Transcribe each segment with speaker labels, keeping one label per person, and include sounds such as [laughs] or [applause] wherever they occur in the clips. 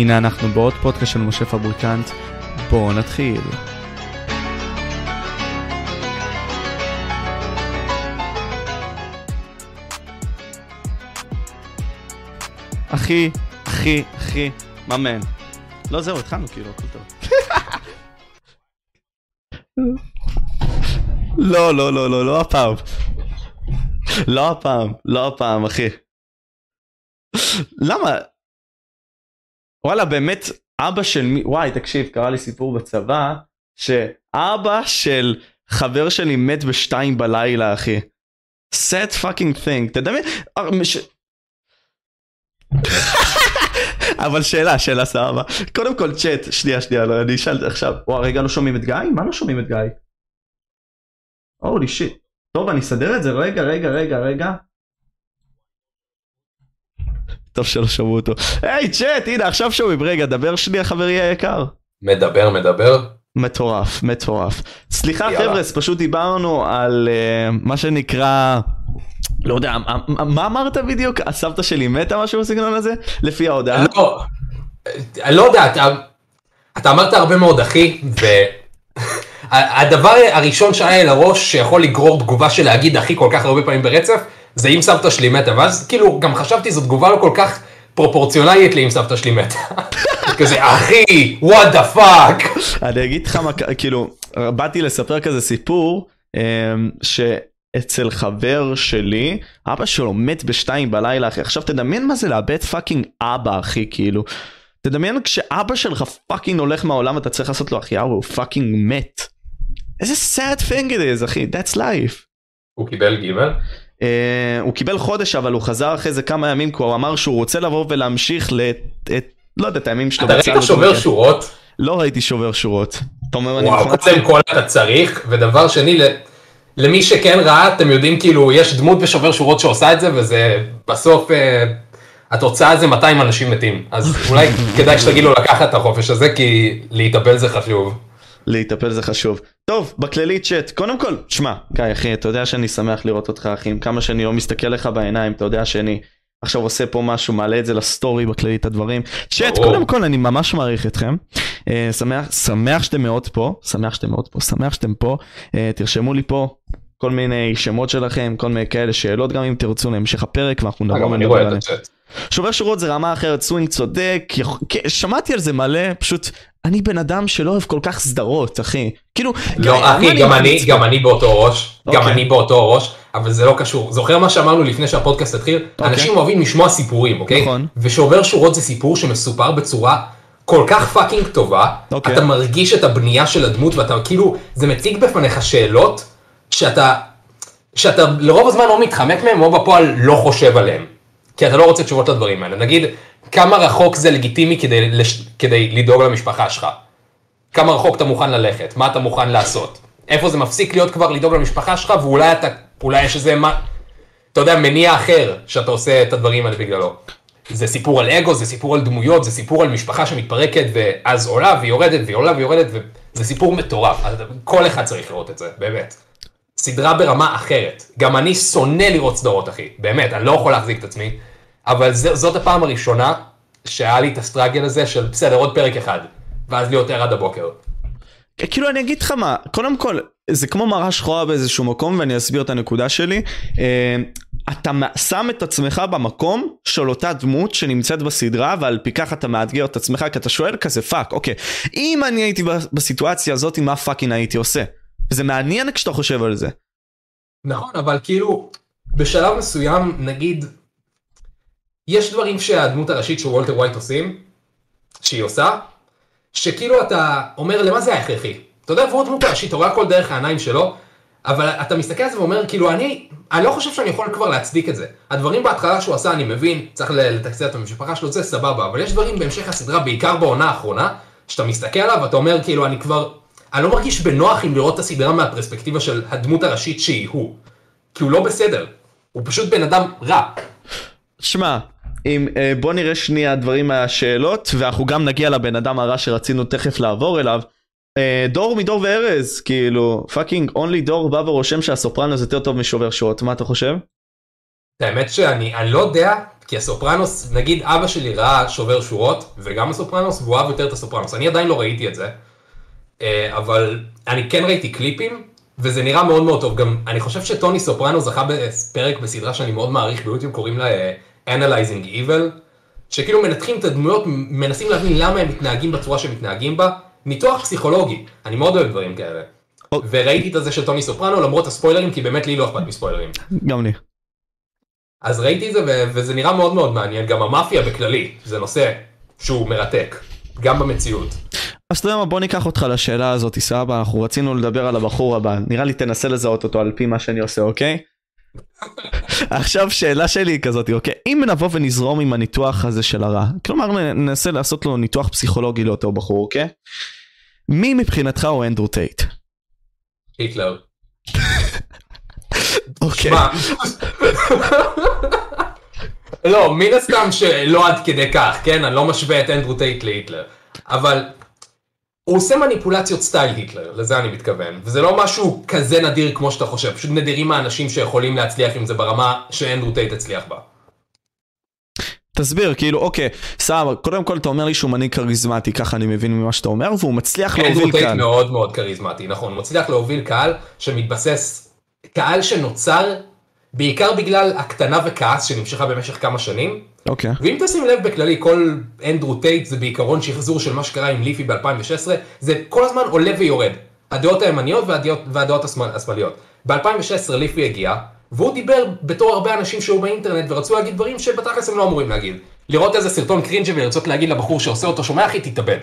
Speaker 1: הנה אנחנו בעוד פודקאסט של משה פבריקנט, בואו נתחיל. אחי, אחי, אחי, מאמן. לא זהו, התחלנו כאילו, הכל טוב. לא, לא, לא, לא, לא הפעם. לא הפעם, לא הפעם, אחי. למה? וואלה, באמת, אבא של מי, וואי, תקשיב, קרה לי סיפור בצבא, שאבא של חבר שלי מת בשתיים בלילה, אחי. sad fucking thing? אה. [laughs] אבל שאלה, שאלה סבבה. קודם כל צ'אט, שנייה, שנייה, לא, אני אשאל עכשיו, וואי, רגע, לא שומעים את גיא? מה לא שומעים את גיא? הולי שיט. טוב, אני אסדר את זה, רגע, רגע, רגע, רגע. טוב שלא שמעו אותו. היי צ'אט, הנה עכשיו שומעים, רגע, דבר שנייה חברי היקר.
Speaker 2: מדבר, מדבר.
Speaker 1: מטורף, מטורף. סליחה חבר'ה, פשוט דיברנו על uh, מה שנקרא, לא יודע, מה אמרת בדיוק? הסבתא שלי מתה משהו בסגנון הזה? לפי ההודעה?
Speaker 2: לא, אני לא יודע, אתה, אתה אמרת הרבה מאוד אחי, והדבר [laughs] הראשון שהיה לי לראש שיכול לגרור תגובה של להגיד אחי כל כך הרבה פעמים ברצף, זה אם סבתא שלי מתה, ואז כאילו גם חשבתי זו תגובה לא כל כך פרופורציונלית לאם סבתא שלי מתה. [laughs] כזה אחי, what the fuck.
Speaker 1: אני אגיד לך מה, כאילו, באתי לספר כזה סיפור, אמ, שאצל חבר שלי, אבא שלו מת בשתיים בלילה אחי, עכשיו תדמיין מה זה לאבד fucking אבא אחי, כאילו. תדמיין כשאבא שלך fucking הולך מהעולם אתה צריך לעשות לו החייאה הוא fucking מת. איזה sad thing it is אחי, that's life.
Speaker 2: הוא קיבל גיבל?
Speaker 1: Uh, הוא קיבל חודש אבל הוא חזר אחרי זה כמה ימים כי הוא אמר שהוא רוצה לבוא ולהמשיך ל... את, לא יודע את הימים שלו.
Speaker 2: אתה ראית שובר שורות?
Speaker 1: לא ראיתי שובר שורות.
Speaker 2: וואו, קודם כל אתה צריך, ודבר שני, למי שכן ראה, אתם יודעים כאילו, יש דמות בשובר שורות שעושה את זה, וזה בסוף, uh, התוצאה זה 200 אנשים מתים. אז אולי [laughs] כדאי שתגיד לו לקחת את החופש הזה, כי להתאבל זה חשוב.
Speaker 1: להתאפל זה חשוב. טוב, בכללי צ'אט, קודם כל, שמע, גיא אחי, אתה יודע שאני שמח לראות אותך אחי, עם כמה שאני לא מסתכל לך בעיניים, אתה יודע שאני עכשיו עושה פה משהו, מעלה את זה לסטורי בכללי את הדברים. צ'אט, קודם כל אני ממש מעריך אתכם. אה, שמח, שמח שאתם מאוד פה, שמח שאתם מאוד פה, שמח שאתם פה. אה, תרשמו לי פה כל מיני שמות שלכם, כל מיני כאלה שאלות גם אם תרצו להמשך הפרק ואנחנו נדבר עליהם. שובר שורות זה רמה אחרת, סווינג צודק, שמעתי על זה מלא, פשוט אני בן אדם שלא אוהב כל כך סדרות, אחי. כאילו...
Speaker 2: לא, אחי, גם אני, גם אני באותו ראש, גם אוקיי. אני באותו ראש, אבל זה לא קשור. זוכר מה שאמרנו לפני שהפודקאסט התחיל? אוקיי. אנשים אוהבים לשמוע סיפורים, אוקיי? נכון. ושובר שורות זה סיפור שמסופר בצורה כל כך fucking טובה,
Speaker 1: אוקיי.
Speaker 2: אתה מרגיש את הבנייה של הדמות ואתה כאילו, זה מציג בפניך שאלות שאתה, שאתה לרוב הזמן או מתחמק מהם או בפועל לא חושב עליהם. כי אתה לא רוצה תשובות לדברים האלה. נגיד, כמה רחוק זה לגיטימי כדי, לש... כדי לדאוג למשפחה שלך? כמה רחוק אתה מוכן ללכת? מה אתה מוכן לעשות? איפה זה מפסיק להיות כבר לדאוג למשפחה שלך ואולי אתה, אולי יש איזה מה, אתה יודע, מניע אחר שאתה עושה את הדברים האלה בגללו. זה סיפור על אגו, זה סיפור על דמויות, זה סיפור על משפחה שמתפרקת ואז עולה ויורדת ועולה ויורדת וזה סיפור מטורף. כל אחד צריך לראות את זה, באמת. סדרה ברמה אחרת. גם אני שונא לראות סדרות, אחי. באמת, אני לא יכול להחזיק את עצמי. אבל זה, זאת הפעם הראשונה שהיה לי את ה struggle הזה של בסדר, עוד פרק אחד. ואז להיות ער עד הבוקר.
Speaker 1: כאילו אני אגיד לך מה, קודם כל, זה כמו מראה שחורה באיזשהו מקום ואני אסביר את הנקודה שלי. אה, אתה שם את עצמך במקום של אותה דמות שנמצאת בסדרה ועל פי כך אתה מאתגר את עצמך כי אתה שואל כזה fuck אוקיי אם אני הייתי בסיטואציה הזאת מה fucking הייתי עושה. וזה מעניין כשאתה חושב על זה.
Speaker 2: נכון אבל כאילו בשלב מסוים נגיד יש דברים שהדמות הראשית של וולטר ווייט עושים שהיא עושה שכאילו אתה אומר למה זה היה הכרחי. אתה יודע, והוא הדמות הראשית, אתה רואה הכל דרך העיניים שלו, אבל אתה מסתכל על זה ואומר, כאילו, אני, אני לא חושב שאני יכול כבר להצדיק את זה. הדברים בהתחלה שהוא עשה, אני מבין, צריך לתקצב את המשפחה שלו, זה סבבה, אבל יש דברים בהמשך הסדרה, בעיקר בעונה האחרונה, שאתה מסתכל עליו ואתה אומר, כאילו, אני כבר, אני לא מרגיש בנוח עם לראות את הסדרה מהפרספקטיבה של הדמות הראשית שהיא הוא. כי הוא לא בסדר, הוא פשוט בן אדם רע.
Speaker 1: שמע, אם, אה, בוא נראה שנייה דברים מהשאלות, ואנחנו גם נגיע לבן אדם הרע שרצינו תכף לעבור אליו. אה, דור מדור וארז, כאילו, fucking only דור בא ורושם שהסופרנוס יותר טוב משובר שורות, מה אתה חושב?
Speaker 2: האמת שאני אני לא יודע, כי הסופרנוס, נגיד אבא שלי ראה שובר שורות, וגם הסופרנוס, והוא אהב יותר את הסופרנוס. אני עדיין לא ראיתי את זה, אה, אבל אני כן ראיתי קליפים, וזה נראה מאוד מאוד טוב. גם אני חושב שטוני סופרנו זכה בפרק בסדרה שאני מאוד מעריך ביוטיוב, קוראים לה Analyzing Evil, שכאילו מנתחים את הדמויות, מנסים להבין למה הם מתנהגים בצורה שהם מתנהגים בה. ניתוח פסיכולוגי, אני מאוד אוהב דברים כאלה. וראיתי את הזה של טוני סופרנו למרות הספוילרים, כי באמת לי לא אכפת מספוילרים.
Speaker 1: גם לי.
Speaker 2: אז ראיתי את זה וזה נראה מאוד מאוד מעניין, גם המאפיה בכללי, זה נושא שהוא מרתק, גם במציאות.
Speaker 1: אז אתה יודע מה בוא ניקח אותך לשאלה הזאת סבבה אנחנו רצינו לדבר על הבחור הבא נראה לי תנסה לזהות אותו על פי מה שאני עושה אוקיי? עכשיו שאלה שלי היא כזאת אוקיי אם נבוא ונזרום עם הניתוח הזה של הרע כלומר ננסה לעשות לו ניתוח פסיכולוגי לאותו בחור אוקיי? מי מבחינתך הוא אנדרו טייט?
Speaker 2: היטלר.
Speaker 1: אוקיי.
Speaker 2: לא מן הסתם שלא עד כדי כך כן אני לא משווה את אנדרו טייט להיטלר אבל הוא עושה מניפולציות style היטלר, לזה אני מתכוון, וזה לא משהו כזה נדיר כמו שאתה חושב, פשוט נדירים האנשים שיכולים להצליח עם זה ברמה שאנדרו טייט הצליח בה.
Speaker 1: תסביר, כאילו, אוקיי, סבבה, קודם כל אתה אומר לי שהוא מנהיג כריזמטי, ככה אני מבין ממה שאתה אומר, והוא מצליח להוביל קהל.
Speaker 2: אנדרו טייט מאוד מאוד כריזמטי, נכון, הוא מצליח להוביל קהל שמתבסס, קהל שנוצר בעיקר בגלל הקטנה וכעס שנמשכה במשך כמה שנים.
Speaker 1: אוקיי.
Speaker 2: ואם תשים לב בכללי, כל אנדרו טייט זה בעיקרון שחזור של מה שקרה עם ליפי ב-2016, זה כל הזמן עולה ויורד. הדעות הימניות והדעות, והדעות השמאליות. ב-2016 ליפי הגיע, והוא דיבר בתור הרבה אנשים שהיו באינטרנט ורצו להגיד דברים שבתכלס הם לא אמורים להגיד. לראות איזה סרטון cringy ולרצות להגיד לבחור שעושה אותו, שומע אחי תתאבד.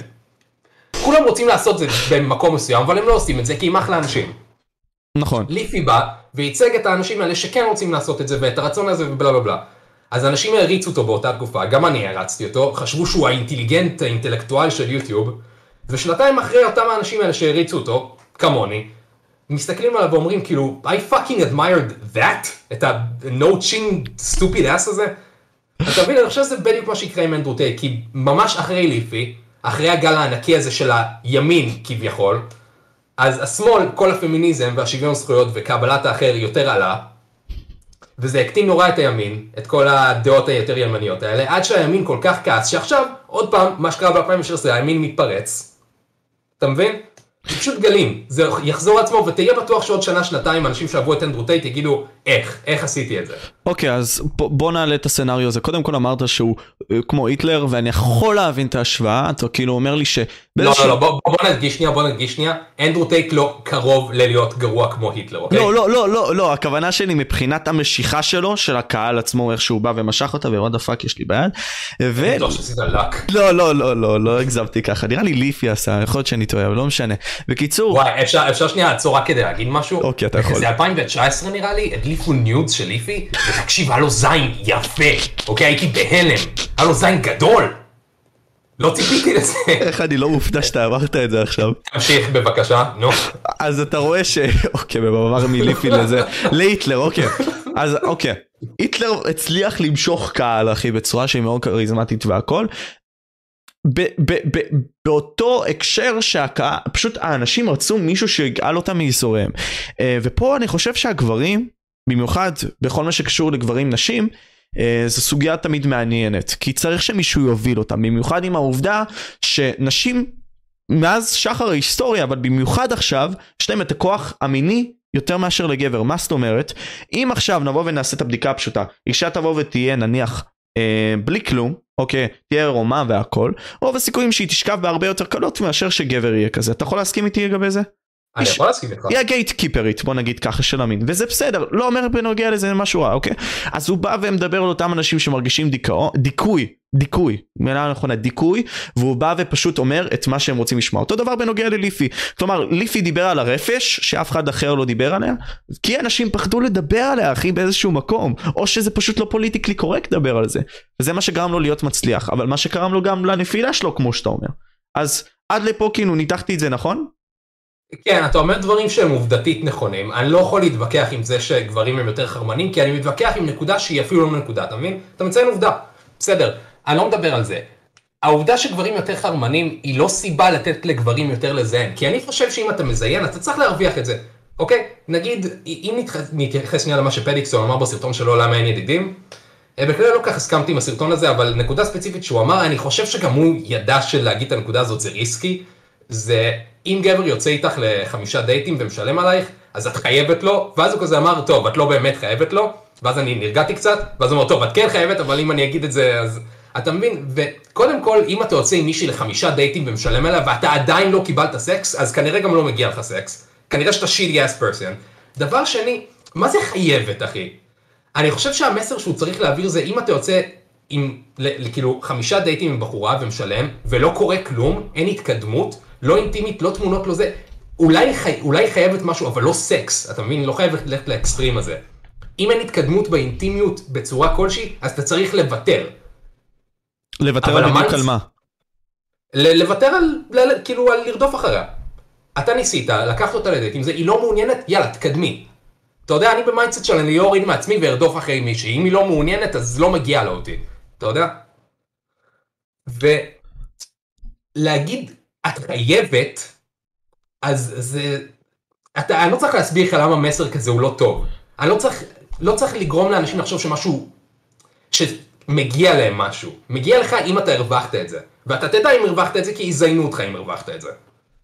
Speaker 2: כולם רוצים לעשות זה במקום מסוים, אבל הם לא עושים את זה כי הם אחלה אנשים.
Speaker 1: נכון.
Speaker 2: ליפי בא וייצג את האנשים האלה שכן רוצים לעשות את זה ואת הרצון הזה ובלה בלה בלה. אז אנשים העריצו אותו באותה תקופה, גם אני הערצתי אותו, חשבו שהוא האינטליגנט האינטלקטואל של יוטיוב, ושנתיים אחרי אותם האנשים האלה שהעריצו אותו, כמוני, מסתכלים עליו ואומרים כאילו, I fucking admired that, את ה-no chin stupid ass הזה. אתה מבין, אני חושב שזה בדיוק מה שיקרה עם אנדרו טייק, כי ממש אחרי ליפי, אחרי הגל הענקי הזה של הימין כביכול, אז השמאל, כל הפמיניזם והשוויון זכויות וקבלת האחר יותר עלה, וזה הקטין נורא את הימין, את כל הדעות היותר ימניות האלה, עד שהימין כל כך כעס, שעכשיו, עוד פעם, מה שקרה ב-2016, הימין מתפרץ. אתה מבין? זה פשוט גלים, זה יחזור לעצמו ותהיה בטוח שעוד שנה שנתיים אנשים שאהבו את אנדרו טייט יגידו איך, איך עשיתי את זה.
Speaker 1: אוקיי, אז בוא, בוא נעלה את הסצנריו הזה. קודם כל אמרת שהוא אה, כמו היטלר, ואני יכול להבין את ההשוואה, אתה כאילו אומר לי ש...
Speaker 2: לא,
Speaker 1: באיזשהו-
Speaker 2: לא, לא, בוא, בוא נדגיש שנייה, בוא נדגיש שנייה, אנדרו טייט לא קרוב ללהיות גרוע כמו היטלר, אוקיי?
Speaker 1: לא, לא, לא, לא, לא, הכוונה שלי מבחינת המשיכה שלו, של הקהל עצמו, איך שהוא בא ומשך אותה, what the fuck יש לי ביד. ו... לא, לא, לא, לא, לא הגזמתי ככה, נראה לי ליפי עשה, יכול להיות שאני טועה, אבל לא משנה. בקיצור,
Speaker 2: וואי, אפשר, אפשר שנייה לעצור רק כדי להגיד משהו?
Speaker 1: אוקיי, אתה יכול.
Speaker 2: זה 2019 נראה לי, הדליפו nudes של ליפי, ותקשיב, היה לו זין יפה, אוקיי? הייתי בהלם, היה לו זין גדול. לא ציפיתי לזה.
Speaker 1: איך אני לא מופתע שאתה אמרת את זה עכשיו.
Speaker 2: תמשיך בבקשה, נו.
Speaker 1: אז אתה רואה ש... אוקיי, במעבר מליפי לזה, להיטלר, אוקיי. אז אוקיי, היטלר הצליח למשוך קהל, אחי, בצורה שהיא מאוד כריזמטית והכל. ב- ב- ב- באותו הקשר שהקהל, פשוט האנשים רצו מישהו שיגאל אותם מייסוריהם. אה, ופה אני חושב שהגברים, במיוחד בכל מה שקשור לגברים נשים, אה, זו סוגיה תמיד מעניינת, כי צריך שמישהו יוביל אותם, במיוחד עם העובדה שנשים מאז שחר ההיסטוריה, אבל במיוחד עכשיו, יש להם את הכוח המיני יותר מאשר לגבר. מה זאת אומרת? אם עכשיו נבוא ונעשה את הבדיקה הפשוטה, אישה תבוא ותהיה נניח בלי כלום, אוקיי, תהיה עירומה והכל, רוב הסיכויים שהיא תשכב בהרבה יותר קלות מאשר שגבר יהיה כזה. אתה יכול להסכים איתי לגבי זה?
Speaker 2: אני יכול להסכים איתך.
Speaker 1: היא הגייט קיפרית בוא נגיד ככה של המין וזה בסדר לא אומר בנוגע לזה משהו רע אוקיי? אז הוא בא ומדבר על אותם אנשים שמרגישים דיכאון דיכוי דיכוי מילה נכונה דיכוי והוא בא ופשוט אומר את מה שהם רוצים לשמוע. אותו דבר בנוגע לליפי. כלומר ליפי דיבר על הרפש שאף אחד אחר לא דיבר עליה כי אנשים פחדו לדבר עליה אחי באיזשהו מקום או שזה פשוט לא פוליטיקלי קורקט לדבר על זה. וזה מה שגרם לו להיות מצליח אבל מה שגרם לו גם לנפילה שלו כמו שאתה אומר. אז עד לפה כאילו ניתחתי את זה נכון?
Speaker 2: כן, אתה אומר דברים שהם עובדתית נכונים. אני לא יכול להתווכח עם זה שגברים הם יותר חרמנים, כי אני מתווכח עם נקודה שהיא אפילו לא נקודה, אתה מבין? אתה מציין עובדה. בסדר, אני לא מדבר על זה. העובדה שגברים יותר חרמנים היא לא סיבה לתת לגברים יותר לזיין, כי אני חושב שאם אתה מזיין, אתה צריך להרוויח את זה. אוקיי? נגיד, אם נתייחס שנייה למה שפדיקסון אמר בסרטון שלו למה אין ידידים, אה, בכלל לא כך הסכמתי עם הסרטון הזה, אבל נקודה ספציפית שהוא אמר, אני חושב שגם הוא ידע שלהגיד את הנקודה הזאת זה ריסקי. זה אם גבר יוצא איתך לחמישה דייטים ומשלם עלייך, אז את חייבת לו, ואז הוא כזה אמר, טוב, את לא באמת חייבת לו, ואז אני נרגעתי קצת, ואז הוא אמר, טוב, את כן חייבת, אבל אם אני אגיד את זה, אז... אתה מבין? וקודם כל, אם אתה יוצא עם מישהי לחמישה דייטים ומשלם עליה, ואתה עדיין לא קיבלת סקס, אז כנראה גם לא מגיע לך סקס. כנראה שאתה שיטי אס פרסון. דבר שני, מה זה חייבת, אחי? אני חושב שהמסר שהוא צריך להעביר זה אם אתה יוצא עם כאילו חמישה דייטים עם בחורה ומשלם ולא קורה כלום, אין התקדמות, לא אינטימית, לא תמונות, לא זה, אולי, אחי, אולי חייבת משהו אבל לא סקס, אתה מבין? לא חייבת ללכת לאקסטרים הזה. אם אין התקדמות באינטימיות בצורה כלשהי, אז אתה צריך לוותר.
Speaker 1: לוותר על בדיוק על מה?
Speaker 2: ל- לוותר על, ל- כאילו, על לרדוף אחריה. אתה ניסית, לקחת אותה לדייטים, זה, היא לא מעוניינת, יאללה, תתקדמי. אתה יודע, אני ב mindset של אני לא אוריד מעצמי וארדוף אחרי מישהי. אם היא לא מעוניינת, אז לא מגיע לה אותי. אתה יודע? ולהגיד, את חייבת, אז זה... אתה, אני לא צריך להסביר לך למה מסר כזה הוא לא טוב. אני לא צריך, לא צריך לגרום לאנשים לחשוב שמשהו, שמגיע להם משהו. מגיע לך אם אתה הרווחת את זה. ואתה תדע אם הרווחת את זה כי יזיינו אותך אם הרווחת את זה.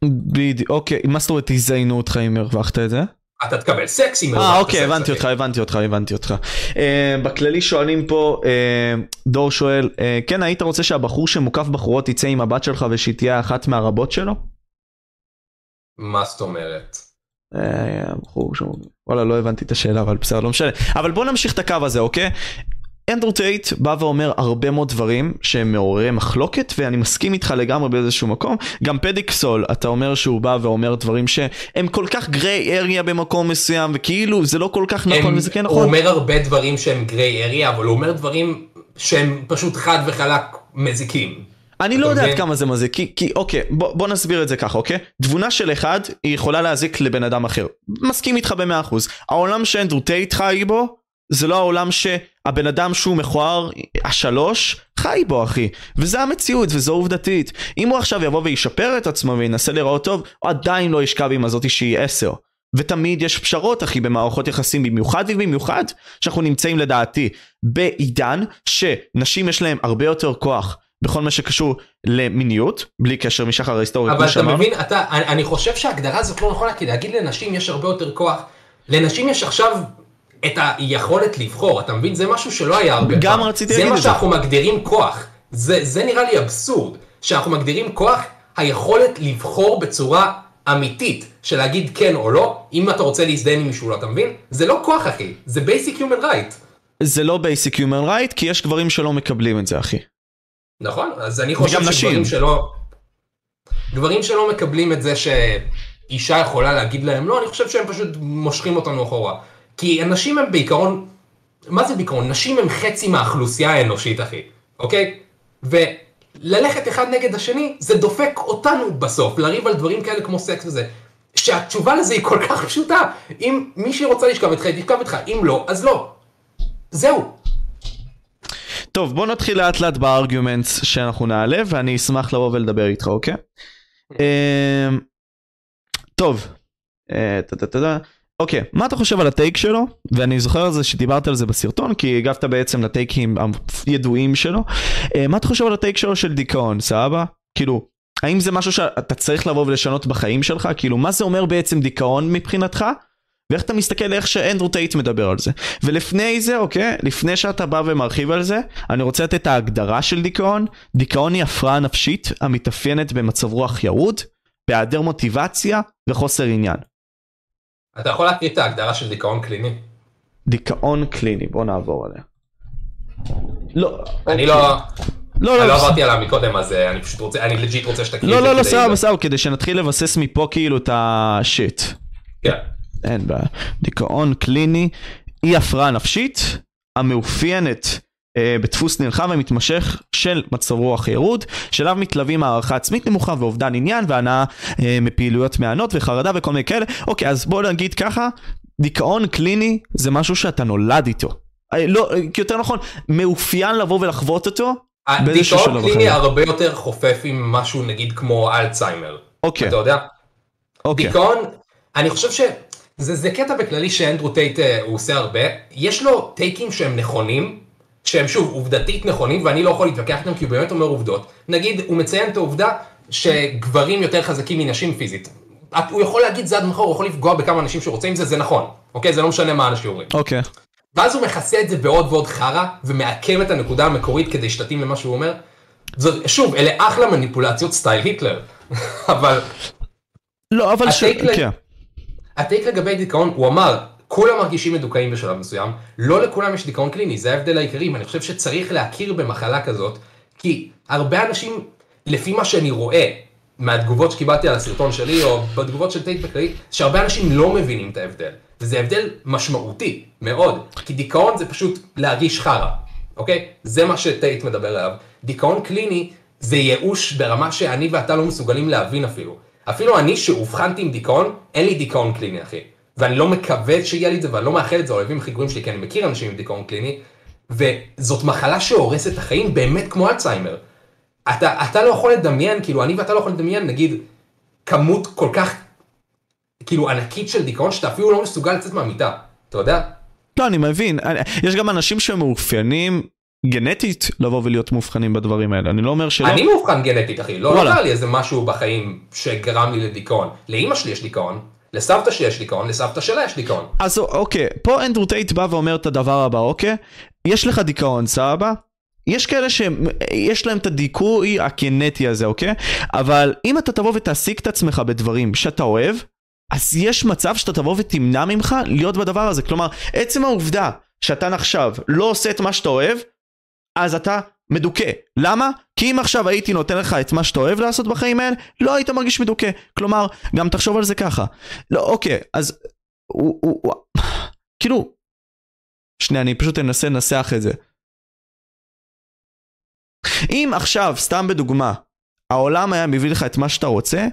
Speaker 1: בדיוק, אוקיי, מה זאת אומרת יזיינו אותך אם הרווחת את זה?
Speaker 2: אתה תקבל סקס אם
Speaker 1: אה
Speaker 2: סקס.
Speaker 1: אוקיי, הבנתי. אותך, הבנתי אותך, הבנתי אותך. אה, בכללי שואלים פה, אה, דור שואל, אה, כן היית רוצה שהבחור שמוקף בחורות יצא עם הבת שלך ושהיא תהיה אחת מהרבות שלו?
Speaker 2: מה זאת אומרת?
Speaker 1: הבחור שהוא... וואלה לא הבנתי את השאלה אבל בסדר לא משנה אבל בוא נמשיך את הקו הזה אוקיי. אנדרו טייט בא ואומר הרבה מאוד דברים שהם מעוררי מחלוקת ואני מסכים איתך לגמרי באיזשהו מקום גם פדיקסול אתה אומר שהוא בא ואומר דברים שהם כל כך גריי אריה במקום מסוים וכאילו זה לא כל כך נכון
Speaker 2: הם-
Speaker 1: וזה כן
Speaker 2: הוא
Speaker 1: נכון.
Speaker 2: אומר הרבה דברים שהם גריי אריה, אבל הוא אומר דברים שהם פשוט חד וחלק מזיקים.
Speaker 1: אני לא יודעת
Speaker 2: מבין?
Speaker 1: כמה זה מזיק, כי, כי אוקיי, בוא, בוא נסביר את זה ככה, אוקיי? תבונה של אחד היא יכולה להזיק לבן אדם אחר. מסכים איתך במאה אחוז. העולם שאנדרו טייט חי בו, זה לא העולם שהבן אדם שהוא מכוער, השלוש, חי בו אחי. וזה המציאות וזו עובדתית. אם הוא עכשיו יבוא וישפר את עצמו וינסה להיראות טוב, הוא עדיין לא ישכב עם הזאתי שהיא עשר. ותמיד יש פשרות אחי במערכות יחסים במיוחד ובמיוחד שאנחנו נמצאים לדעתי בעידן שנשים יש להם הרבה יותר כוח בכל מה שקשור למיניות, בלי קשר משחר ההיסטוריה,
Speaker 2: אבל אתה
Speaker 1: שאמרנו.
Speaker 2: מבין, אתה, אני, אני חושב שההגדרה הזאת לא נכונה, כי להגיד לנשים יש הרבה יותר כוח. לנשים יש עכשיו את היכולת לבחור, אתה מבין? זה משהו שלא היה הרבה
Speaker 1: גם
Speaker 2: פעם.
Speaker 1: רציתי
Speaker 2: זה
Speaker 1: להגיד
Speaker 2: מה
Speaker 1: את זה.
Speaker 2: שאנחנו מגדירים כוח. זה, זה נראה לי אבסורד, שאנחנו מגדירים כוח היכולת לבחור בצורה אמיתית, של להגיד כן או לא, אם אתה רוצה להזדהן עם מישהו אתה מבין? זה לא כוח אחי, זה basic human right.
Speaker 1: זה לא basic human right, כי יש גברים שלא מקבלים את זה, אחי.
Speaker 2: נכון, אז אני חושב שגברים
Speaker 1: נשים.
Speaker 2: שלא... גברים שלא מקבלים את זה שאישה יכולה להגיד להם לא, אני חושב שהם פשוט מושכים אותנו אחורה. כי הנשים הם בעיקרון, מה זה בעיקרון? נשים הם חצי מהאוכלוסייה האנושית, אחי, אוקיי? וללכת אחד נגד השני, זה דופק אותנו בסוף, לריב על דברים כאלה כמו סקס וזה. שהתשובה לזה היא כל כך פשוטה. אם מישהי רוצה לשכב איתך, היא תשכב איתך, אם לא, אז לא. זהו.
Speaker 1: טוב, בוא נתחיל לאט לאט בארגומנטס שאנחנו נעלה, ואני אשמח לבוא ולדבר איתך, אוקיי? אמ, טוב, אה. אוקיי, מה אתה חושב על הטייק שלו? ואני זוכר על זה שדיברת על זה בסרטון, כי הגבת בעצם לטייקים הידועים שלו. אה, מה אתה חושב על הטייק שלו של דיכאון, סבבה? כאילו, האם זה משהו שאתה צריך לבוא ולשנות בחיים שלך? כאילו, מה זה אומר בעצם דיכאון מבחינתך? ואיך אתה מסתכל איך שאנדרו טייט מדבר על זה. ולפני זה, אוקיי, לפני שאתה בא ומרחיב על זה, אני רוצה לתת את ההגדרה של דיכאון. דיכאון היא הפרעה נפשית המתאפיינת במצב רוח ירוד, בהיעדר מוטיבציה וחוסר עניין.
Speaker 2: אתה יכול להקריא את ההגדרה של דיכאון קליני?
Speaker 1: דיכאון קליני, בוא נעבור עליה. לא,
Speaker 2: אני לא...
Speaker 1: לא,
Speaker 2: אני
Speaker 1: לא,
Speaker 2: לא
Speaker 1: לא,
Speaker 2: עברתי עליו מקודם, אז אה, אני פשוט רוצה, אני legit רוצה שתקריא
Speaker 1: לא,
Speaker 2: את זה.
Speaker 1: לא, לא,
Speaker 2: כדי-
Speaker 1: סבבה, סבבה, כדי שנתחיל לבסס מפה כאילו את ה shit.
Speaker 2: כן.
Speaker 1: אין בעיה. דיכאון קליני היא הפרעה נפשית המאופיינת בדפוס נרחב ומתמשך של מצב רוח ירוד, שאליו מתלווים הערכה עצמית נמוכה ואובדן עניין והנאה אה, מפעילויות מהנות וחרדה וכל מיני כאלה. אוקיי, אז בוא נגיד ככה, דיכאון קליני זה משהו שאתה נולד איתו. אה, לא, אה, יותר נכון, מאופיין לבוא ולחוות אותו
Speaker 2: דיכאון קליני. הרבה יותר חופף עם משהו נגיד כמו אלצהיימר.
Speaker 1: אוקיי,
Speaker 2: אתה יודע?
Speaker 1: אוקיי.
Speaker 2: דיכאון, אני חושב שזה זה קטע בכללי שאנדרו טייט אה, הוא עושה הרבה, יש לו טייקים שהם נכונים, שהם שוב עובדתית נכונים ואני לא יכול להתווכח איתם כי הוא באמת אומר עובדות. נגיד הוא מציין את העובדה שגברים יותר חזקים מנשים פיזית. הוא יכול להגיד זה עד מחר, הוא יכול לפגוע בכמה אנשים שהוא רוצה עם זה, זה נכון. אוקיי? זה לא משנה מה אנשים אומרים.
Speaker 1: אוקיי.
Speaker 2: ואז הוא מכסה את זה בעוד ועוד חרא, ומעקם את הנקודה המקורית כדי שתתאים למה שהוא אומר. זאת, שוב, אלה אחלה מניפולציות סטייל היטלר. [laughs] אבל
Speaker 1: לא, אבל ש... כן.
Speaker 2: הטייק לגבי דיכאון, הוא אמר, כולם מרגישים מדוכאים בשלב מסוים, לא לכולם יש דיכאון קליני, זה ההבדל העיקרי, ואני חושב שצריך להכיר במחלה כזאת, כי הרבה אנשים, לפי מה שאני רואה, מהתגובות שקיבלתי על הסרטון שלי, או בתגובות של טייק בכללי, שהרבה אנשים לא מבינים את ההבדל, וזה הבדל משמעותי, מאוד, כי דיכאון זה פשוט להרגיש חרא, אוקיי? זה מה שטייט מדבר עליו. דיכאון קליני זה ייאוש ברמה שאני ואתה לא מסוגלים להבין אפילו. אפילו אני שאובחנתי עם דיכאון, אין לי דיכאון קליני, אחי. ואני לא מקווה שיהיה לי את זה, ואני לא מאחל את זה לאויבים הכי גרועים שלי, כי אני מכיר אנשים עם דיכאון קליני, וזאת מחלה שהורסת את החיים באמת כמו אלצהיימר. אתה, אתה לא יכול לדמיין, כאילו, אני ואתה לא יכול לדמיין, נגיד, כמות כל כך, כאילו, ענקית של דיכאון, שאתה אפילו לא מסוגל לצאת מהמיטה. אתה יודע?
Speaker 1: לא, אני מבין. יש גם אנשים שמאופיינים גנטית לבוא ולהיות מאובחנים בדברים האלה. אני לא אומר שלא.
Speaker 2: אני מאובחן גנטית, אחי. לא, לא
Speaker 1: וואלה.
Speaker 2: קרה לי איזה משהו בחיים שגרם לי לדיכאון. לאימא שלי יש דיכאון, לסבתא שלי יש דיכאון, לסבתא שלה יש דיכאון.
Speaker 1: אז אוקיי, פה אנדרו טייט בא ואומר את הדבר הבא, אוקיי? יש לך דיכאון, סבבה? יש כאלה שיש להם את הדיכוי הגנטי הזה, אוקיי? אבל אם אתה תבוא ותעסיק את עצמך בדברים שאתה אוהב, אז יש מצב שאתה תבוא ותמנע ממך להיות בדבר הזה. כלומר, עצם העובדה שאתה עכשיו לא עושה את מה שאתה אוהב, אז אתה מדוכא. למה? כי אם עכשיו הייתי נותן לך את מה שאתה אוהב לעשות בחיים האלה, לא היית מרגיש מדוכא. כלומר, גם תחשוב על זה ככה. לא, אוקיי, אז... הוא, הוא, הוא... כאילו... שנייה, אני פשוט אנסה לנסח את זה. אם עכשיו, סתם בדוגמה, העולם היה מביא לך את מה שאתה רוצה,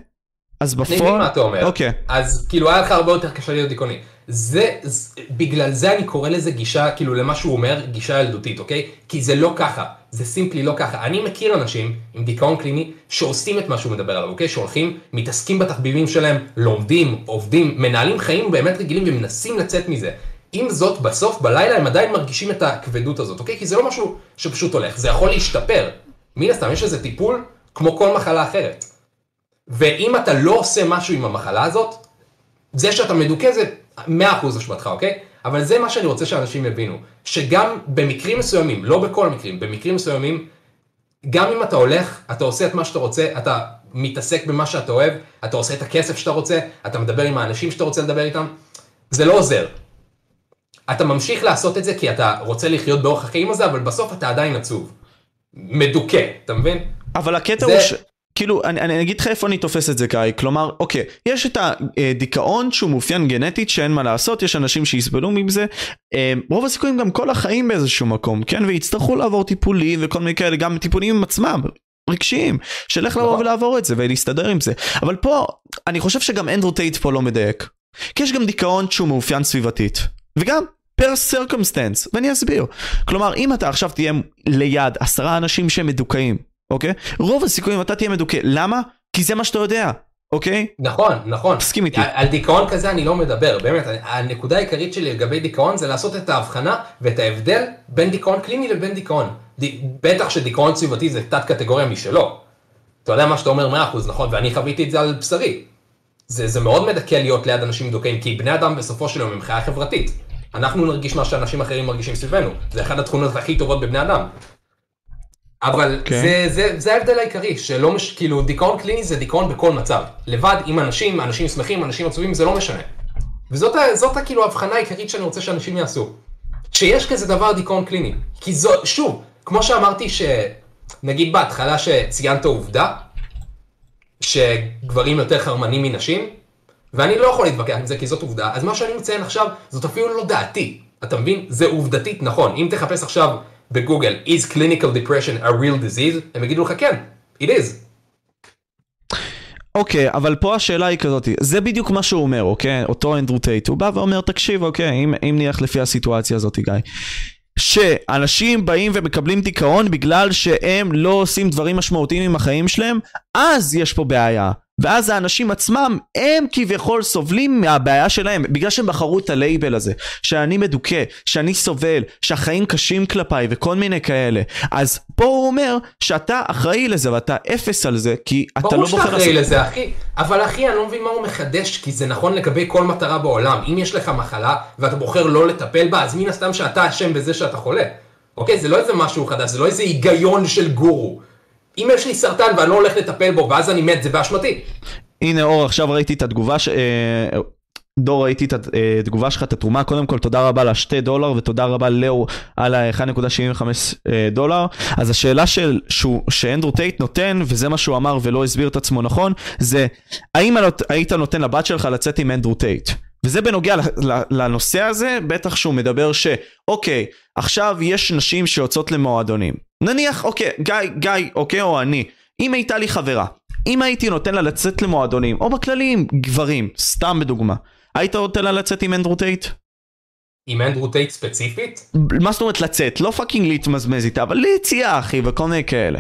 Speaker 1: אז
Speaker 2: אני מבין
Speaker 1: בפועל...
Speaker 2: מה אתה אומר.
Speaker 1: אוקיי.
Speaker 2: אז כאילו היה לך הרבה יותר קשה להיות דיכאוני. זה, זה, בגלל זה אני קורא לזה גישה, כאילו למה שהוא אומר, גישה ילדותית, אוקיי? כי זה לא ככה, זה סימפלי לא ככה. אני מכיר אנשים עם דיכאון קליני שעושים את מה שהוא מדבר עליו, אוקיי? שהולכים, מתעסקים בתחביבים שלהם, לומדים, עובדים, מנהלים חיים באמת רגילים ומנסים לצאת מזה. עם זאת, בסוף, בלילה הם עדיין מרגישים את הכבדות הזאת, אוקיי? כי זה לא משהו שפשוט הולך, זה יכול להשתפר. מן הסתם יש לזה טיפול כמו כל מחלה אחרת. ואם אתה לא עושה משהו עם המחלה הזאת, זה שאתה מדוכא זה 100% אשמתך, אוקיי? אבל זה מה שאני רוצה שאנשים יבינו, שגם במקרים מסוימים, לא בכל המקרים, במקרים מסוימים, גם אם אתה הולך, אתה עושה את מה שאתה רוצה, אתה מתעסק במה שאתה אוהב, אתה עושה את הכסף שאתה רוצה, אתה מדבר עם האנשים שאתה רוצה לדבר איתם, זה לא עוזר. אתה ממשיך לעשות את זה כי אתה רוצה לחיות באורח החיים הזה, אבל בסוף אתה עדיין עצוב. מדוכא, אתה מבין?
Speaker 1: אבל הקטע
Speaker 2: זה-
Speaker 1: הוא ש... כאילו, אני, אני אגיד לך איפה אני תופס את זה, גיא. כלומר, אוקיי, יש את הדיכאון שהוא מאופיין גנטית שאין מה לעשות, יש אנשים שיסבלו מזה. אה, רוב הסיכויים גם כל החיים באיזשהו מקום, כן? ויצטרכו לעבור טיפולים וכל מיני כאלה, גם טיפולים עם עצמם. רגשיים, של איך לבוא
Speaker 2: נכון.
Speaker 1: ולעבור את זה ולהסתדר עם זה. אבל פה, אני חושב שגם אנדרו טייט פה לא מדייק. כי יש גם דיכאון שהוא מאופיין סביבתית. וגם per circumstance, ואני אסביר. כלומר, אם אתה עכשיו תהיה ליד עשרה אנשים שהם מדוכאים, אוקיי? רוב הסיכויים אתה תהיה מדוכא. למה? כי זה מה שאתה יודע, אוקיי?
Speaker 2: נכון, נכון.
Speaker 1: תסכים איתי.
Speaker 2: על, על דיכאון כזה אני לא מדבר, באמת, הנקודה העיקרית שלי לגבי דיכאון זה לעשות את ההבחנה ואת ההבדל בין דיכאון קליני לבין דיכאון. בטח שדיכאון סביבתי זה תת קטגוריה משלו. אתה יודע מה שאתה אומר 100% נכון, ואני חוויתי את זה על בשרי. זה, זה מאוד מדכא להיות ליד אנשים מדוכאים, כי בני אדם בסופו של יום הם חיה חברתית. אנחנו נרגיש מה שאנשים אחרים מרגישים סביבנו, זה אחת התכונות הכי טובות בבני אדם. אבל
Speaker 1: אוקיי.
Speaker 2: זה, זה, זה ההבדל העיקרי, שלא מש... כאילו דיכאון קליני זה דיכאון בכל מצב. לבד עם אנשים, אנשים שמחים, אנשים עצובים, זה לא משנה. וזאת זאת כאילו ההבחנה העיקרית שאני רוצה שאנשים יעשו. שיש כזה דבר דיכאון קליני. כי זו, שוב, כמו שאמרתי שנגיד בהתחלה שציינת עובדה, שגברים יותר חרמנים מנשים, ואני לא יכול להתווכח עם זה כי זאת עובדה, אז מה שאני מציין עכשיו זאת אפילו לא דעתי. אתה מבין? זה עובדתית נכון. אם תחפש עכשיו בגוגל, is clinical depression a real disease, הם יגידו לך כן, it is.
Speaker 1: אוקיי, אבל פה השאלה היא כזאת, זה בדיוק מה שהוא אומר, אוקיי? אותו אנדרו טייט, הוא בא ואומר, תקשיב, אוקיי, אם, אם נלך לפי הסיטואציה הזאת, גיא, שאנשים באים ומקבלים דיכאון בגלל שהם לא עושים דברים משמעותיים עם החיים שלהם, אז יש פה בעיה. ואז האנשים עצמם, הם כביכול סובלים מהבעיה שלהם, בגלל שהם בחרו את הלייבל הזה, שאני מדוכא, שאני סובל, שהחיים קשים כלפיי וכל מיני כאלה. אז פה הוא אומר שאתה אחראי לזה ואתה אפס על זה, כי אתה לא
Speaker 2: ברור שאתה
Speaker 1: בוחר
Speaker 2: אחראי לזה, אחי. אבל אחי, אני לא מבין מה הוא מחדש, כי זה נכון לגבי כל מטרה בעולם. אם יש לך מחלה, ואתה בוחר לא לטפל בה, אז מן הסתם שאתה אשם בזה שאתה חולה. אוקיי? זה לא איזה משהו חדש, זה לא איזה היגיון של גורו. אם יש לי סרטן ואני לא הולך לטפל בו, ואז אני מת, זה באשמתי.
Speaker 1: הנה אור, עכשיו ראיתי את התגובה ש... אה, דור, ראיתי את התגובה שלך, את התרומה. קודם כל, תודה רבה לשתי דולר, ותודה רבה לאור על ה-1.75 אה, דולר. אז השאלה של, שהוא, שאנדרו טייט נותן, וזה מה שהוא אמר ולא הסביר את עצמו נכון, זה האם היית נותן לבת שלך לצאת עם אנדרו טייט? וזה בנוגע לנושא הזה, בטח שהוא מדבר שאוקיי, עכשיו יש נשים שיוצאות למועדונים. נניח, אוקיי, גיא, גיא, אוקיי, או אני, אם הייתה לי חברה, אם הייתי נותן לה לצאת למועדונים, או בכללי, גברים, סתם בדוגמה, היית נותן לה לצאת עם אנדרו טייט?
Speaker 2: עם אנדרו טייט ספציפית?
Speaker 1: מה זאת אומרת לצאת? לא פאקינג להתמזמז איתה, אבל ליציאה אחי, וכל מיני כאלה.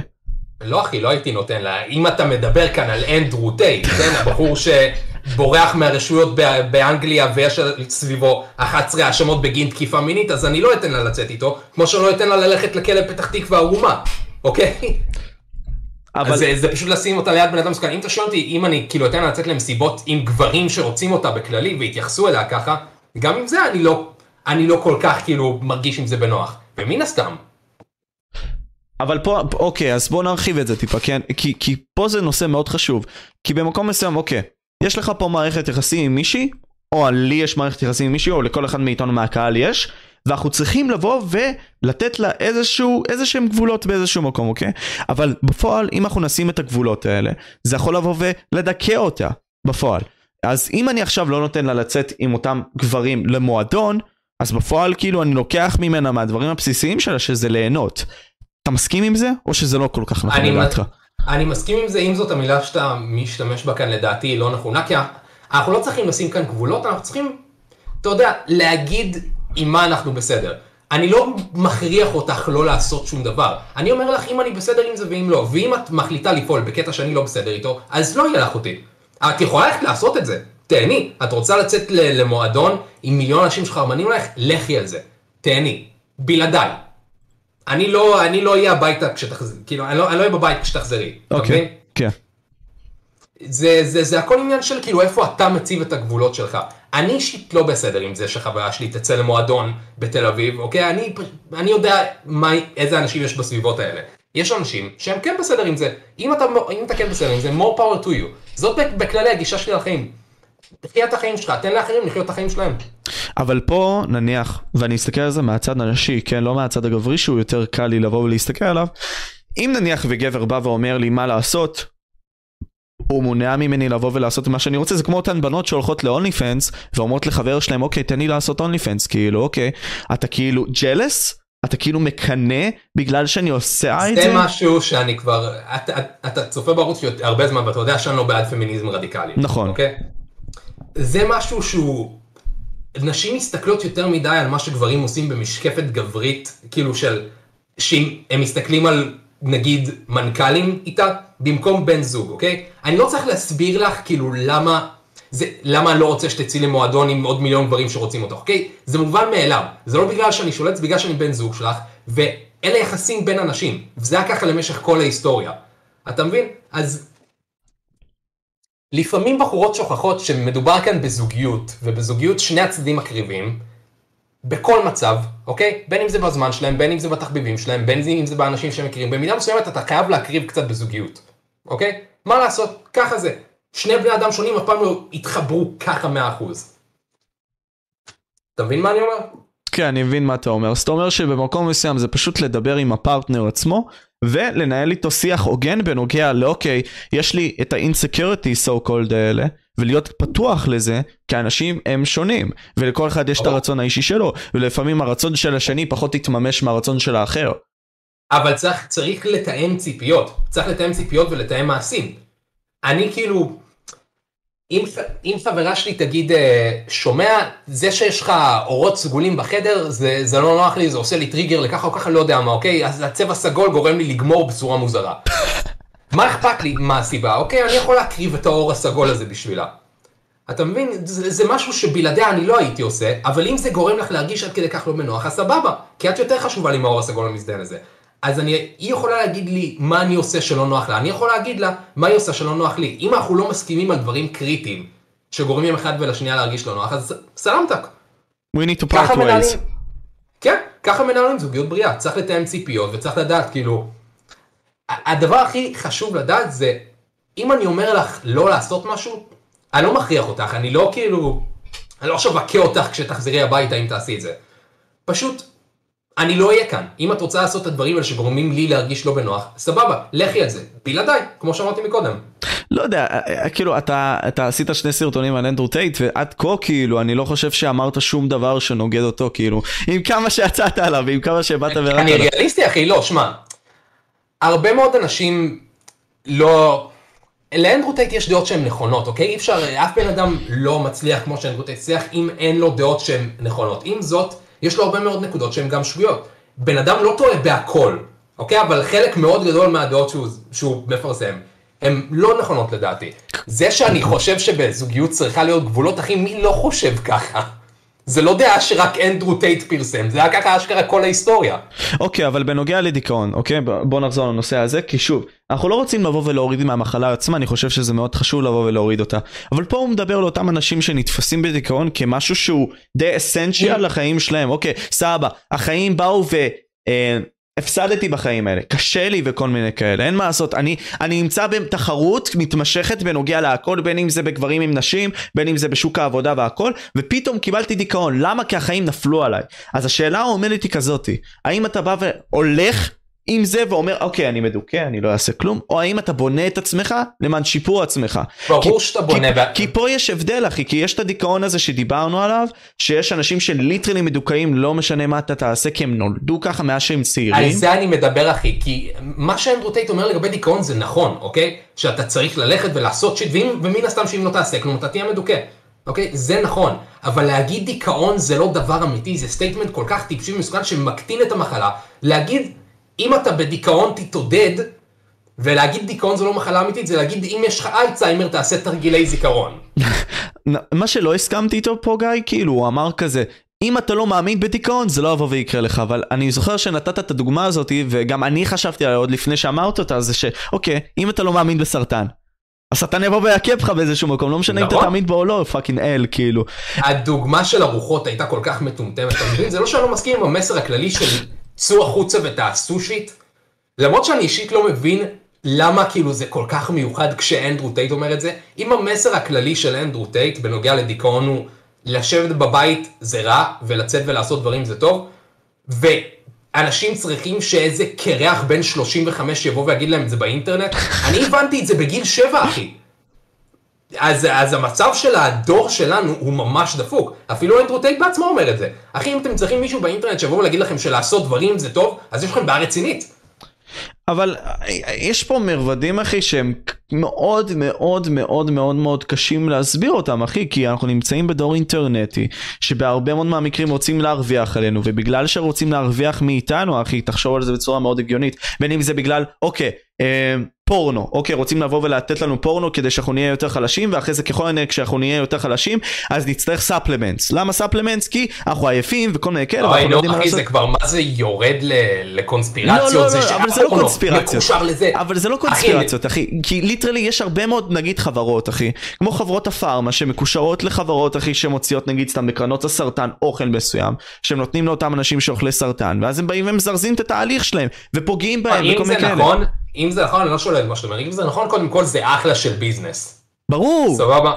Speaker 2: לא אחי, לא הייתי נותן לה. אם אתה מדבר כאן על אנדרו טייט, כן, הבחור שבורח מהרשויות באנגליה ויש סביבו 11 האשמות בגין תקיפה מינית, אז אני לא אתן לה לצאת איתו, כמו שאני לא אתן לה ללכת לכלא פתח תקווה ערומה, אוקיי? אבל... אז זה, זה פשוט לשים אותה ליד בן אדם מסוכן. אם אתה שואל אותי, אם אני כאילו אתן לה לצאת למסיבות עם גברים שרוצים אותה בכללי והתייחסו אליה ככה, גם עם זה אני לא, אני לא כל כך כאילו מרגיש עם זה בנוח. ומן הסתם,
Speaker 1: אבל פה, אוקיי, אז בוא נרחיב את זה טיפה, כן? כי, כי פה זה נושא מאוד חשוב. כי במקום מסוים, אוקיי, יש לך פה מערכת יחסים עם מישהי, או לי יש מערכת יחסים עם מישהי, או לכל אחד מאיתנו מהקהל יש, ואנחנו צריכים לבוא ולתת לה איזשהו, איזשהם גבולות באיזשהו מקום, אוקיי? אבל בפועל, אם אנחנו נשים את הגבולות האלה, זה יכול לבוא ולדכא אותה, בפועל. אז אם אני עכשיו לא נותן לה לצאת עם אותם גברים למועדון, אז בפועל כאילו אני לוקח ממנה מהדברים הבסיסיים שלה, שזה ליהנות. אתה מסכים עם זה, או שזה לא כל כך נכון לדעתך?
Speaker 2: אני מסכים עם זה, אם זאת המילה שאתה משתמש בה כאן לדעתי היא לא נכונה, כי אנחנו לא צריכים לשים כאן גבולות, אנחנו צריכים, אתה יודע, להגיד עם מה אנחנו בסדר. אני לא מכריח אותך לא לעשות שום דבר. אני אומר לך אם אני בסדר עם זה ואם לא. ואם את מחליטה לפעול בקטע שאני לא בסדר איתו, אז לא יהיה לך אותי. את יכולה ללכת לעשות את זה. תהני. את רוצה לצאת למועדון עם מיליון אנשים שחרמנים עליך? לכי על זה. תהני. בלעדיי. אני לא, אני לא אהיה הביתה כשתחזרי, כאילו, אני לא, אני לא אהיה בבית כשתחזרי.
Speaker 1: אוקיי? כן.
Speaker 2: זה, זה, זה הכל עניין של כאילו איפה אתה מציב את הגבולות שלך. אני אישית לא בסדר עם זה שחברה שלי תצא למועדון בתל אביב, אוקיי? אני, אני יודע מה, איזה אנשים יש בסביבות האלה. יש אנשים שהם כן בסדר עם זה. אם אתה, אם אתה כן בסדר עם זה, more power to you. זאת בכללי הגישה שלי לחיים. תחיה את החיים שלך, תן לאחרים לחיות את החיים שלהם.
Speaker 1: אבל פה נניח, ואני אסתכל על זה מהצד הנשי, כן, לא מהצד הגברי שהוא יותר קל לי לבוא ולהסתכל עליו, אם נניח וגבר בא ואומר לי מה לעשות, הוא מונע ממני לבוא ולעשות מה שאני רוצה, זה כמו אותן בנות שהולכות ל-only fans ואומרות לחבר שלהם, אוקיי, תן לי לעשות only fans, כאילו, אוקיי, אתה כאילו ג'לס? אתה כאילו מקנא בגלל שאני עושה את זה?
Speaker 2: זה משהו שאני כבר, אתה, אתה צופה בערוץ הרבה זמן ואתה יודע שאני לא בעד פמיניזם רדיקלי.
Speaker 1: נכון.
Speaker 2: אוקיי? זה משהו שהוא, נשים מסתכלות יותר מדי על מה שגברים עושים במשקפת גברית, כאילו של, שהם מסתכלים על נגיד מנכ"לים איתה, במקום בן זוג, אוקיי? אני לא צריך להסביר לך כאילו למה, זה, למה אני לא רוצה שתצאי למועדון עם עוד מיליון גברים שרוצים אותך, אוקיי? זה מובן מאליו, זה לא בגלל שאני שולט, זה בגלל שאני בן זוג שלך, ואלה יחסים בין אנשים, וזה היה ככה למשך כל ההיסטוריה. אתה מבין? אז לפעמים בחורות שוכחות שמדובר כאן בזוגיות, ובזוגיות שני הצדדים מקריבים, בכל מצב, אוקיי? בין אם זה בזמן שלהם, בין אם זה בתחביבים שלהם, בין אם זה באנשים שהם מכירים, במידה מסוימת אתה חייב להקריב קצת בזוגיות, אוקיי? מה לעשות? ככה זה. שני בני אדם שונים אף פעם לא התחברו ככה מאה אחוז. אתה מבין מה אני אומר?
Speaker 1: כן, אני מבין מה אתה אומר. אז אתה אומר שבמקום מסוים זה פשוט לדבר עם הפרטנר עצמו, ולנהל איתו שיח הוגן בנוגע לאוקיי, יש לי את ה-insecurity so called האלה, ולהיות פתוח לזה, כי אנשים הם שונים, ולכל אחד יש את הרצון האישי שלו, ולפעמים הרצון של השני פחות יתממש מהרצון של האחר.
Speaker 2: אבל צריך, צריך לתאם ציפיות, צריך לתאם ציפיות ולתאם מעשים. אני כאילו, אם, אם חברה שלי תגיד, אה, שומע, זה שיש לך אורות סגולים בחדר, זה, זה לא נוח לי, זה עושה לי טריגר לככה או ככה, לא יודע מה, אוקיי? אז הצבע סגול גורם לי לגמור בצורה מוזרה. [laughs] מה אכפת לי מה הסיבה, אוקיי? אני יכול להקריב את האור הסגול הזה בשבילה. אתה מבין? זה, זה משהו שבלעדיה אני לא הייתי עושה, אבל אם זה גורם לך להרגיש עד כדי כך לא בנוח, אז סבבה, כי את יותר חשובה לי מהאור הסגול המזדיין הזה. אז אני, היא יכולה להגיד לי מה אני עושה שלא נוח לה, אני יכול להגיד לה מה היא עושה שלא נוח לי. אם אנחנו לא מסכימים על דברים קריטיים שגורמים אחד ולשנייה להרגיש לא נוח, אז סלמתק.
Speaker 1: We need to part ways.
Speaker 2: כן, ככה מנהלים זוגיות בריאה, צריך לתאם ציפיות וצריך לדעת, כאילו, הדבר הכי חשוב לדעת זה, אם אני אומר לך לא לעשות משהו, אני לא מכריח אותך, אני לא כאילו, אני לא עכשיו אכה אותך כשתחזרי הביתה אם תעשי את זה. פשוט אני לא אהיה כאן. אם את רוצה לעשות את הדברים האלה שגורמים לי להרגיש לא בנוח, סבבה, לכי על זה. בלעדיי, כמו שאמרתי מקודם.
Speaker 1: לא יודע, כאילו, אתה, אתה עשית שני סרטונים על אנדרו טייט, ועד כה, כאילו, אני לא חושב שאמרת שום דבר שנוגד אותו, כאילו, עם כמה שיצאת עליו, ועם כמה שבאת ורדת עליו.
Speaker 2: אני ריאליסטי, אחי, לא, שמע. הרבה מאוד אנשים לא... לאנדרו טייט יש דעות שהן נכונות, אוקיי? אי אפשר, אף בן אדם לא מצליח כמו שאנדרו טייט הצליח, אם אין לו דעות שהן נכונות. עם זאת, יש לו הרבה מאוד נקודות שהן גם שגויות. בן אדם לא טועה בהכל, אוקיי? אבל חלק מאוד גדול מהדעות שהוא, שהוא מפרסם, הן לא נכונות לדעתי. זה שאני חושב שבזוגיות צריכה להיות גבולות, אחי, מי לא חושב ככה? זה לא דעה שרק אנדרו טייט פרסם, זה היה ככה אשכרה כל ההיסטוריה.
Speaker 1: אוקיי, אבל בנוגע לדיכאון, אוקיי? בוא נחזור לנושא הזה, כי שוב, אנחנו לא רוצים לבוא ולהוריד מהמחלה עצמה, אני חושב שזה מאוד חשוב לבוא ולהוריד אותה. אבל פה הוא מדבר לאותם אנשים שנתפסים בדיכאון כמשהו שהוא די אסנצ'יאל לחיים שלהם, אוקיי, סבבה, החיים באו ו... אה, הפסדתי בחיים האלה, קשה לי וכל מיני כאלה, אין מה לעשות, אני, אני נמצא בתחרות מתמשכת בנוגע להכל, בין אם זה בגברים עם נשים, בין אם זה בשוק העבודה והכל, ופתאום קיבלתי דיכאון, למה? כי החיים נפלו עליי. אז השאלה העומדת היא כזאתי, האם אתה בא והולך עם זה ואומר אוקיי אני מדוכא אני לא אעשה כלום או האם אתה בונה את עצמך למען שיפור עצמך.
Speaker 2: ברור שאתה בונה.
Speaker 1: כי, ב... כי פה יש הבדל אחי כי יש את הדיכאון הזה שדיברנו עליו שיש אנשים ש literally מדוכאים לא משנה מה אתה תעשה כי הם נולדו ככה מאז שהם צעירים.
Speaker 2: על זה אני מדבר אחי כי מה שאנדרו טייט אומר לגבי דיכאון זה נכון אוקיי שאתה צריך ללכת ולעשות shit ומן הסתם שאם לא תעשה כלום אתה תהיה מדוכא. אוקיי? זה נכון, אבל להגיד דיכאון זה לא דבר אמיתי, זה statement כל כך טיפשי ומסוכן שמקטין את המחלה. להגיד אם אתה בדיכאון תתעודד, ולהגיד דיכאון זה לא מחלה אמיתית, זה להגיד אם יש לך אלצהיימר תעשה תרגילי זיכרון. [laughs]
Speaker 1: מה שלא הסכמתי איתו פה גיא, כאילו הוא אמר כזה, אם אתה לא מאמין בדיכאון זה לא יבוא ויקרה לך אבל אני זוכר שנתת את הדוגמה הזאתי וגם אני חשבתי עליה עוד לפני שאמרת אותה זה שאוקיי אם אתה לא מאמין בסרטן הסרטן יבוא ויעכב לך באיזשהו מקום לא משנה אם אתה
Speaker 2: נכון.
Speaker 1: תאמין בו או לא fucking hell כאילו
Speaker 2: הדוגמה של הרוחות הייתה כל כך מטומטמת, אתה מבין? זה לא שאני לא מסכים עם המסר הכללי של צאו החוצה ותעשו shit. למרות שאני אישית לא מבין למה כאילו זה כל כך מיוחד כשאנדרו טייט אומר את זה. אם המסר הכללי של אנדרו טייט בנוגע לדיכאון הוא לשבת בבית זה רע ולצאת ולעשות דברים זה טוב, ואנשים צריכים שאיזה קרח בן 35 יבוא ויגיד להם את זה באינטרנט, אני הבנתי את זה בגיל 7 אחי. אז, אז המצב של הדור שלנו הוא ממש דפוק. אפילו אנדרו טייט בעצמו אומר את זה. אחי, אם אתם צריכים מישהו באינטרנט שיבוא ולהגיד לכם שלעשות דברים זה טוב, אז יש לכם בעיה רצינית.
Speaker 1: אבל אה, יש פה מרבדים אחי שהם מאוד מאוד מאוד מאוד מאוד קשים להסביר אותם אחי כי אנחנו נמצאים בדור אינטרנטי שבהרבה מאוד מהמקרים רוצים להרוויח עלינו ובגלל שרוצים להרוויח מאיתנו אחי תחשוב על זה בצורה מאוד הגיונית בין אם זה בגלל אוקיי אה, פורנו. אוקיי רוצים לבוא ולתת לנו פורנו כדי שאנחנו נהיה יותר חלשים ואחרי זה ככל הנראה כשאנחנו נהיה יותר חלשים אז נצטרך ספלמנטס למה ספלמנטס כי אנחנו עייפים וכל מיני כאלה ואנחנו לא יודעים מה
Speaker 2: אחי
Speaker 1: לעשות.
Speaker 2: זה כבר מה זה יורד לקונספירציות,
Speaker 1: לא, לא, לא, אבל זה לא קונספירציות. אבל זה לא קונספירציות אחי, כי literally יש הרבה מאוד נגיד חברות אחי, כמו חברות הפארמה שמקושרות לחברות אחי שמוציאות נגיד סתם בקרנות הסרטן אוכל מסוים, שהם נותנים לאותם אנשים שחולי סרטן, ואז הם באים ומזרזים את התהליך שלהם, ופוגעים בהם וכל מיני כאלה.
Speaker 2: אם זה נכון, אני לא שולל מה שאתה אומר, אם זה נכון, קודם כל זה אחלה של ביזנס.
Speaker 1: ברור,
Speaker 2: סבבה?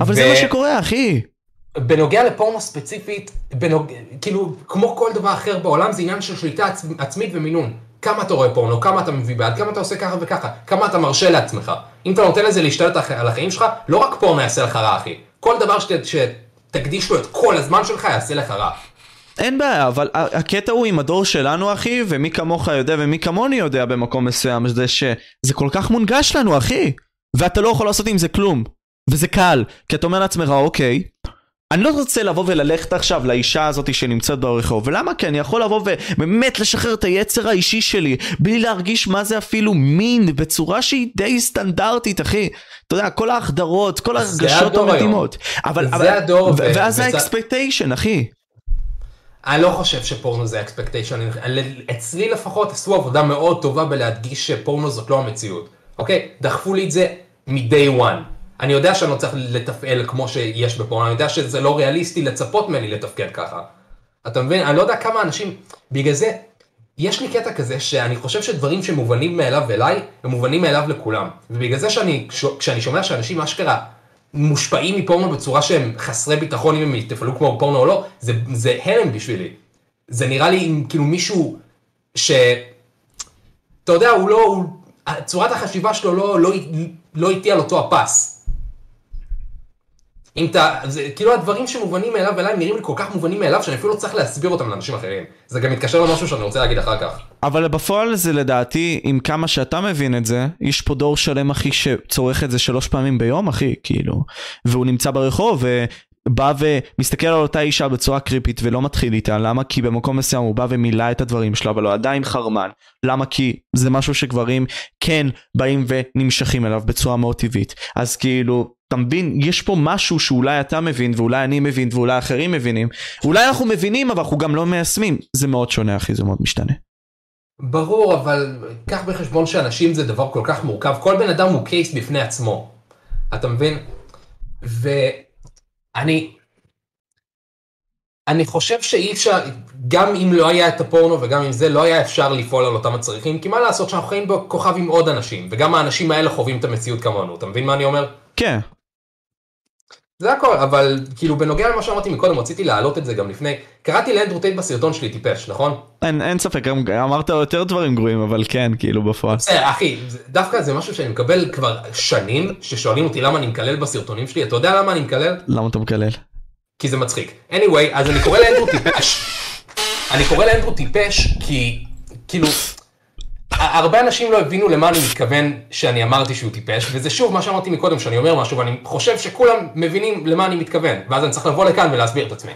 Speaker 1: אבל זה מה שקורה אחי.
Speaker 2: בנוגע לפורנו ספציפית, בנוג... כאילו, כמו כל דבר אחר בעולם, זה עניין של שליטה עצ... עצמית ומינון. כמה אתה רואה פורנו, כמה אתה מביא בעד, כמה אתה עושה ככה וככה, כמה אתה מרשה לעצמך. אם אתה נותן לזה להשתלט על החיים שלך, לא רק פורנו יעשה לך רע, אחי. כל דבר שת... שתקדיש לו את כל הזמן שלך, יעשה לך רע.
Speaker 1: אין בעיה, אבל הקטע הוא עם הדור שלנו אחי, ומי כמוך יודע ומי כמוני יודע במקום מסוים, זה שזה כל כך מונגש לנו אחי, ואתה לא יכול לעשות עם זה כלום, וזה קל, כי אתה אומר לעצמך אוקיי, אני לא רוצה לבוא וללכת עכשיו לאישה הזאת שנמצאת ברחוב, ולמה? כי אני יכול לבוא ובאמת לשחרר את היצר האישי שלי, בלי להרגיש מה זה אפילו מין, בצורה שהיא די סטנדרטית אחי, אתה יודע, כל ההחדרות, כל ההרגשות. המתאימות, אבל,
Speaker 2: זה
Speaker 1: אבל,
Speaker 2: הדור,
Speaker 1: ואז האקספקטיישן אחי.
Speaker 2: אני לא חושב שפורנו זה אקספקטיישן, אצלי לפחות עשו עבודה מאוד טובה בלהדגיש שפורנו זאת לא המציאות, אוקיי? דחפו לי את זה מ-day one. אני יודע שאני לא צריך לתפעל כמו שיש בפורנו, אני יודע שזה לא ריאליסטי לצפות ממני לתפקד ככה. אתה מבין? אני לא יודע כמה אנשים, בגלל זה, יש לי קטע כזה שאני חושב שדברים שמובנים מאליו אליי, הם מובנים מאליו לכולם. ובגלל זה שאני, כשאני שומע שאנשים אשכרה מושפעים מפורנו בצורה שהם חסרי ביטחון אם הם יתפעלו כמו פורנו או לא, זה, זה הלם בשבילי. זה נראה לי אם כאילו מישהו ש... אתה יודע, הוא לא... הוא... צורת החשיבה שלו לא, לא, לא איתי על אותו הפס. אם אתה, זה כאילו הדברים שמובנים מאליו אליי נראים לי כל כך מובנים מאליו שאני אפילו לא צריך להסביר אותם לאנשים אחרים. זה גם מתקשר למשהו שאני רוצה להגיד אחר כך.
Speaker 1: אבל בפועל זה לדעתי, עם כמה שאתה מבין את זה, יש פה דור שלם אחי שצורך את זה שלוש פעמים ביום אחי, כאילו, והוא נמצא ברחוב ובא ומסתכל על אותה אישה בצורה קריפית ולא מתחיל איתה, למה? כי במקום מסוים הוא בא ומילא את הדברים שלו, אבל הוא עדיין חרמן, למה? כי זה משהו שגברים כן באים ונמשכים אליו בצורה מאוד טבעית, אז כאילו, אתה מבין, יש פה משהו שאולי אתה מבין ואולי אני מבין ואולי אחרים מבינים, אולי אנחנו מבינים אבל אנחנו גם לא מיישמים, זה מאוד שונה אחי, זה מאוד משתנה.
Speaker 2: ברור, אבל קח בחשבון שאנשים זה דבר כל כך מורכב, כל בן אדם הוא קייס בפני עצמו, אתה מבין? ואני, אני חושב שאי אפשר, גם אם לא היה את הפורנו וגם אם זה, לא היה אפשר לפעול על אותם הצריכים, כי מה לעשות שאנחנו חיים בכוכב עם עוד אנשים, וגם האנשים האלה חווים את המציאות כמונו, אתה מבין מה אני אומר?
Speaker 1: כן.
Speaker 2: זה הכל, אבל כאילו בנוגע למה שאמרתי מקודם, רציתי להעלות את זה גם לפני, קראתי לאנדרו טייט בסרטון שלי טיפש, נכון?
Speaker 1: אין, אין ספק, אמרת יותר דברים גרועים, אבל כן, כאילו בפועל.
Speaker 2: בסדר, אחי, דווקא זה משהו שאני מקבל כבר שנים, ששואלים אותי למה אני מקלל בסרטונים שלי, אתה יודע למה אני מקלל?
Speaker 1: למה אתה מקלל?
Speaker 2: כי זה מצחיק. anyway, אז אני קורא לאנדרו טיפש. אני קורא לאנדרו טיפש כי, כאילו, הרבה אנשים לא הבינו למה אני מתכוון שאני אמרתי שהוא טיפש, וזה שוב מה שאמרתי מקודם, שאני אומר משהו ואני חושב שכולם מבינים למה אני מתכוון, ואז אני צריך לבוא לכאן ולהסביר את עצמי.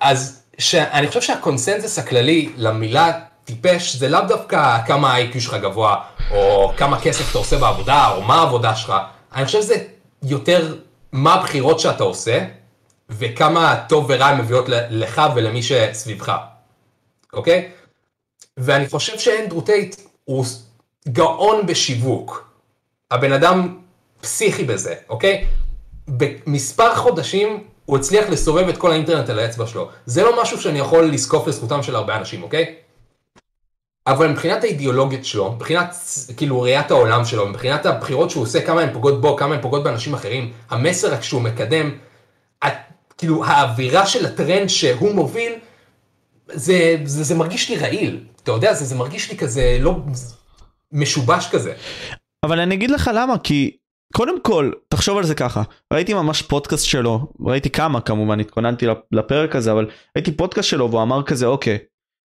Speaker 2: אז שאני חושב שהקונסנזוס הכללי למילה טיפש זה לאו דווקא כמה ה-IQ שלך גבוה, או כמה כסף אתה עושה בעבודה, או מה העבודה שלך, אני חושב שזה יותר מה הבחירות שאתה עושה, וכמה טוב ורע הן מביאות לך ולמי שסביבך, אוקיי? ואני חושב שאנדרו טייט הוא גאון בשיווק. הבן אדם פסיכי בזה, אוקיי? במספר חודשים הוא הצליח לסובב את כל האינטרנט על האצבע שלו. זה לא משהו שאני יכול לזקוף לזכותם של הרבה אנשים, אוקיי? אבל מבחינת האידיאולוגיות שלו, מבחינת כאילו ראיית העולם שלו, מבחינת הבחירות שהוא עושה, כמה הן פוגעות בו, כמה הן פוגעות באנשים אחרים, המסר שהוא מקדם, כאילו האווירה של הטרנד שהוא מוביל, זה, זה, זה מרגיש לי רעיל, אתה יודע, זה, זה מרגיש לי כזה לא משובש כזה.
Speaker 1: אבל אני אגיד לך למה, כי קודם כל, תחשוב על זה ככה, ראיתי ממש פודקאסט שלו, ראיתי כמה כמובן, התכוננתי לפרק הזה, אבל ראיתי פודקאסט שלו והוא אמר כזה, אוקיי,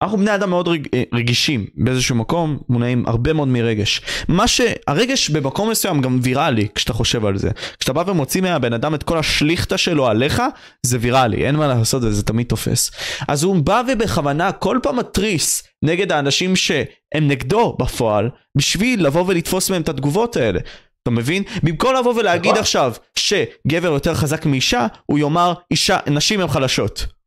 Speaker 1: אנחנו בני אדם מאוד רג, אה, רגישים באיזשהו מקום, מונעים הרבה מאוד מרגש. מה שהרגש במקום מסוים גם ויראלי, כשאתה חושב על זה. כשאתה בא ומוציא מהבן אדם את כל השליכטה שלו עליך, זה ויראלי, אין מה לעשות, זה תמיד תופס. אז הוא בא ובכוונה כל פעם מתריס נגד האנשים שהם נגדו בפועל, בשביל לבוא ולתפוס מהם את התגובות האלה. אתה מבין? במקום לבוא ולהגיד נכון. עכשיו שגבר יותר חזק מאישה, הוא יאמר אישה, נשים הן חלשות.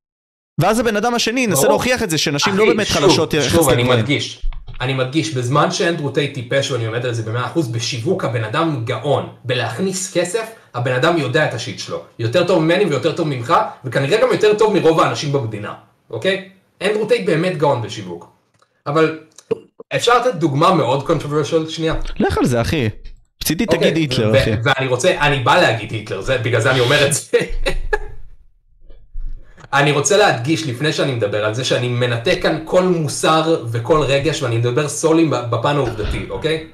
Speaker 1: ואז הבן אדם השני ינסה להוכיח את זה שנשים לא באמת חלשות
Speaker 2: יחסית. שוב, אני מדגיש, אני מדגיש, בזמן שאנדרו טייט טיפש ואני עומד על זה במאה אחוז, בשיווק הבן אדם גאון, בלהכניס כסף, הבן אדם יודע את ה shit שלו. יותר טוב ממני ויותר טוב ממך, וכנראה גם יותר טוב מרוב האנשים במדינה, אוקיי? אנדרו טייט באמת גאון בשיווק. אבל אפשר לתת דוגמה מאוד controversial שנייה?
Speaker 1: לך על זה אחי. רציתי תגיד אוקיי, היטלר אחי.
Speaker 2: ואני רוצה, אני בא להגיד היטלר, בגלל זה אני אומר את זה. אני רוצה להדגיש לפני שאני מדבר על זה שאני מנתק כאן כל מוסר וכל רגש ואני מדבר solely בפן העובדתי, אוקיי?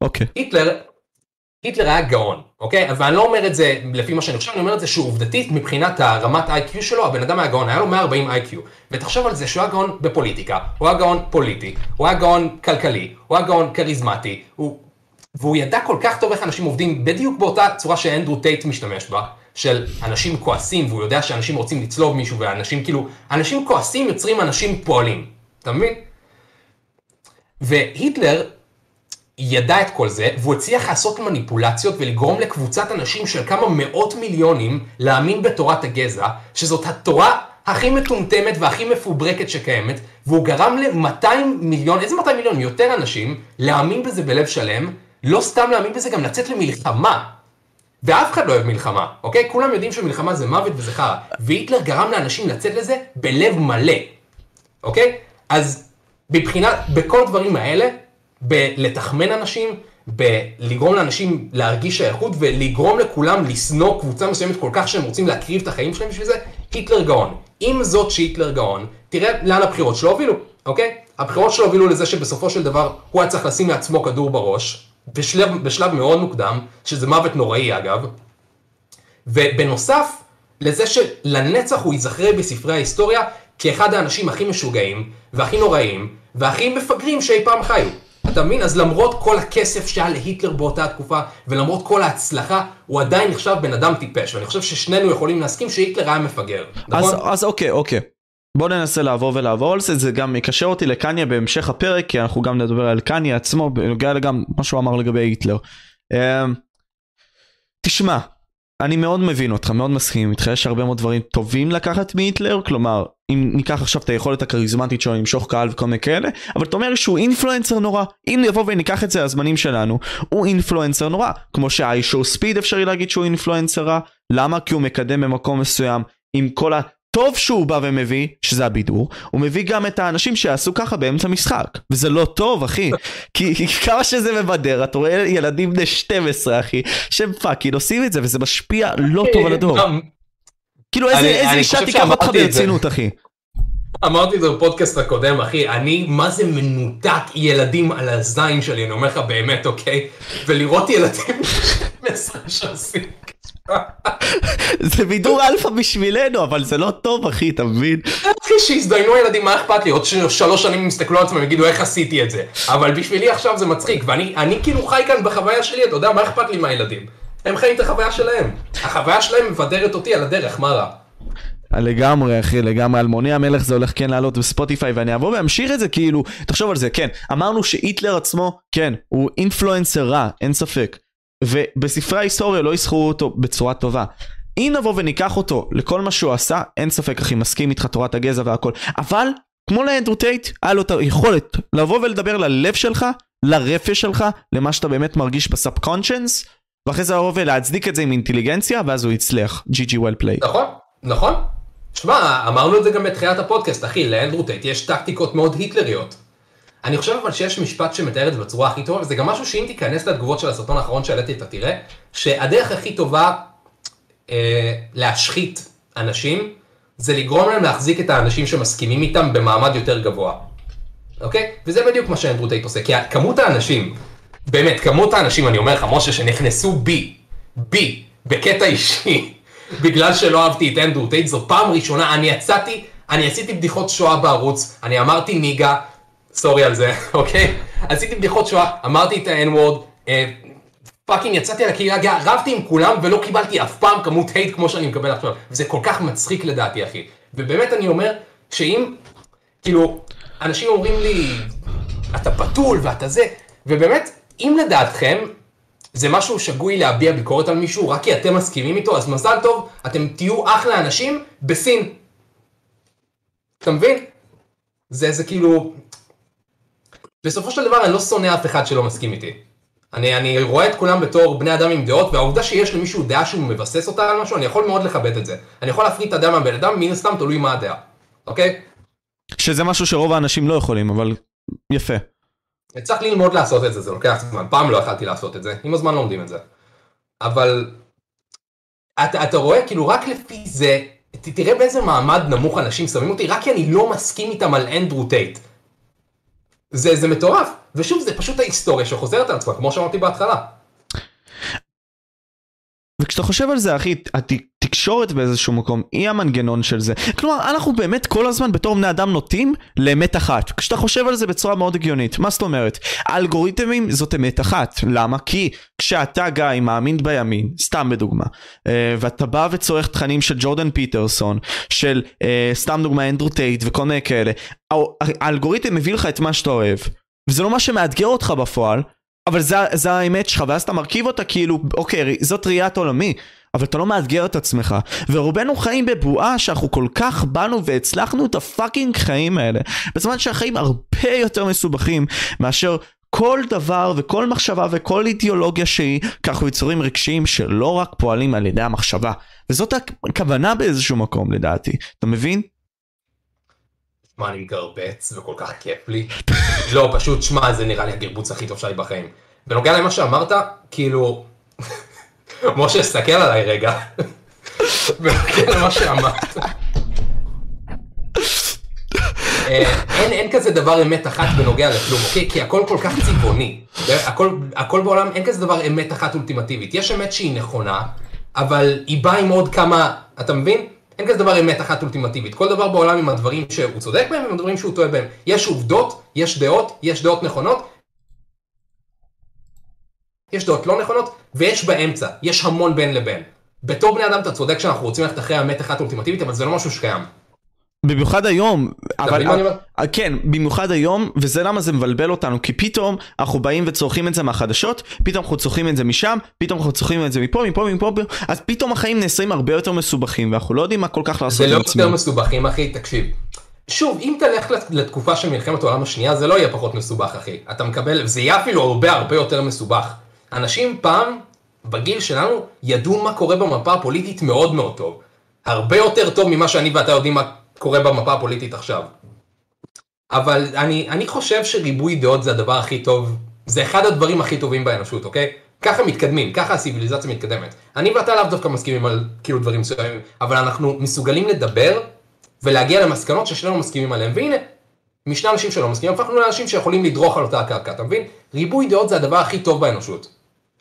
Speaker 1: אוקיי.
Speaker 2: היטלר, היטלר היה גאון, אוקיי? ואני לא אומר את זה לפי מה שאני חושב, אני אומר את זה שהוא עובדתית מבחינת הרמת IQ שלו, הבן אדם היה גאון, היה לו 140 IQ. ותחשוב על זה שהוא היה גאון בפוליטיקה, הוא היה גאון פוליטי, הוא היה גאון כלכלי, הוא היה גאון כריזמטי, הוא... והוא ידע כל כך טוב איך אנשים עובדים בדיוק באותה צורה שאנדרו טייט משתמש בה. של אנשים כועסים, והוא יודע שאנשים רוצים לצלוב מישהו, ואנשים כאילו, אנשים כועסים יוצרים אנשים פועלים, אתה מבין? והיטלר ידע את כל זה, והוא הצליח לעשות מניפולציות ולגרום לקבוצת אנשים של כמה מאות מיליונים להאמין בתורת הגזע, שזאת התורה הכי מטומטמת והכי מפוברקת שקיימת, והוא גרם ל-200 מיליון, איזה 200 מיליון? יותר אנשים להאמין בזה בלב שלם, לא סתם להאמין בזה, גם לצאת למלחמה. ואף אחד לא אוהב מלחמה, אוקיי? כולם יודעים שמלחמה זה מוות וזה חרא. והיטלר גרם לאנשים לצאת לזה בלב מלא, אוקיי? אז מבחינת, בכל הדברים האלה, בלתחמן אנשים, בלגרום לאנשים להרגיש שייכות ולגרום לכולם לשנוא קבוצה מסוימת כל כך שהם רוצים להקריב את החיים שלהם בשביל זה, היטלר גאון. עם זאת שהיטלר גאון, תראה לאן הבחירות שלו הובילו, אוקיי? הבחירות שלו הובילו לזה שבסופו של דבר הוא היה צריך לשים לעצמו כדור בראש, בשלב, בשלב מאוד מוקדם, שזה מוות נוראי אגב, ובנוסף לזה שלנצח הוא ייזכר בספרי ההיסטוריה כאחד האנשים הכי משוגעים, והכי נוראים, והכי מפגרים שאי פעם חיו. אתה מבין? אז למרות כל הכסף שהיה להיטלר באותה תקופה, ולמרות כל ההצלחה, הוא עדיין נחשב בן אדם טיפש, ואני חושב ששנינו יכולים להסכים שהיטלר היה מפגר,
Speaker 1: נכון? אז, אז אוקיי, אוקיי. בוא ננסה לעבור ולעבור על זה, זה גם יקשר אותי לקניה בהמשך הפרק, כי אנחנו גם נדבר על קניה עצמו, בנוגע לגם מה שהוא אמר לגבי היטלר. אמ, תשמע, אני מאוד מבין אותך, מאוד מסכים איתך, יש הרבה מאוד דברים טובים לקחת מהיטלר, כלומר, אם ניקח עכשיו את היכולת הכריזמטית שלו למשוך קהל וכל מיני כאלה, אבל אתה אומר שהוא אינפלואנסר נורא, אם נבוא וניקח את זה הזמנים שלנו, הוא אינפלואנסר נורא, כמו שהאישו ספיד אפשרי להגיד שהוא אינפלואנסר רע, למה? כי הוא מקדם במקום מסוים עם כל טוב שהוא בא ומביא, שזה הבידור, הוא מביא גם את האנשים שיעשו ככה באמצע משחק. וזה לא טוב, אחי. כי, כי כמה שזה מבדר, אתה רואה ילדים בני 12, אחי, שהם fucking עושים את זה, וזה משפיע לא טוב על הדור. כאילו איזה, איזה אישה תיקח אותך ברצינות, אחי.
Speaker 2: אמרתי את זה בפודקאסט הקודם, אחי, אני, מה זה מנותק ילדים על הזין שלי, אני אומר לך באמת, אוקיי? ולראות ילדים 12 שעושים [laughs]
Speaker 1: זה בידור אחלה בשבילנו, אבל זה לא טוב אחי, אתה מבין?
Speaker 2: אחי, שיזדיינו ילדים, מה אכפת לי? עוד שלוש שנים הם יסתכלו על עצמם ויגידו איך עשיתי את זה. אבל בשבילי עכשיו זה מצחיק, ואני כאילו חי כאן בחוויה שלי, אתה יודע, מה אכפת לי מהילדים? הם חיים את החוויה שלהם. החוויה שלהם מבדרת אותי על הדרך, מה רע?
Speaker 1: לגמרי אחי לגמרי אלמוני המלך זה הולך כן לעלות בספוטיפיי ואני אבוא ואמשיך את זה כאילו תחשוב על זה כן אמרנו שהיטלר עצמו כן הוא influencer רע אין ספק ובספרי ההיסטוריה לא יזכרו אותו בצורה טובה. אם נבוא וניקח אותו לכל מה שהוא עשה, אין ספק אחי, מסכים איתך תורת הגזע והכל. אבל, כמו לאנדרו טייט, היה לו את היכולת לבוא ולדבר ללב שלך, לנפש שלך, למה שאתה באמת מרגיש ב subconscious, ואחרי זה לבוא ולהצדיק את זה עם אינטליגנציה, ואז הוא הצליח. GG well played.
Speaker 2: נכון, נכון. שמע, אמרנו את זה גם בתחילת הפודקאסט, אחי, לאנדרו טייט יש טקטיקות מאוד היטלריות. אני חושב אבל שיש משפט שמתאר את זה בצורה הכי טובה, וזה גם משהו שאם תיכנס לתגובות של הסרטון האחרון שהעליתי, אתה תראה, שהדרך הכי טובה אה, להשחית אנשים, זה לגרום להם להחזיק את האנשים שמסכימים איתם במעמד יותר גבוה. אוקיי? וזה בדיוק מה שאנדרו טייט עושה, כי כמות האנשים, באמת, כמות האנשים, אני אומר לך, משה, שנכנסו בי, בי, בקטע אישי, [laughs] בגלל שלא אהבתי את אנדרו טייט, זו פעם ראשונה, אני יצאתי, אני עשיתי בדיחות שואה בערוץ, אני אמרתי nigga, sorry על זה, [laughs] אוקיי? עשיתי בדיחות שואה, אמרתי את ה-N-word, אה, fucking יצאתי על הקהילה רבתי עם כולם ולא קיבלתי אף פעם כמות hate כמו שאני מקבל עכשיו. וזה כל כך מצחיק לדעתי, אחי. ובאמת אני אומר, שאם, כאילו, אנשים אומרים לי, אתה פתול ואתה זה, ובאמת, אם לדעתכם, זה משהו שגוי להביע ביקורת על מישהו, רק כי אתם מסכימים איתו, אז מזל טוב, אתם תהיו אחלה אנשים בסין. אתה מבין? זה, זה כאילו... בסופו של דבר אני לא שונא אף אחד שלא מסכים איתי. אני, אני רואה את כולם בתור בני אדם עם דעות, והעובדה שיש למישהו דעה שהוא מבסס אותה על משהו, אני יכול מאוד לכבד את זה. אני יכול להפריד את הדעה מהבן אדם, מן הסתם תלוי מה הדעה, אוקיי?
Speaker 1: שזה משהו שרוב האנשים לא יכולים, אבל יפה.
Speaker 2: צריך ללמוד לעשות את זה, זה לוקח זמן. פעם לא יכלתי לעשות את זה, עם הזמן לומדים את זה. אבל אתה, אתה רואה, כאילו, רק לפי זה, תראה באיזה מעמד נמוך אנשים שמים אותי, רק כי אני לא מסכים איתם על אנדרו טייט. זה, זה מטורף, ושוב זה פשוט ההיסטוריה שחוזרת על עצמה, כמו שאמרתי בהתחלה.
Speaker 1: וכשאתה חושב על זה אחי, התקשורת באיזשהו מקום היא המנגנון של זה. כלומר, אנחנו באמת כל הזמן בתור בני אדם נוטים לאמת אחת. כשאתה חושב על זה בצורה מאוד הגיונית, מה זאת אומרת? האלגוריתמים זאת אמת אחת. למה? כי כשאתה גיא מאמין בימין, סתם בדוגמה, אה, ואתה בא וצורך תכנים של ג'ורדן פיטרסון, של אה, סתם דוגמה אנדרו טייט וכל מיני כאלה, האלגוריתם מביא לך את מה שאתה אוהב. וזה לא מה שמאתגר אותך בפועל, אבל זה, זה האמת שלך, ואז אתה מרכיב אותה כאילו, אוקיי, זאת ראיית עולמי, אבל אתה לא מאתגר את עצמך. ורובנו חיים בבועה שאנחנו כל כך באנו והצלחנו את ה fucking חיים האלה, בזמן שהחיים הרבה יותר מסובכים מאשר כל דבר וכל מחשבה וכל אידיאולוגיה שהיא, אנחנו יצורים רגשיים שלא רק פועלים על ידי המחשבה. וזאת הכוונה באיזשהו מקום לדעתי, אתה מבין?
Speaker 2: מה, אני מגרבץ וכל כך כיף לי? לא, פשוט, שמע, זה נראה לי הגרבוץ הכי טוב שלי בחיים. בנוגע למה שאמרת, כאילו... [laughs] משה, תסתכל עליי רגע. בנוגע למה שאמרת. אה, אין, אין כזה דבר אמת אחת בנוגע לכלום, אוקיי? כי הכל כל כך צבעוני. הכל, הכל בעולם, אין כזה דבר אמת אחת אולטימטיבית. יש אמת שהיא נכונה, אבל היא באה עם עוד כמה, אתה מבין? אין כזה דבר אמת אחת אולטימטיבית. כל דבר בעולם עם הדברים שהוא צודק בהם ועם הדברים שהוא טועה בהם. יש עובדות, יש דעות, יש דעות נכונות, יש דעות לא נכונות, ויש באמצע, יש המון בין לבין. בתור בני אדם אתה צודק שאנחנו רוצים ללכת אחרי האמת אחת אולטימטיבית, אבל זה לא משהו שקיים.
Speaker 1: במיוחד היום, אבל כן, במיוחד היום, וזה למה זה מבלבל אותנו, כי פתאום אנחנו באים וצורכים את זה מהחדשות, פתאום אנחנו צורכים את זה משם, פתאום אנחנו צורכים את זה מפה, מפה, מפה, מפה, אז פתאום החיים נעשים הרבה יותר מסובכים, ואנחנו לא יודעים מה כל כך לעשות
Speaker 2: זה לא יותר מסובכים, אחי, תקשיב. שוב, אם תלך לתקופה של מלחמת העולם השנייה, זה לא יהיה פחות מסובך, אחי. אתה מקבל, זה יהיה אפילו הרבה הרבה יותר מסובך. אנשים פעם, בגיל שלנו, ידעו מה קורה במפה הפוליטית מאוד מאוד טוב. הרבה יותר טוב ממה שאני ואתה יודעים מה קורה במפה הפוליטית עכשיו. אבל אני, אני חושב שריבוי דעות זה הדבר הכי טוב, זה אחד הדברים הכי טובים באנושות, אוקיי? ככה מתקדמים, ככה הסיביליזציה מתקדמת. אני ואתה לאו דווקא מסכימים על כאילו דברים מסוימים, אבל אנחנו מסוגלים לדבר ולהגיע למסקנות ששנינו מסכימים עליהן, והנה, משני אנשים שלא מסכימים, הפכנו לאנשים שיכולים לדרוך על אותה הקרקע, אתה מבין? ריבוי דעות זה הדבר הכי טוב באנושות.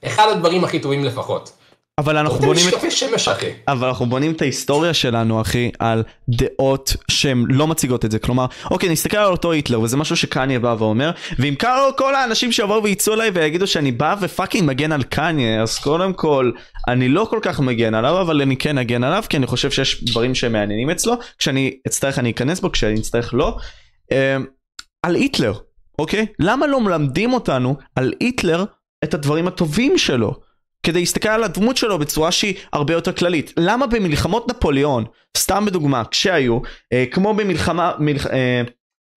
Speaker 2: אחד הדברים הכי טובים לפחות.
Speaker 1: אבל אנחנו בונים
Speaker 2: את... שמש, אחי.
Speaker 1: אבל אנחנו בונים את ההיסטוריה שלנו אחי על דעות שהן לא מציגות את זה כלומר אוקיי נסתכל על אותו היטלר וזה משהו שקניה בא ואומר ואם כל האנשים שיבואו וייצאו עליי ויגידו שאני בא ופאקינג מגן על קניה אז קודם כל אני לא כל כך מגן עליו אבל אני כן אגן עליו כי אני חושב שיש דברים שמעניינים אצלו כשאני אצטרך אני אכנס בו כשאני אצטרך לא. אה, על היטלר אוקיי למה לא מלמדים אותנו על היטלר את הדברים הטובים שלו. כדי להסתכל על הדמות שלו בצורה שהיא הרבה יותר כללית. למה במלחמות נפוליאון, סתם בדוגמה, כשהיו, אה, כמו במלחמה, מלח, אה,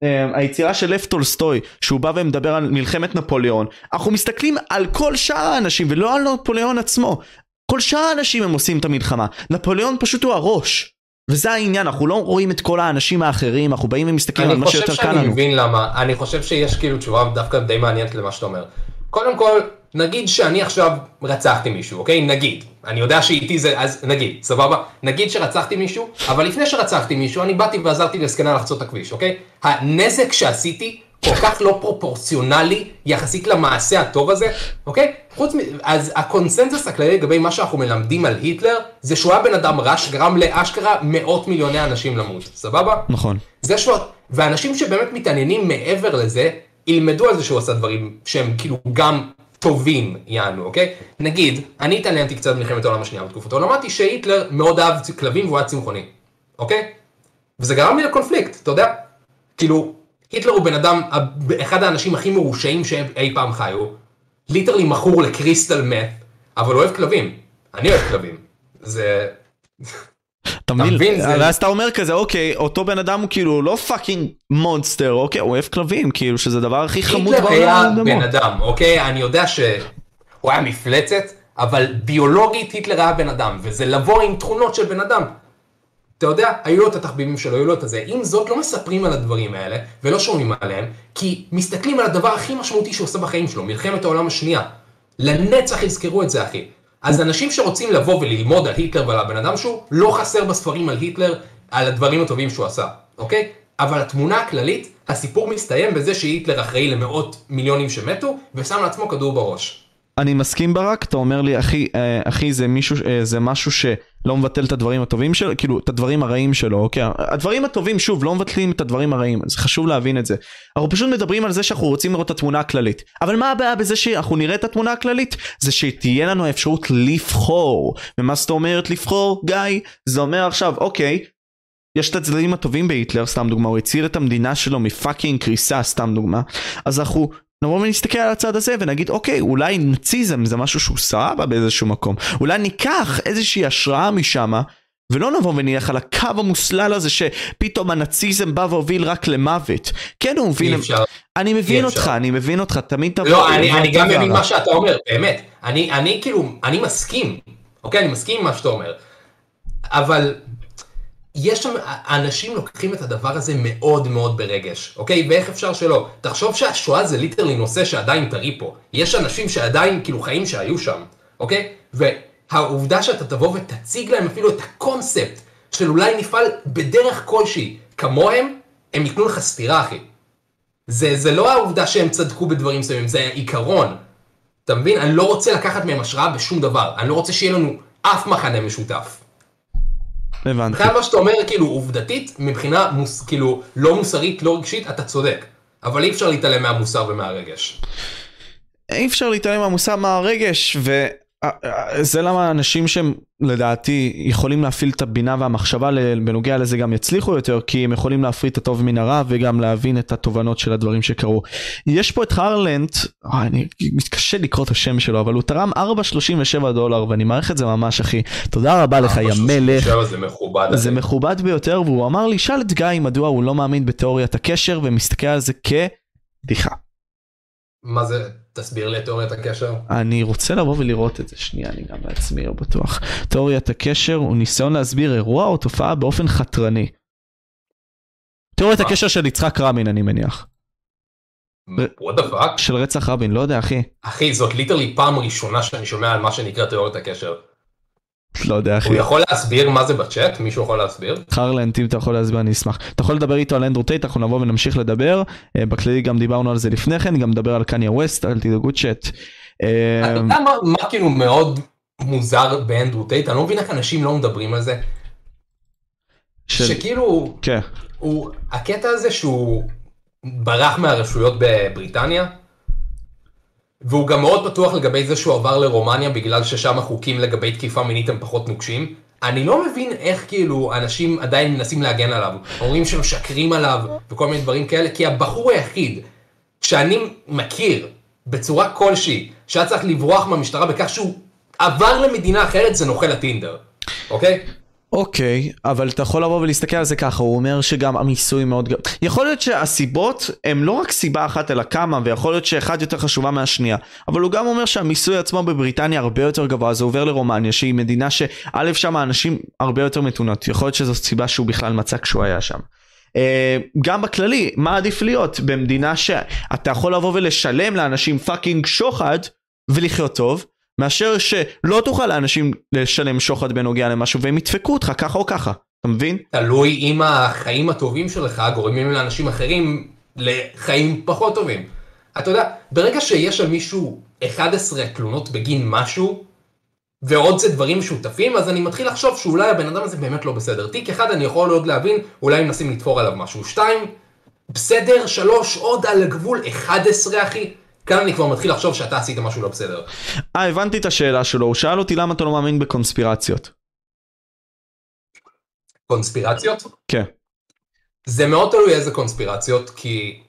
Speaker 1: אה, היצירה של לב טולסטוי, שהוא בא ומדבר על מלחמת נפוליאון, אנחנו מסתכלים על כל שאר האנשים ולא על נפוליאון עצמו. כל שאר האנשים הם עושים את המלחמה. נפוליאון פשוט הוא הראש. וזה העניין, אנחנו לא רואים את כל האנשים האחרים, אנחנו באים ומסתכלים על מה שיותר קל לנו.
Speaker 2: אני חושב שאני מבין למה, אני חושב שיש כאילו תשובה דווקא די מעניינת למה שאתה אומר. קודם כל, נגיד שאני עכשיו רצחתי מישהו, אוקיי? נגיד. אני יודע שאיתי זה, אז נגיד, סבבה? נגיד שרצחתי מישהו, אבל לפני שרצחתי מישהו, אני באתי ועזרתי לזקנה לחצות את הכביש, אוקיי? הנזק שעשיתי כל כך לא פרופורציונלי יחסית למעשה הטוב הזה, אוקיי? חוץ מ... אז הקונסנזוס הכללי לגבי מה שאנחנו מלמדים על היטלר, זה שהוא היה בן אדם רע שגרם לאשכרה מאות מיליוני אנשים למות, סבבה?
Speaker 1: נכון.
Speaker 2: זה שהוא... ואנשים שבאמת מתעניינים מעבר לזה, ילמדו על זה שהוא עשה דברים שהם כאילו גם טובים יענו, אוקיי? נגיד, אני התעניינתי קצת במלחמת העולם השנייה בתקופתו, למדתי שהיטלר מאוד אהב כלבים והוא היה צמחוני, אוקיי? וזה גרם לי לקונפליקט, אתה יודע? כאילו, היטלר הוא בן אדם, אחד האנשים הכי מרושעים שאי פעם חיו, ליטרלי מכור לקריסטל מת, אבל הוא אוהב כלבים. אני אוהב כלבים. זה...
Speaker 1: אתה מבין? ואז אתה אומר כזה, אוקיי, אותו בן אדם הוא כאילו לא fucking monster, אוקיי, הוא אוהב כלבים, כאילו שזה הדבר הכי חמוד
Speaker 2: בעולם. היטלר היה בן אדם, אוקיי? אני יודע שהוא היה מפלצת, אבל ביולוגית היטלר היה בן אדם, וזה לבוא עם תכונות של בן אדם. אתה יודע, היו לו את התחביבים שלו, היו לו את הזה. עם זאת, לא מספרים על הדברים האלה, ולא שומעים עליהם, כי מסתכלים על הדבר הכי משמעותי שהוא עושה בחיים שלו, מלחמת העולם השנייה. לנצח יזכרו את זה, אחי. אז אנשים שרוצים לבוא וללמוד על היטלר ועל הבן אדם שהוא, לא חסר בספרים על היטלר, על הדברים הטובים שהוא עשה, אוקיי? אבל התמונה הכללית, הסיפור מסתיים בזה שהיטלר אחראי למאות מיליונים שמתו, ושם לעצמו כדור בראש.
Speaker 1: אני מסכים ברק, אתה אומר לי, אחי, אה, אחי זה, מישהו, אה, זה משהו שלא מבטל את הדברים הטובים שלו, כאילו, את הדברים הרעים שלו, אוקיי? הדברים הטובים, שוב, לא מבטלים את הדברים הרעים, זה חשוב להבין את זה. אנחנו פשוט מדברים על זה שאנחנו רוצים לראות את התמונה הכללית. אבל מה הבעיה בזה שאנחנו נראה את התמונה הכללית? זה שתהיה לנו האפשרות לבחור. ומה זאת אומרת לבחור, גיא? זה אומר עכשיו, אוקיי, יש את הצדדים הטובים בהיטלר, סתם דוגמה, הוא הציל את המדינה שלו מפאקינג קריסה, סתם דוגמה. אז אנחנו נבוא ונסתכל על הצד הזה ונגיד אוקיי אולי נאציזם זה משהו שהוא סבבה באיזשהו מקום אולי ניקח איזושהי השראה משם ולא נבוא ונלך על הקו המוסלל הזה שפתאום הנאציזם בא והוביל רק למוות. כן הוא מבין, אני מבין אותך, אני מבין אותך, תמיד
Speaker 2: תבוא. לא, אני, אני גם מבין מה שאתה אומר, באמת. אני, אני כאילו, אני מסכים, אוקיי, אני מסכים עם מה שאתה אומר. אבל יש שם, אנשים לוקחים את הדבר הזה מאוד מאוד ברגש, אוקיי? ואיך אפשר שלא? תחשוב שהשואה זה literally נושא שעדיין טרי פה. יש אנשים שעדיין, כאילו, חיים שהיו שם, אוקיי? והעובדה שאתה תבוא ותציג להם אפילו את הקונספט של אולי נפעל בדרך כלשהי כמוהם, הם ייתנו לך סטירה, אחי. זה, זה לא העובדה שהם צדקו בדברים מסוימים, זה עיקרון. אתה מבין? אני לא רוצה לקחת מהם השראה בשום דבר. אני לא רוצה שיהיה לנו אף מחנה משותף.
Speaker 1: הבנתי.
Speaker 2: מבחינת מה שאתה אומר, כאילו, עובדתית, מבחינה מוס, כאילו, לא מוסרית, לא רגשית, אתה צודק. אבל אי אפשר להתעלם מהמוסר ומהרגש.
Speaker 1: אי אפשר להתעלם מהמוסר מהרגש, ו... אה, אה, זה למה אנשים שהם לדעתי יכולים להפעיל את הבינה והמחשבה בנוגע לזה גם יצליחו יותר כי הם יכולים להפריד את הטוב מן הרע וגם להבין את התובנות של הדברים שקרו. יש פה את הרלנט, אה, אני מתקשה לקרוא את השם שלו אבל הוא תרם 4.37 דולר ואני מעריך את זה ממש אחי. תודה רבה לך יא מלך.
Speaker 2: זה מכובד.
Speaker 1: זה מכובד ביותר והוא אמר לי שאל את גיא מדוע הוא לא מאמין בתיאוריית הקשר ומסתכל על זה כבדיחה.
Speaker 2: מה זה? תסביר לי את תיאוריית הקשר.
Speaker 1: אני רוצה לבוא ולראות את זה, שנייה, אני גם בעצמי לא בטוח. תיאוריית הקשר הוא ניסיון להסביר אירוע או תופעה באופן חתרני. תיאוריית הקשר של יצחק רבין, אני מניח.
Speaker 2: what the fuck?
Speaker 1: של רצח רבין, לא יודע, אחי.
Speaker 2: אחי, זאת literally פעם ראשונה שאני שומע על מה שנקרא תיאוריית הקשר.
Speaker 1: לא יודע אחי.
Speaker 2: הוא יכול להסביר מה זה בצ'אט? מישהו יכול להסביר?
Speaker 1: חרלנט, אם אתה יכול להסביר אני אשמח. אתה יכול לדבר איתו על אנדרו טייט, אנחנו נבוא ונמשיך לדבר. אה, בכללי גם דיברנו על זה לפני כן, גם נדבר על קניה ווסט, אל תדאגו צ'אט.
Speaker 2: אה, אתה יודע מה כאילו מאוד מוזר באנדרו טייט? אני לא מבין איך אנשים לא מדברים על זה. שכאילו,
Speaker 1: כן.
Speaker 2: הקטע הזה שהוא ברח מהרשויות בבריטניה. והוא גם מאוד פתוח לגבי זה שהוא עבר לרומניה בגלל ששם החוקים לגבי תקיפה מינית הם פחות נוקשים. אני לא מבין איך כאילו אנשים עדיין מנסים להגן עליו, אומרים שמשקרים עליו וכל מיני דברים כאלה, כי הבחור היחיד שאני מכיר בצורה כלשהי שהיה צריך לברוח מהמשטרה בכך שהוא עבר למדינה אחרת זה נוכל הטינדר, אוקיי?
Speaker 1: אוקיי, אבל אתה יכול לבוא ולהסתכל על זה ככה, הוא אומר שגם המיסוי מאוד גבוה. יכול להיות שהסיבות הם לא רק סיבה אחת אלא כמה, ויכול להיות שאחת יותר חשובה מהשנייה. אבל הוא גם אומר שהמיסוי עצמו בבריטניה הרבה יותר גבוה, זה עובר לרומניה, שהיא מדינה שא' שם האנשים הרבה יותר מתונות. יכול להיות שזו סיבה שהוא בכלל מצא כשהוא היה שם. Uh, גם בכללי, מה עדיף להיות במדינה שאתה יכול לבוא ולשלם לאנשים פאקינג שוחד ולחיות טוב, מאשר שלא תוכל לאנשים לשלם שוחד בנוגע למשהו והם ידפקו אותך ככה או ככה, אתה מבין?
Speaker 2: תלוי אם החיים הטובים שלך גורמים לאנשים אחרים לחיים פחות טובים. אתה יודע, ברגע שיש על מישהו 11 תלונות בגין משהו, ועוד זה דברים משותפים, אז אני מתחיל לחשוב שאולי הבן אדם הזה באמת לא בסדר. תיק אחד אני יכול עוד להבין, אולי מנסים לתפור עליו משהו. שתיים, בסדר, שלוש, עוד על הגבול, 11 אחי. כאן אני כבר מתחיל לחשוב שאתה עשית משהו לא בסדר.
Speaker 1: אה, הבנתי את השאלה שלו, הוא שאל אותי למה אתה לא מאמין בקונספירציות.
Speaker 2: קונספירציות?
Speaker 1: כן.
Speaker 2: זה מאוד תלוי איזה קונספירציות, כי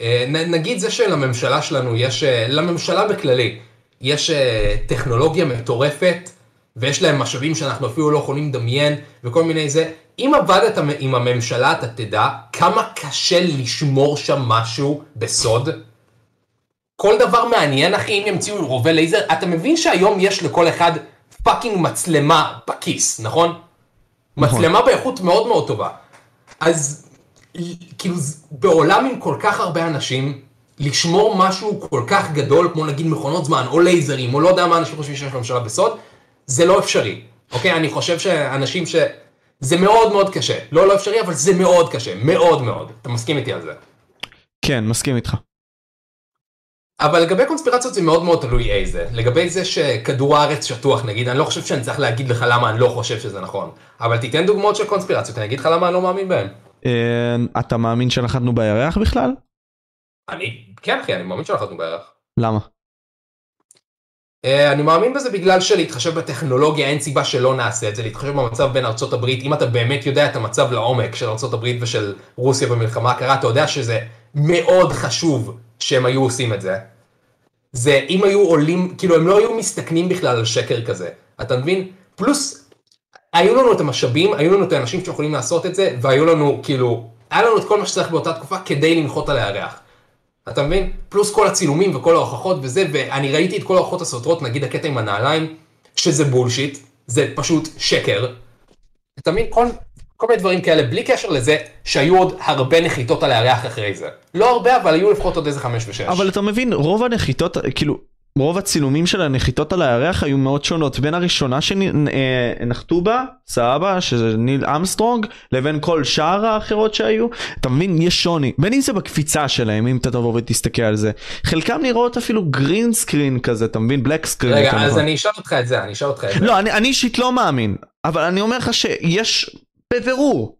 Speaker 2: אה, נגיד זה שלממשלה שלנו יש, אה, לממשלה בכללי, יש אה, טכנולוגיה מטורפת, ויש להם משאבים שאנחנו אפילו לא יכולים לדמיין, וכל מיני זה. אם עבדת עם הממשלה אתה תדע כמה קשה לשמור שם משהו בסוד. כל דבר מעניין אחי אם ימציאו רובה לייזר, אתה מבין שהיום יש לכל אחד fucking מצלמה בכיס, נכון? נכון. מצלמה באיכות מאוד מאוד טובה. אז כאילו בעולם עם כל כך הרבה אנשים, לשמור משהו כל כך גדול כמו נגיד מכונות זמן או לייזרים או לא יודע מה אנשים חושבים שיש לממשלה בסוד, זה לא אפשרי. אוקיי? אני חושב שאנשים ש... זה מאוד מאוד קשה. לא לא אפשרי אבל זה מאוד קשה. מאוד מאוד. אתה מסכים איתי על זה?
Speaker 1: כן, מסכים איתך.
Speaker 2: אבל לגבי קונספירציות זה מאוד מאוד תלוי איזה. לגבי זה שכדור הארץ שטוח נגיד, אני לא חושב שאני צריך להגיד לך למה אני לא חושב שזה נכון. אבל תיתן דוגמאות של קונספירציות, אני אגיד לך למה אני לא מאמין בהן.
Speaker 1: אה, אתה מאמין שנחתנו בירח בכלל?
Speaker 2: אני, כן אחי, אני מאמין שנחתנו בירח.
Speaker 1: למה?
Speaker 2: אה, אני מאמין בזה בגלל שלהתחשב בטכנולוגיה אין סיבה שלא נעשה את זה, להתחשב במצב בין ארצות הברית, אם אתה באמת יודע את המצב לעומק של ארצות הברית ושל רוסיה במלחמה הקרה, אתה יודע שזה מאוד חשוב שהם היו עושים את זה. זה אם היו עולים, כאילו הם לא היו מסתכנים בכלל על שקר כזה, אתה מבין? פלוס, היו לנו את המשאבים, היו לנו את האנשים שיכולים לעשות את זה, והיו לנו, כאילו, היה לנו את כל מה שצריך באותה תקופה כדי לנחות על הירח. אתה מבין? פלוס כל הצילומים וכל ההוכחות וזה, ואני ראיתי את כל ההוכחות הסותרות, נגיד הקטע עם הנעליים, שזה bullshit, זה פשוט שקר. אתה מבין? כל, כל מיני דברים כאלה, בלי קשר לזה שהיו עוד הרבה נחיתות על הירח אחרי זה. לא הרבה, אבל היו לפחות עוד איזה חמש ושש.
Speaker 1: אבל אתה מבין, רוב הנחיתות, כאילו, רוב הצילומים של הנחיתות על הירח היו מאוד שונות בין הראשונה שנחתו בה, סבבה, שזה ניל אמסטרונג, לבין כל שאר האחרות שהיו. אתה מבין, יש שוני. בין אם זה בקפיצה שלהם, אם אתה תבוא ותסתכל על זה. חלקם נראות אפילו green screen כזה, אתה מבין? black screen.
Speaker 2: רגע, אז נכון. אני אשאל אותך את זה, אני אשאל אותך את זה.
Speaker 1: לא, אני אישית לא מאמין, אבל אני אומר לך שיש בבירור.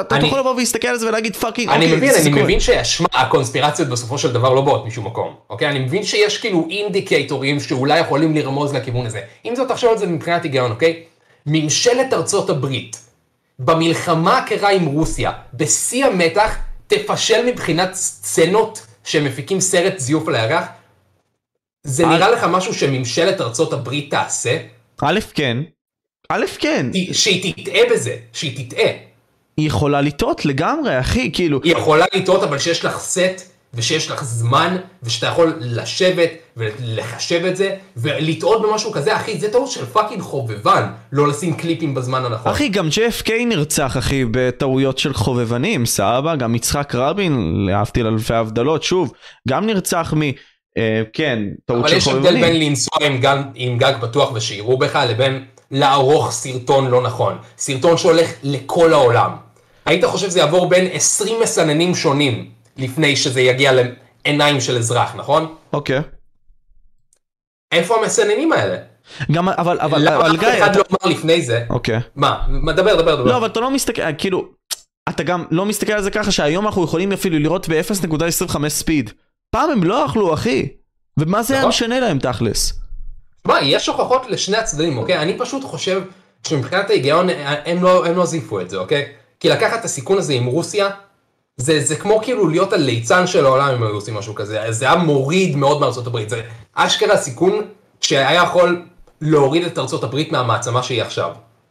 Speaker 1: אתה יכול לבוא ולהסתכל על זה ולהגיד fucking,
Speaker 2: אני מבין, אני מבין שהקונספירציות בסופו של דבר לא באות משום מקום, אוקיי? אני מבין שיש כאילו אינדיקטורים שאולי יכולים לרמוז לכיוון הזה. אם זאת תחשוב על זה מבחינת היגיון, אוקיי? ממשלת ארצות הברית, במלחמה הקרה עם רוסיה, בשיא המתח, תפשל מבחינת סצנות שמפיקים סרט זיוף על הירח? זה נראה לך משהו שממשלת ארצות הברית תעשה?
Speaker 1: א', כן. א', כן.
Speaker 2: שהיא תטעה בזה, שהיא תטעה.
Speaker 1: היא יכולה לטעות לגמרי, אחי, כאילו...
Speaker 2: היא יכולה לטעות, אבל שיש לך סט, ושיש לך זמן, ושאתה יכול לשבת ולחשב את זה, ולטעות במשהו כזה, אחי, זה טעות של fucking חובבן, לא לשים קליפים בזמן הנכון.
Speaker 1: אחי, גם JFK נרצח, אחי, בטעויות של חובבנים, סבבה? גם יצחק רבין, להבדיל אלפי הבדלות, שוב, גם נרצח מ... אה, כן, טעות של חובבנים.
Speaker 2: אבל יש הבדל בין לנסוע עם גג, עם גג פתוח ושיראו בך, לבין לערוך סרטון לא נכון. סרטון שהולך לכל העולם. היית חושב שזה יעבור בין 20 מסננים שונים לפני שזה יגיע לעיניים של אזרח, נכון?
Speaker 1: אוקיי.
Speaker 2: איפה המסננים האלה?
Speaker 1: גם אבל אבל
Speaker 2: אבל גיא, למה אף אחד לא אמר לפני זה?
Speaker 1: אוקיי.
Speaker 2: מה? דבר דבר דבר.
Speaker 1: לא אבל אתה לא מסתכל כאילו אתה גם לא מסתכל על זה ככה שהיום אנחנו יכולים אפילו לראות ב-0.25 ספיד. פעם הם לא אכלו אחי. ומה זה היה נכון. משנה להם תכלס?
Speaker 2: מה יש הוכחות לשני הצדדים אוקיי אני פשוט חושב שמבחינת ההיגיון הם לא הם לא זיפו את זה אוקיי. כי לקחת את הסיכון הזה עם רוסיה, זה, זה כמו כאילו להיות הליצן של העולם אם היו עושים משהו כזה, זה היה מוריד מאוד מארצות הברית, זה אשכרה סיכון שהיה יכול להוריד את ארצות הברית מהמעצמה שהיא עכשיו,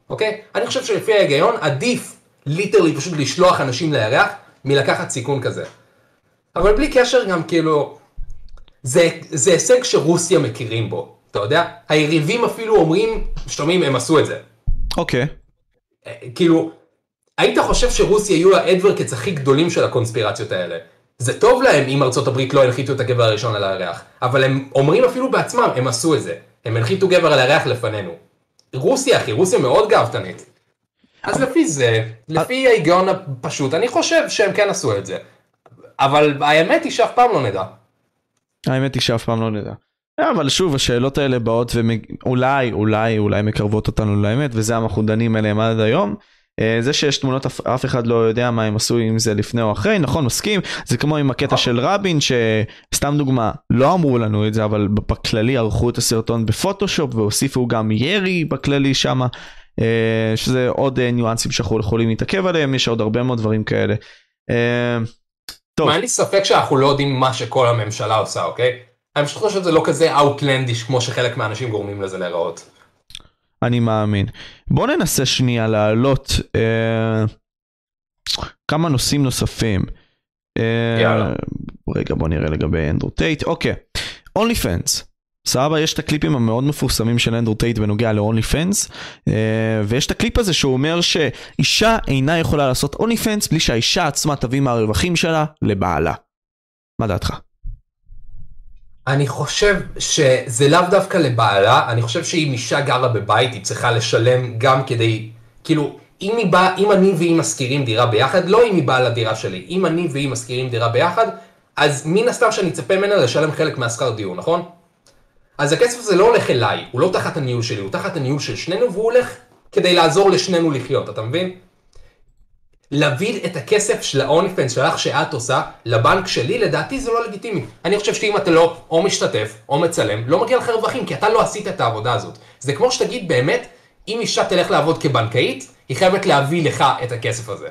Speaker 2: אוקיי? אני חושב שלפי ההיגיון עדיף ליטרלי פשוט לשלוח אנשים לירח מלקחת סיכון כזה. אבל בלי קשר גם כאילו, זה, זה הישג שרוסיה מכירים בו, אתה יודע? היריבים אפילו אומרים, שומעים, הם עשו את זה.
Speaker 1: אוקיי.
Speaker 2: אה, כאילו, היית חושב שרוסיה יהיו האדוורקטס הכי גדולים של הקונספירציות האלה. זה טוב להם אם ארצות הברית לא הנחיתו את הגבר הראשון על הירח, אבל הם אומרים אפילו בעצמם, הם עשו את זה. הם הנחיתו גבר על הירח לפנינו. רוסיה אחי, רוסיה מאוד גאוותנית. אז לפי זה, לפי ההיגיון הפשוט, אני חושב שהם כן עשו את זה. אבל האמת היא שאף פעם לא נדע.
Speaker 1: האמת היא שאף פעם לא נדע. אבל שוב השאלות האלה באות ואולי אולי אולי מקרבות אותנו לאמת וזה אנחנו דנים עליהם עד היום. אה, זה שיש תמונות אף, אחד לא יודע מה הם עשו עם זה לפני או אחרי נכון מסכים זה כמו עם הקטע של רבין שסתם דוגמה לא אמרו לנו את זה אבל בכללי ערכו את הסרטון בפוטושופ והוסיפו גם ירי בכללי שמה אה, שזה עוד אה, ניואנסים שאנחנו יכולים להתעכב עליהם יש עוד הרבה מאוד דברים כאלה.
Speaker 2: טוב. אין לי ספק שאנחנו לא יודעים מה שכל הממשלה עושה אוקיי? אני פשוט חושב שזה לא כזה outlandish כמו שחלק מהאנשים גורמים לזה להיראות.
Speaker 1: אני מאמין. בוא ננסה שנייה להעלות אה, כמה נושאים נוספים.
Speaker 2: אה, יאללה.
Speaker 1: רגע בוא נראה לגבי אנדרו טייט. אוקיי. OnlyFans. סבבה יש את הקליפים המאוד מפורסמים של אנדרו טייט בנוגע ל OnlyFans אה, ויש את הקליפ הזה שהוא אומר שאישה אינה יכולה לעשות OnlyFans בלי שהאישה עצמה תביא מהרווחים שלה לבעלה. מה דעתך?
Speaker 2: אני חושב שזה לאו דווקא לבעלה, אני חושב שאם אישה גרה בבית היא צריכה לשלם גם כדי, כאילו, אם, בא, אם אני והיא משכירים דירה ביחד, לא אם היא באה לדירה שלי, אם אני והיא משכירים דירה ביחד, אז מן הסתם שאני אצפה ממנה לשלם חלק מהשכר דיור, נכון? אז הכסף הזה לא הולך אליי, הוא לא תחת הניהול שלי, הוא תחת הניהול של שנינו, והוא הולך כדי לעזור לשנינו לחיות, אתה מבין? להביא את הכסף של האוני פנס שלך שאת עושה לבנק שלי, לדעתי זה לא לגיטימי. אני חושב שאם אתה לא או משתתף או מצלם, לא מגיע לך רווחים, כי אתה לא עשית את העבודה הזאת. זה כמו שתגיד באמת, אם אישה תלך לעבוד כבנקאית, היא חייבת להביא לך את הכסף הזה.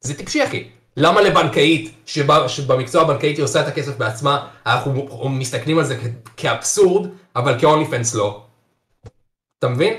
Speaker 2: זה טיפשי אחי. למה לבנקאית, שבה, שבמקצוע הבנקאית היא עושה את הכסף בעצמה, אנחנו מסתכלים על זה כאבסורד, אבל כאוני פנס לא. אתה מבין?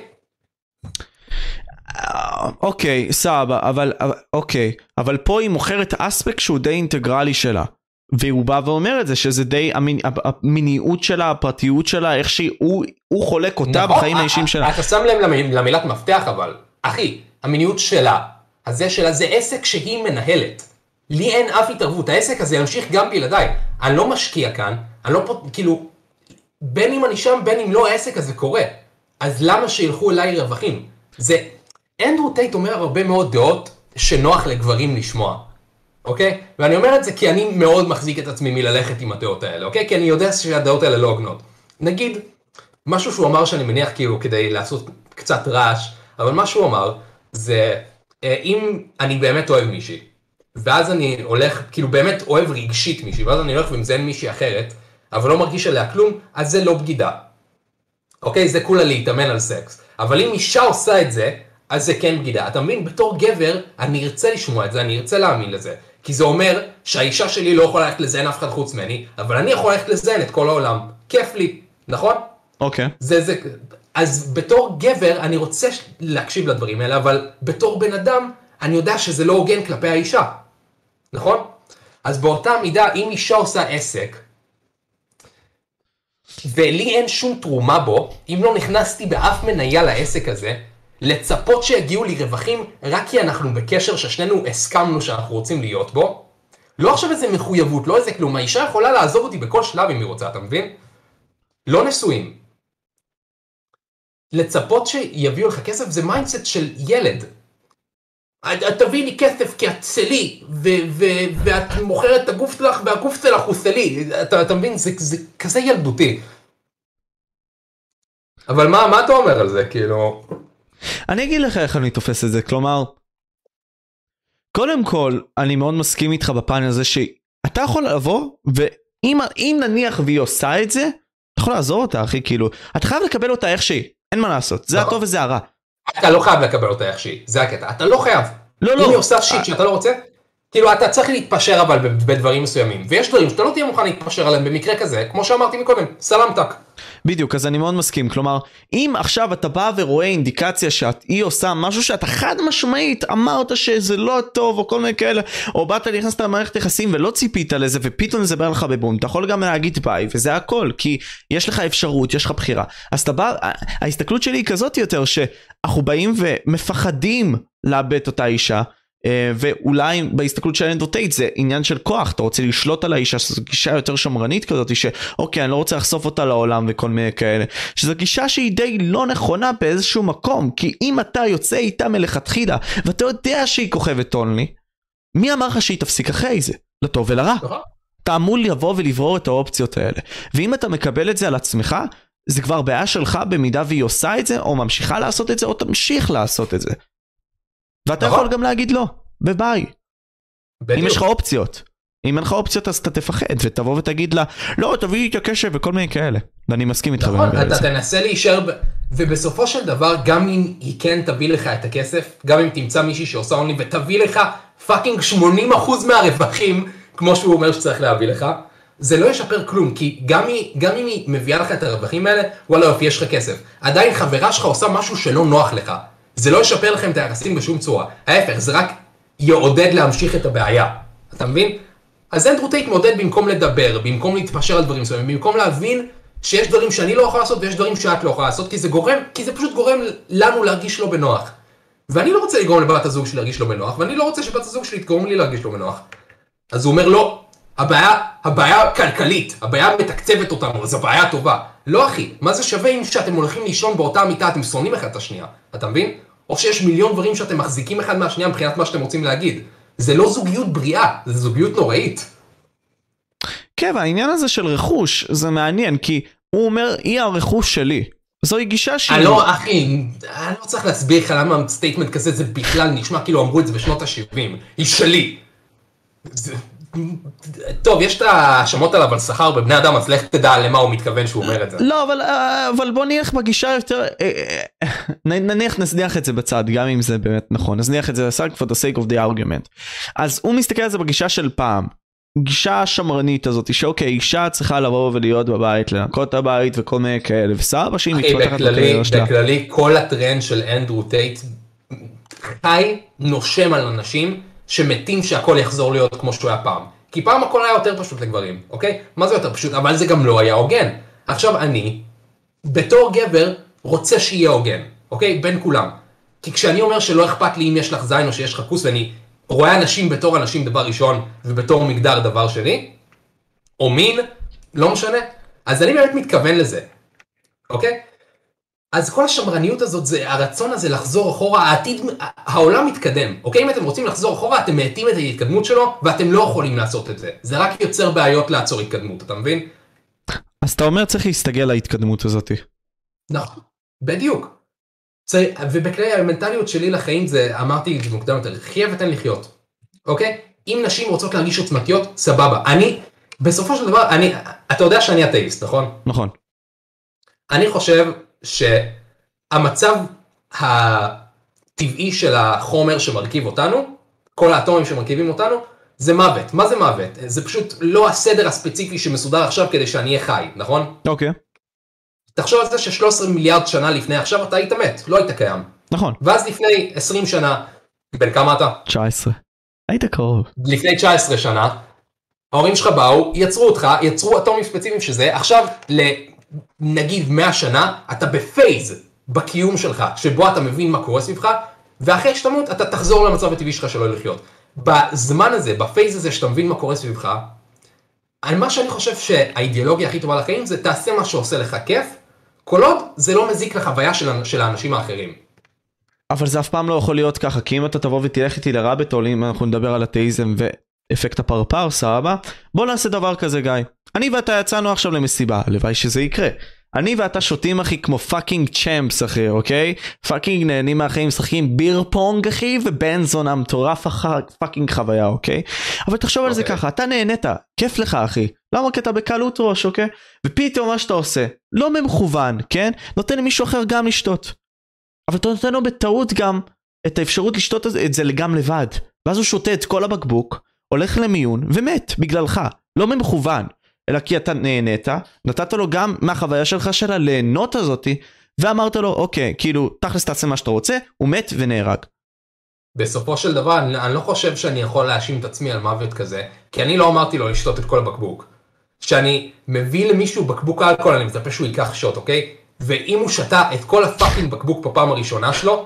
Speaker 1: אוקיי, סבבה, אבל, אוקיי, אבל פה היא מוכרת אספקט שהוא די אינטגרלי שלה. והוא בא ואומר את זה, שזה די המינ... המיניות שלה, הפרטיות שלה, איך שהוא חולק אותה נכון, בחיים האישיים שלה.
Speaker 2: אתה שם לב למילת מפתח אבל, אחי, המיניות שלה, הזה שלה זה עסק שהיא מנהלת. לי אין אף התערבות, העסק הזה ימשיך גם בלעדיי. אני לא משקיע כאן, אני לא פה, כאילו, בין אם אני שם, בין אם לא, העסק הזה קורה. אז למה שילכו אליי רווחים? זה אנדרו טייט אומר הרבה מאוד דעות שנוח לגברים לשמוע, אוקיי? ואני אומר את זה כי אני מאוד מחזיק את עצמי מללכת עם הדעות האלה, אוקיי? כי אני יודע שהדעות האלה לא הוגנות. נגיד, משהו שהוא אמר שאני מניח כאילו כדי לעשות קצת רעש, אבל מה שהוא אמר זה, אה, אם אני באמת אוהב מישהי, ואז אני הולך, כאילו באמת אוהב רגשית מישהי, ואז אני הולך ומזיין מישהי אחרת, אבל לא מרגיש עליה כלום, אז זה לא בגידה. אוקיי? זה כולה להתאמן על סקס. אבל אם אישה עושה את זה, אז זה כן בגידה. אתה מבין? בתור גבר, אני ארצה לשמוע את זה, אני ארצה להאמין לזה. כי זה אומר שהאישה שלי לא יכולה ללכת לזיין אף אחד חוץ ממני, אבל אני יכול ללכת לזיין את כל העולם. כיף לי, נכון?
Speaker 1: אוקיי. Okay.
Speaker 2: זה, זה, אז בתור גבר, אני רוצה להקשיב לדברים האלה, אבל בתור בן אדם, אני יודע שזה לא הוגן כלפי האישה. נכון? אז באותה מידה, אם אישה עושה עסק, ולי אין שום תרומה בו, אם לא נכנסתי באף מניה לעסק הזה, לצפות שיגיעו לי רווחים רק כי אנחנו בקשר ששנינו הסכמנו שאנחנו רוצים להיות בו. לא עכשיו איזה מחויבות, לא איזה כלום, האישה יכולה לעזוב אותי בכל שלב אם היא רוצה, אתה מבין? לא נשואים. לצפות שיביאו לך כסף זה mindset של ילד. תביאי לי כסף כי את שלי, ואת מוכרת את הגוף שלך והגוף שלך הוא שלי, אתה, אתה מבין? זה, זה כזה ילדותי. אבל מה, מה אתה אומר על זה, כאילו?
Speaker 1: אני אגיד לך איך אני תופס את זה, כלומר, קודם כל, אני מאוד מסכים איתך בפאנל הזה שאתה יכול לבוא, ואם נניח והיא עושה את זה, אתה יכול לעזור אותה, אחי, כאילו, אתה חייב לקבל אותה איך שהיא, אין מה לעשות, זה הטוב וזה הרע.
Speaker 2: אתה לא חייב לקבל אותה איך שהיא, זה הקטע, אתה לא חייב.
Speaker 1: לא, לא.
Speaker 2: אם היא עושה שיט שאתה לא רוצה, כאילו אתה צריך להתפשר אבל בדברים מסוימים, ויש דברים שאתה לא תהיה מוכן להתפשר עליהם במקרה כזה, כמו שאמרתי מקודם, סלמתק.
Speaker 1: בדיוק, אז אני מאוד מסכים. כלומר, אם עכשיו אתה בא ורואה אינדיקציה שהיא עושה משהו שאתה חד משמעית אמרת שזה לא טוב, או כל מיני כאלה, או באת נכנסת למערכת יחסים ולא ציפית לזה, ופתאום זה בא לך בבום, אתה יכול גם להגיד ביי, וזה הכל, כי יש לך אפשרות, יש לך בחירה. אז אתה בא, ההסתכלות שלי היא כזאת יותר, שאנחנו באים ומפחדים לאבד אותה אישה. אה, ואולי בהסתכלות של אנדרו טייט זה עניין של כוח, אתה רוצה לשלוט על האישה, שזו גישה יותר שמרנית כזאת, שאוקיי אני לא רוצה לחשוף אותה לעולם וכל מיני כאלה, שזו גישה שהיא די לא נכונה באיזשהו מקום, כי אם אתה יוצא איתה מלכתחילה, ואתה יודע שהיא כוכבת אונלי, מי אמר לך שהיא תפסיק אחרי זה? לטוב ולרע. אתה אמור לבוא ולברור את האופציות האלה. ואם אתה מקבל את זה על עצמך, זה כבר בעיה שלך במידה והיא עושה את זה, או ממשיכה לעשות את זה, או תמשיך לעשות את זה. ואתה
Speaker 2: נכון.
Speaker 1: יכול גם להגיד לא, וביי. אם
Speaker 2: בדיוק.
Speaker 1: יש לך אופציות. אם אין לך אופציות אז אתה תפחד ותבוא ותגיד לה לא תביאי את הקשב וכל מיני כאלה. ואני מסכים איתך.
Speaker 2: נכון, אתה. תנסה להישאר, ב... ובסופו של דבר, גם אם היא כן תביא לך את הכסף, גם אם תמצא מישהי שעושה אונלי ותביא לך fucking 80% מהרווחים, כמו שהוא אומר שצריך להביא לך, זה לא ישפר כלום, כי גם, היא, גם אם היא מביאה לך את הרווחים האלה, וואלה יופי, יש לך כסף. עדיין חברה שלך עושה משהו שלא נוח לך. זה לא ישפר לכם את היחסים בשום צורה. ההפך, זה רק יעודד להמשיך את הבעיה. אתה מבין? אז אנדרו טייט מעודד במקום לדבר, במקום להתפשר על דברים מסוימים, במקום להבין שיש דברים שאני לא יכול לעשות ויש דברים שאת לא יכולה לעשות, כי זה גורם, כי זה פשוט גורם לנו להרגיש לא בנוח. ואני לא רוצה לגרום לבת הזוג שלי להרגיש לא בנוח, ואני לא רוצה שבת הזוג שלי תגרום לי להרגיש לא בנוח. אז הוא אומר לא, הבעיה, הבעיה כלכלית, הבעיה מתקצבת אותנו, אז הבעיה טובה. לא אחי, מה זה שווה אם שאתם הולכים לישון באותה מיטה אתם שונאים אחד את השנייה, אתה מבין? או שיש מיליון דברים שאתם מחזיקים אחד מהשנייה מבחינת מה שאתם רוצים להגיד. זה לא זוגיות בריאה, זה זוגיות נוראית.
Speaker 1: כן והעניין הזה של רכוש זה מעניין כי הוא אומר היא הרכוש שלי. זוהי גישה שהיא.
Speaker 2: אני לא, אחי, אני לא צריך להסביר לך למה statement כזה זה בכלל נשמע כאילו אמרו את זה בשנות ה-70. היא שלי. טוב, יש את ההאשמות עליו על סחר בבני אדם, אז לך תדע למה הוא מתכוון שהוא אומר את זה.
Speaker 1: לא אבל אה, אבל בוא נלך בגישה יותר אה, אה, נניח נזניח את זה בצד גם אם זה באמת נכון נזניח את זה בצד for the sake of the argument. אז הוא מסתכל על זה בגישה של פעם. גישה שמרנית הזאת שאוקיי אישה צריכה לבוא ולהיות בבית לנקות את הבית וכל מיני כאלה וסבא שהיא מתפתחת בקריירה שלה.
Speaker 2: בכללי, כל הטרנד של אנדרו טייט חי, נושם על אנשים שמתים שהכל יחזור להיות כמו שהוא היה פעם. כי פעם הכל היה יותר פשוט לגברים, אוקיי? מה זה יותר פשוט? אבל זה גם לא היה הוגן. עכשיו אני, בתור גבר, רוצה שיהיה הוגן, אוקיי? בין כולם. כי כשאני אומר שלא אכפת לי אם יש לך זין או שיש לך כוס ואני רואה אנשים בתור אנשים דבר ראשון ובתור מגדר דבר שני, או מין, לא משנה, אז אני באמת מתכוון לזה, אוקיי? אז כל השמרניות הזאת, זה הרצון הזה לחזור אחורה, העתיד, העולם מתקדם, אוקיי? אם אתם רוצים לחזור אחורה, אתם מאטים את ההתקדמות שלו, ואתם לא יכולים לעשות את זה. זה רק יוצר בעיות לעצור התקדמות, אתה מבין?
Speaker 1: אז אתה אומר צריך להסתגל להתקדמות הזאתי.
Speaker 2: נכון, בדיוק. ובכלי המנטליות שלי לחיים זה, אמרתי את זה מוקדם יותר, חיה ותן לחיות, אוקיי? אם נשים רוצות להרגיש עוצמתיות, סבבה. אני, בסופו של דבר, אני, אתה יודע שאני אתאיסט, נכון?
Speaker 1: נכון.
Speaker 2: אני חושב שהמצב הטבעי של החומר שמרכיב אותנו, כל האטומים שמרכיבים אותנו, זה מוות. מה זה מוות? זה פשוט לא הסדר הספציפי שמסודר עכשיו כדי שאני אהיה חי, נכון?
Speaker 1: אוקיי.
Speaker 2: תחשוב על זה ש-13 מיליארד שנה לפני עכשיו אתה היית מת, לא היית קיים.
Speaker 1: נכון.
Speaker 2: ואז לפני 20 שנה, בן כמה אתה?
Speaker 1: 19. היית קרוב.
Speaker 2: לפני 19 שנה, ההורים שלך באו, יצרו אותך, יצרו אטומים ספציפיים שזה, עכשיו לנגיד 100 שנה, אתה ב phase בקיום שלך, שבו אתה מבין מה קורה סביבך, ואחרי שתמות אתה תחזור למצב הטבעי שלך שלא לחיות. בזמן הזה, ב phase הזה שאתה מבין מה קורה סביבך, על מה שאני חושב שהאידיאולוגיה הכי טובה לחיים זה תעשה מה שעושה לך כיף, כל עוד זה לא מזיק לחוויה של, של האנשים האחרים.
Speaker 1: אבל זה אף פעם לא יכול להיות ככה, כי אם אתה תבוא ותלך איתי ל rabbit hole, אם אנחנו נדבר על אתאיזם ואפקט הפרפר, סבבה? בוא נעשה דבר כזה גיא. אני ואתה יצאנו עכשיו למסיבה, הלוואי שזה יקרה. אני ואתה שותים אחי כמו fucking champs אחי, אוקיי? fucking נהנים מהחיים, משחקים beer pong אחי, ובן זונה מטורף אחר fucking חוויה, אוקיי? אבל תחשוב על זה
Speaker 2: אוקיי.
Speaker 1: ככה, אתה נהנית, כיף לך אחי. למה? כי אתה בקלות ראש, אוקיי? ופתאום מה שאתה עושה, לא במכוון, כן? נותן למישהו אחר גם לשתות. אבל אתה נותן לו בטעות גם את האפשרות לשתות את זה גם לבד. ואז הוא שותה את כל הבקבוק, הולך למיון ומת בגללך, לא במכוון. אלא כי אתה נהנית, נתת לו גם מהחוויה שלך של הליהנות הזאתי, ואמרת לו, אוקיי, כאילו, תכלס תעשה מה שאתה רוצה, הוא מת ונהרג.
Speaker 2: בסופו של דבר, אני, אני לא חושב שאני יכול להאשים את עצמי על מוות כזה, כי אני לא אמרתי לו לשתות את כל הבקבוק. כשאני מביא למישהו בקבוק אלכוהול, אני מצפה שהוא ייקח שוט, אוקיי? ואם הוא שתה את כל הפאקינג בקבוק בפעם הראשונה שלו,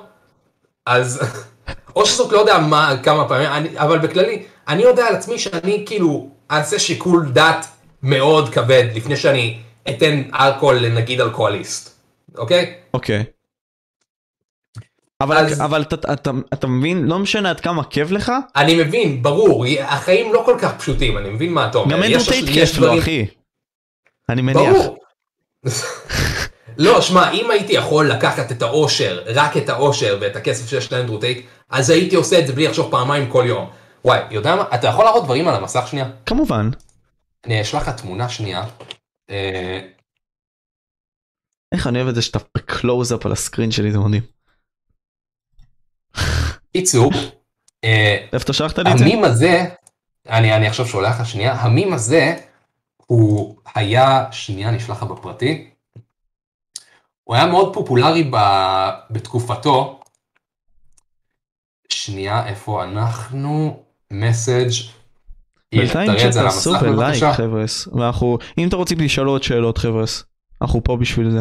Speaker 2: אז... [laughs] או שזאת לא יודע מה, כמה פעמים, אני, אבל בכללי, אני יודע על עצמי שאני כאילו אעשה שיקול דעת מאוד כבד לפני שאני אתן אלכוהול לנגיד אלכוהוליסט, אוקיי?
Speaker 1: אוקיי. אבל,
Speaker 2: אז-
Speaker 1: אבל אתה, אתה, אתה מבין, לא משנה עד כמה כיף לך,
Speaker 2: אני מבין, ברור, החיים לא כל כך פשוטים, אני מבין מה אתה אומר.
Speaker 1: גם אין דוטייט כיף לו אחי. אני מניח.
Speaker 2: ברור. [laughs] לא, שמע, אם הייתי יכול לקחת את האושר, רק את האושר ואת הכסף שיש לאנדרו טייט, אז הייתי עושה את זה בלי לחשוב פעמיים כל יום. וואי, יודע מה? אתה יכול להראות דברים על המסך שנייה?
Speaker 1: כמובן.
Speaker 2: אני אשלח לך תמונה שנייה. אה,
Speaker 1: איך אני אוהב את זה שאתה בקלוז-אפ על ה screen שלי, זה מדהים.
Speaker 2: קיצור, אה,
Speaker 1: איפה אתה שלחת לי את זה?
Speaker 2: המים הזה, אני, אני עכשיו שולח לך שנייה, המים הזה, הוא היה, שנייה, אני אשלח לך בפרטי, הוא היה מאוד פופולרי ב, בתקופתו. שנייה, איפה אנחנו? מסאג'
Speaker 1: בינתיים שתעשו בלייק. חבר'ס. ואנחנו, אם אתם רוצים לשאול עוד שאלות חבר'ס, אנחנו פה בשביל זה.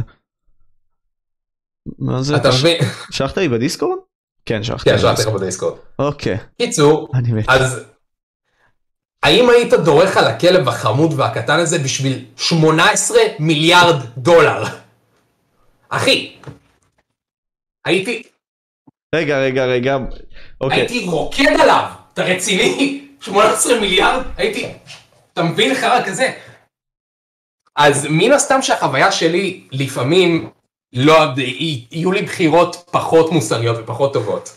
Speaker 1: מה זה?
Speaker 2: אתה מבין?
Speaker 1: שלחת לי בדיסקורד? כן, שלחתי.
Speaker 2: כן, שלחתי לך
Speaker 1: בדיסקורד. אוקיי,
Speaker 2: קיצור. אז האם היית דורך על הכלב החמוד והקטן הזה בשביל 18 מיליארד דולר? אחי, הייתי,
Speaker 1: רגע, רגע, רגע. אוקיי.
Speaker 2: הייתי רוקד עליו, אתה רציני? 18 מיליארד? הייתי, אתה מבין חרא כזה? אז מן הסתם שהחוויה שלי לפעמים לא, יהיו לי בחירות פחות מוסריות ופחות טובות.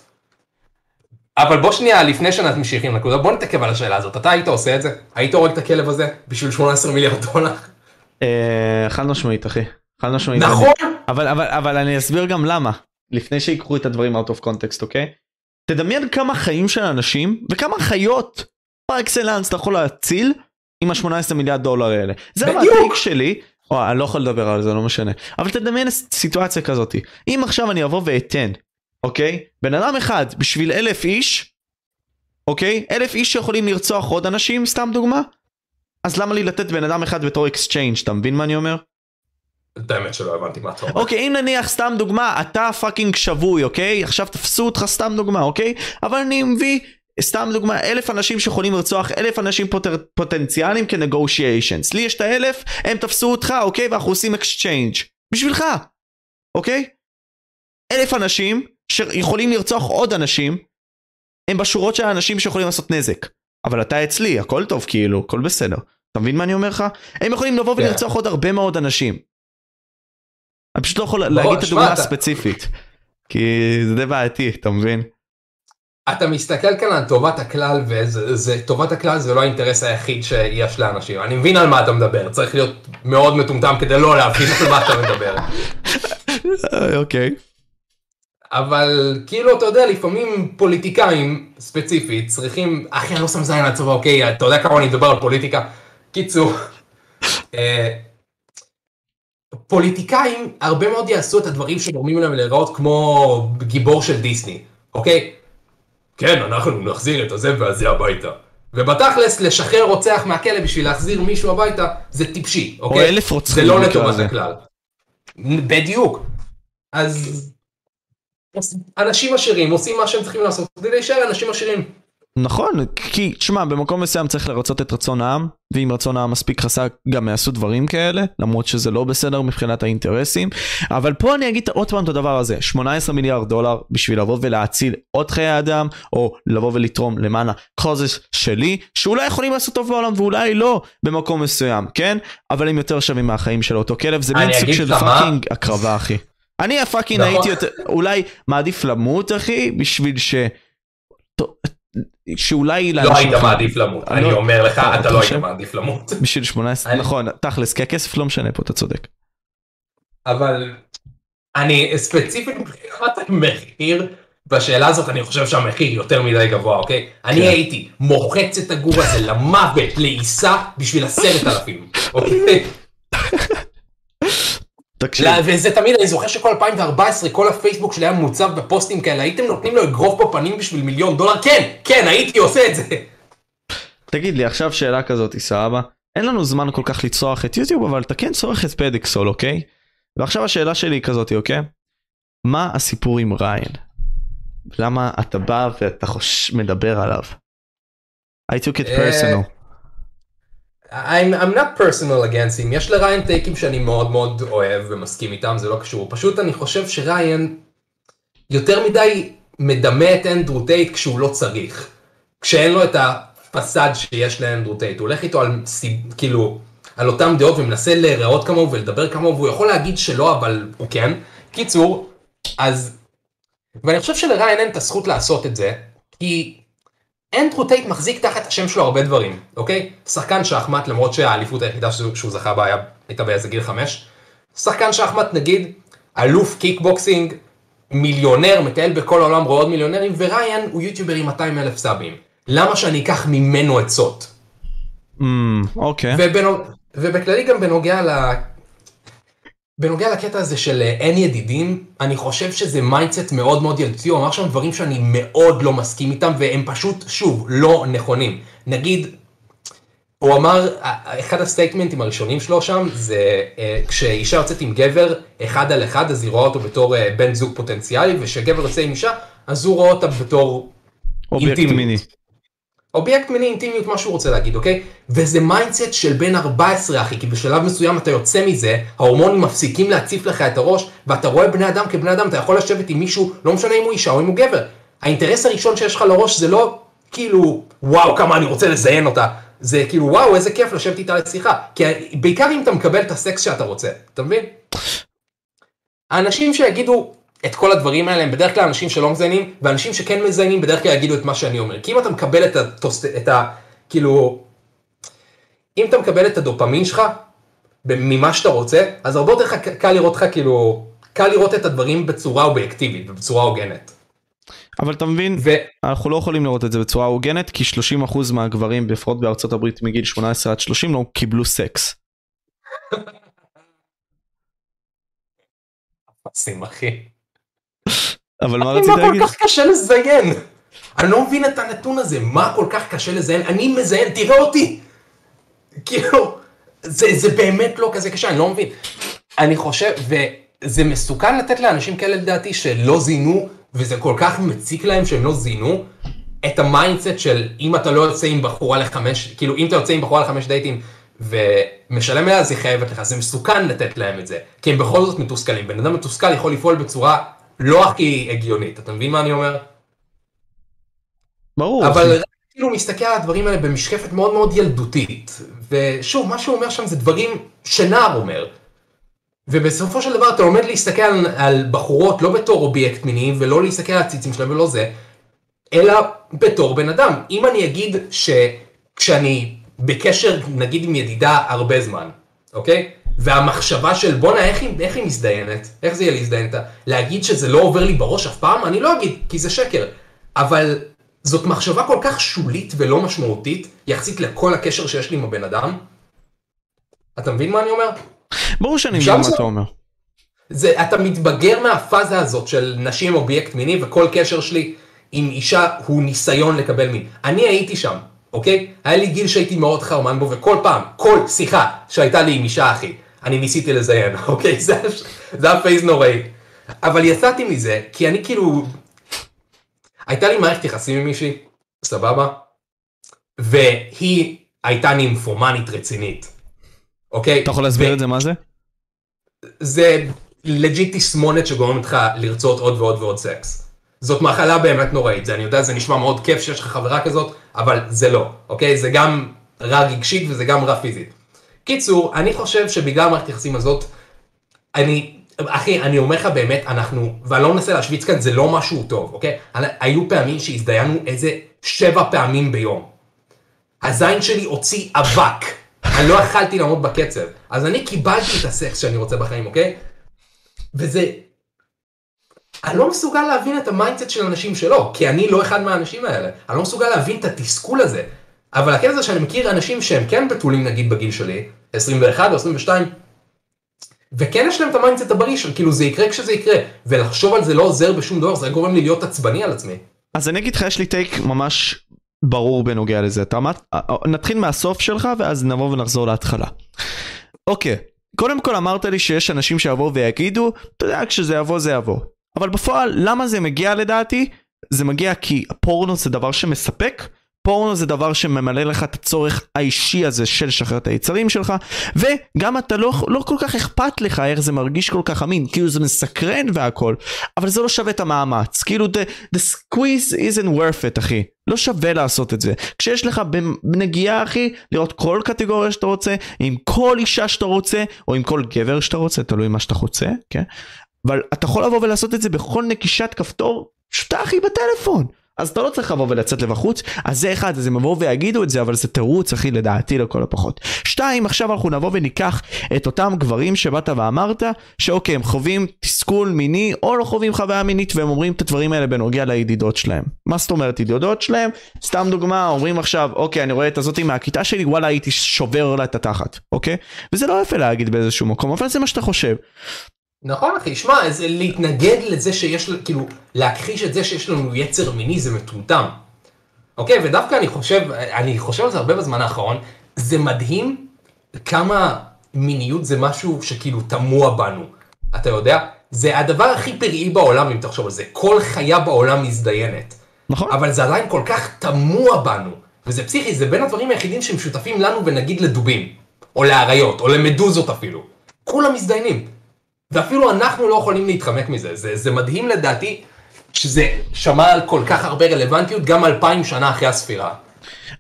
Speaker 2: אבל בוא שנייה, לפני שאנחנו ממשיכים לנקודה, בוא נתעכב על השאלה הזאת. אתה היית עושה את זה? היית הורג את הכלב הזה בשביל 18 מיליארד דולר?
Speaker 1: אה, חד משמעית אחי. חד משמעית.
Speaker 2: נכון?
Speaker 1: אבל, אבל, אבל אני אסביר גם למה. לפני שיקחו את הדברים out of context, אוקיי? תדמיין כמה חיים של אנשים וכמה חיות פר אקסלנס אתה יכול להציל עם ה-18 מיליארד דולר האלה. זה
Speaker 2: בדיוק.
Speaker 1: הטייק שלי. או, אני לא יכול לדבר על זה, לא משנה. אבל תדמיין סיטואציה כזאת. אם עכשיו אני אבוא ואתן, אוקיי? בן אדם אחד בשביל אלף איש, אוקיי? אלף איש שיכולים לרצוח עוד אנשים, סתם דוגמה? אז למה לי לתת בן אדם אחד בתור exchange, אתה מבין מה אני אומר?
Speaker 2: את האמת שלא הבנתי מה אתה אומר.
Speaker 1: אוקיי, אם נניח סתם דוגמה, אתה fucking שבוי, אוקיי? עכשיו תפסו אותך סתם דוגמה, אוקיי? אבל אני מביא סתם דוגמה, אלף אנשים שיכולים לרצוח אלף אנשים פוטנ, פוטנציאליים כ negotiations. לי יש את האלף, הם תפסו אותך, אוקיי? ואנחנו עושים exchange. בשבילך, אוקיי? אלף אנשים שיכולים לרצוח עוד אנשים, הם בשורות של האנשים שיכולים לעשות נזק. אבל אתה אצלי, הכל טוב כאילו, הכל בסדר. אתה מבין מה אני אומר לך? הם יכולים לבוא
Speaker 2: כן.
Speaker 1: ולרצוח עוד הרבה מאוד אנשים. אני פשוט לא יכול להגיד את הדוגמה הספציפית. כי זה די בעייתי, אתה מבין?
Speaker 2: אתה מסתכל כאן על טובת הכלל, וטובת הכלל זה לא האינטרס היחיד שיש לאנשים. אני מבין על מה אתה מדבר, צריך להיות מאוד מטומטם כדי לא להבין על מה אתה מדבר.
Speaker 1: אה, אוקיי.
Speaker 2: אבל כאילו, אתה יודע, לפעמים פוליטיקאים ספציפית צריכים, אחי, אני לא שם זין על הצבא, אוקיי, אתה יודע כמה אני מדבר על פוליטיקה. קיצור, אה, פוליטיקאים הרבה מאוד יעשו את הדברים שגורמים להם להיראות כמו גיבור של דיסני, אוקיי? כן, אנחנו נחזיר את הזה והזה הביתה. ובתכלס, לשחרר רוצח מהכלא בשביל להחזיר מישהו הביתה, זה טיפשי, אוקיי?
Speaker 1: אלף רוצחים
Speaker 2: זה לא לטובת. הכלל. בדיוק. אז אנשים עשירים עושים מה שהם צריכים לעשות כדי להישאר אנשים עשירים.
Speaker 1: נכון, כי תשמע, במקום מסוים צריך לרצות את רצון העם, ואם רצון העם מספיק חזק גם יעשו דברים כאלה, למרות שזה לא בסדר מבחינת האינטרסים. אבל פה אני אגיד עוד פעם את הדבר הזה, 18 מיליארד דולר בשביל לבוא ולהציל עוד חיי אדם, או לבוא ולתרום למען הקוזס שלי, שאולי יכולים לעשות טוב בעולם ואולי לא במקום מסוים, כן? אבל הם יותר שווים מהחיים של אותו כלב, זה מין סוג של? פאקינג הקרבה אחי. אני הפאקינג
Speaker 2: נכון.
Speaker 1: הייתי יותר, אולי מעדיף למות אחי, בשביל ש... שאולי
Speaker 2: לא היית מעדיף למות,
Speaker 1: אני
Speaker 2: אני
Speaker 1: לא-
Speaker 2: אומר לך,
Speaker 1: אתה
Speaker 2: לא היית? מעדיף למות. [laughs]
Speaker 1: בשביל 18,
Speaker 2: אני-
Speaker 1: נכון, תכלס, כי הכסף לא משנה פה, אתה צודק.
Speaker 2: אבל אני ספציפית מבחינת המחיר בשאלה הזאת אני חושב שהמחיר יותר מדי גבוה, אוקיי? אני
Speaker 1: כן.
Speaker 2: הייתי מוחץ את הגור הזה למוות, לעיסה, בשביל עשרת אלפים, אוקיי? [laughs]
Speaker 1: תקשיב,
Speaker 2: וזה תמיד, אני זוכר שכל 2014 כל הפייסבוק שלי היה מוצב בפוסטים כאלה, הייתם נותנים לו אגרוף בפנים בשביל מיליון דולר? כן, כן, הייתי עושה את זה.
Speaker 1: תגיד לי עכשיו שאלה כזאת, סבבה? אין לנו זמן כל כך לצרוח את יוטיוב, אבל אתה כן צורך את פדיקסול, אוקיי? ועכשיו השאלה שלי היא כזאת, אוקיי? מה הסיפור עם ריין? למה אתה בא ואתה חוש... מדבר עליו? I took it
Speaker 2: אה,
Speaker 1: personal.
Speaker 2: I'm, I'm not personal against him, יש לריין טייקים שאני מאוד מאוד אוהב ומסכים איתם, זה לא קשור, פשוט אני חושב שריין יותר מדי מדמה את אנדרו טייט כשהוא לא צריך, כשאין לו את הפסאד שיש לאנדרו טייט, הוא הולך איתו על כאילו, על אותם דעות ומנסה להיראות כמוהו ולדבר כמוהו, והוא יכול להגיד שלא, אבל הוא כן. קיצור, אז, ואני חושב שלריין אין את הזכות לעשות את זה, כי אנדרו טייט מחזיק תחת השם שלו הרבה דברים, אוקיי? שחקן שחמט, למרות שהאליפות היחידה שהוא, שהוא זכה בה הייתה באיזה גיל חמש. שחקן שחמט נגיד, אלוף קיקבוקסינג, מיליונר, מטייל בכל העולם, רואה עוד מיליונרים, וריין הוא יוטיובר עם 200 אלף סאבים. למה שאני אקח ממנו עצות?
Speaker 1: אמ, אוקיי.
Speaker 2: ובנו, ובכללי גם בנוגע. בנוגע לקטע הזה של אה, אין ידידים, אני חושב שזה mindset מאוד מאוד ילדותי, הוא אמר שם דברים שאני מאוד לא מסכים איתם, והם פשוט, שוב, לא נכונים. נגיד, הוא אמר, אחד הסטייטמנטים הראשונים שלו שם, זה אה, כשאישה יוצאת עם גבר אחד על אחד, אז היא רואה אותו בתור אה, בן זוג פוטנציאלי, וכשגבר יוצא עם אישה, אז הוא רואה אותה בתור.
Speaker 1: מיני.
Speaker 2: אובייקט מיני אינטימיות, מה שהוא רוצה להגיד, אוקיי? וזה mindset של בן 14, אחי, כי בשלב מסוים אתה יוצא מזה, ההורמונים מפסיקים להציף לך את הראש, ואתה רואה בני אדם כבני אדם, אתה יכול לשבת עם מישהו, לא משנה אם הוא אישה או אם הוא גבר. האינטרס הראשון שיש לך לראש זה לא כאילו, וואו, כמה אני רוצה לזיין אותה. זה כאילו, וואו, איזה כיף לשבת איתה לשיחה. כי בעיקר אם אתה מקבל את הסקס שאתה רוצה, אתה מבין? האנשים שיגידו את כל הדברים האלה הם בדרך כלל אנשים שלא מזיינים, ואנשים שכן מזיינים בדרך כלל יגידו את מה שאני אומר. כי אם אתה מקבל את הטוס... את ה... כאילו... אם אתה מקבל את הדופמין שלך, ממה שאתה רוצה, אז הרבה יותר קל לראות לך כאילו... קל לראות את הדברים בצורה אובייקטיבית ובצורה הוגנת.
Speaker 1: אבל אתה מבין,
Speaker 2: ו...
Speaker 1: אנחנו לא יכולים לראות את זה בצורה הוגנת, כי 30% מהגברים, בפרט בארצות הברית מגיל 18 עד 30, לא קיבלו סקס. [laughs]
Speaker 2: שים אחי.
Speaker 1: אבל מה
Speaker 2: מה
Speaker 1: רצית
Speaker 2: כל
Speaker 1: להגיד?
Speaker 2: כך קשה לזיין? אני לא מבין את הנתון הזה, מה כל כך קשה לזיין? אני מזיין, תראה אותי! כאילו, זה, זה באמת לא כזה קשה, אני לא מבין. אני חושב, וזה מסוכן לתת לאנשים כאלה לדעתי שלא זינו, וזה כל כך מציק להם שהם לא זינו, את ה mindset של אם אתה לא יוצא עם בחורה לחמש, כאילו אם אתה יוצא עם בחורה לחמש דייטים ומשלם עליה אז היא חייבת לך, זה מסוכן לתת להם את זה, כי הם בכל זאת מתוסכלים, בן אדם מתוסכל יכול לפעול בצורה לא הכי הגיונית, אתה מבין מה אני אומר?
Speaker 1: ברור.
Speaker 2: אבל כאילו מסתכל על הדברים האלה במשקפת מאוד מאוד ילדותית, ושוב, מה שהוא אומר שם זה דברים שנער אומר. ובסופו של דבר אתה לומד להסתכל על, על בחורות לא בתור אובייקט מיני, ולא להסתכל על הציצים שלהם ולא זה, אלא בתור בן אדם. אם אני אגיד שכשאני בקשר נגיד עם ידידה הרבה זמן, אוקיי? והמחשבה של בואנה איך, איך היא מזדיינת, איך זה יהיה להזדיין איתה, להגיד שזה לא עובר לי בראש אף פעם, אני לא אגיד, כי זה שקר. אבל זאת מחשבה כל כך שולית ולא משמעותית, יחסית לכל הקשר שיש לי עם הבן אדם. אתה מבין מה אני אומר?
Speaker 1: ברור שאני מבין מה אתה אומר.
Speaker 2: זה, אתה מתבגר מהפאזה הזאת של נשים אובייקט מיני וכל קשר שלי עם אישה הוא ניסיון לקבל מין. אני הייתי שם, אוקיי? היה לי גיל שהייתי מאוד חרמן בו וכל פעם, כל שיחה שהייתה לי עם אישה אחי, אני ניסיתי לזיין, [laughs] אוקיי? זה, זה phase נוראי. אבל יצאתי מזה כי אני כאילו... הייתה לי מערכת יחסים עם מישהי, סבבה? והיא הייתה נימפומנית רצינית, אוקיי?
Speaker 1: אתה יכול להסביר
Speaker 2: ו-
Speaker 1: את זה מה זה?
Speaker 2: זה legit תסמונת שגורמת לך לרצות עוד ועוד ועוד סקס. זאת מחלה באמת נוראית, זה אני יודע, זה נשמע מאוד כיף שיש לך חברה כזאת, אבל זה לא, אוקיי? זה גם רע רגשית וזה גם רע פיזית. קיצור, אני חושב שבגלל המערכת היחסים הזאת, אני, אחי, אני אומר לך באמת, אנחנו, ואני לא מנסה להשוויץ כאן, זה לא משהו טוב, אוקיי? היו פעמים שהזדיינו איזה שבע פעמים ביום. הזין שלי הוציא אבק. אני לא יכלתי לעמוד בקצב. אז אני קיבלתי את הסקס שאני רוצה בחיים, אוקיי? וזה... אני לא מסוגל להבין את ה mindset של אנשים שלו, כי אני לא אחד מהאנשים האלה. אני לא מסוגל להבין את התסכול הזה. אבל הקטע זה שאני מכיר אנשים שהם כן בתולים נגיד בגיל שלי, 21 או 22, וכן יש להם את ה mindset הבריא של כאילו זה יקרה כשזה יקרה, ולחשוב על זה לא עוזר בשום דבר, זה גורם לי להיות עצבני על עצמי.
Speaker 1: אז אני אגיד לך, יש לי take ממש ברור בנוגע לזה. אתה אמרת, אה, אה, נתחיל מהסוף שלך ואז נבוא ונחזור להתחלה. אוקיי, קודם כל אמרת לי שיש אנשים שיבואו ויגידו, אתה יודע, כשזה יבוא זה יבוא. אבל בפועל, למה זה מגיע לדעתי? זה מגיע כי פורנו זה דבר שמספק, פורנו זה דבר שממלא לך את הצורך האישי הזה של לשחרר את היצרים שלך, וגם אתה לא, לא כל כך אכפת לך איך זה מרגיש כל כך אמין, כאילו זה מסקרן והכל, אבל זה לא שווה את המאמץ, כאילו the, the squeeze isn't worth it אחי, לא שווה לעשות את זה. כשיש לך בנגיעה אחי, לראות כל קטגוריה שאתה רוצה, עם כל אישה שאתה רוצה, או עם כל גבר שאתה רוצה, תלוי מה שאתה רוצה, כן? אבל אתה יכול לבוא ולעשות את זה בכל נקישת כפתור פשוטה אחי בטלפון. אז אתה לא צריך לבוא ולצאת לבחוץ, אז זה אחד, אז הם יבואו ויגידו את זה, אבל זה תירוץ אחי לדעתי לכל הפחות. שתיים, עכשיו אנחנו נבוא וניקח את אותם גברים שבאת ואמרת, שאוקיי, הם חווים תסכול מיני, או לא חווים חוויה מינית, והם אומרים את הדברים האלה בנוגע לידידות שלהם. מה זאת אומרת ידידות שלהם? סתם דוגמה, אומרים עכשיו, אוקיי, אני רואה את הזאתי מהכיתה שלי, וואלה הייתי שובר לה את התחת, אוקיי? וזה לא יפה להגיד באיזשהו מקום, אבל זה מה שאתה חושב.
Speaker 2: נכון אחי, שמע, זה להתנגד לזה שיש, כאילו, להכחיש את זה שיש לנו יצר מיני זה מטומטם. אוקיי, ודווקא אני חושב, אני חושב על זה הרבה בזמן האחרון, זה מדהים כמה מיניות זה משהו שכאילו תמוה בנו. אתה יודע? זה הדבר הכי פראי בעולם אם תחשוב על זה, כל חיה בעולם מזדיינת.
Speaker 1: נכון.
Speaker 2: אבל זה עדיין כל כך תמוה בנו, וזה פסיכי, זה בין הדברים היחידים שמשותפים לנו ונגיד לדובים, או לאריות, או למדוזות אפילו. כולם מזדיינים. ואפילו אנחנו לא יכולים להתחמק מזה, זה, זה מדהים לדעתי שזה שמע על כל כך הרבה רלוונטיות גם אלפיים שנה אחרי הספירה.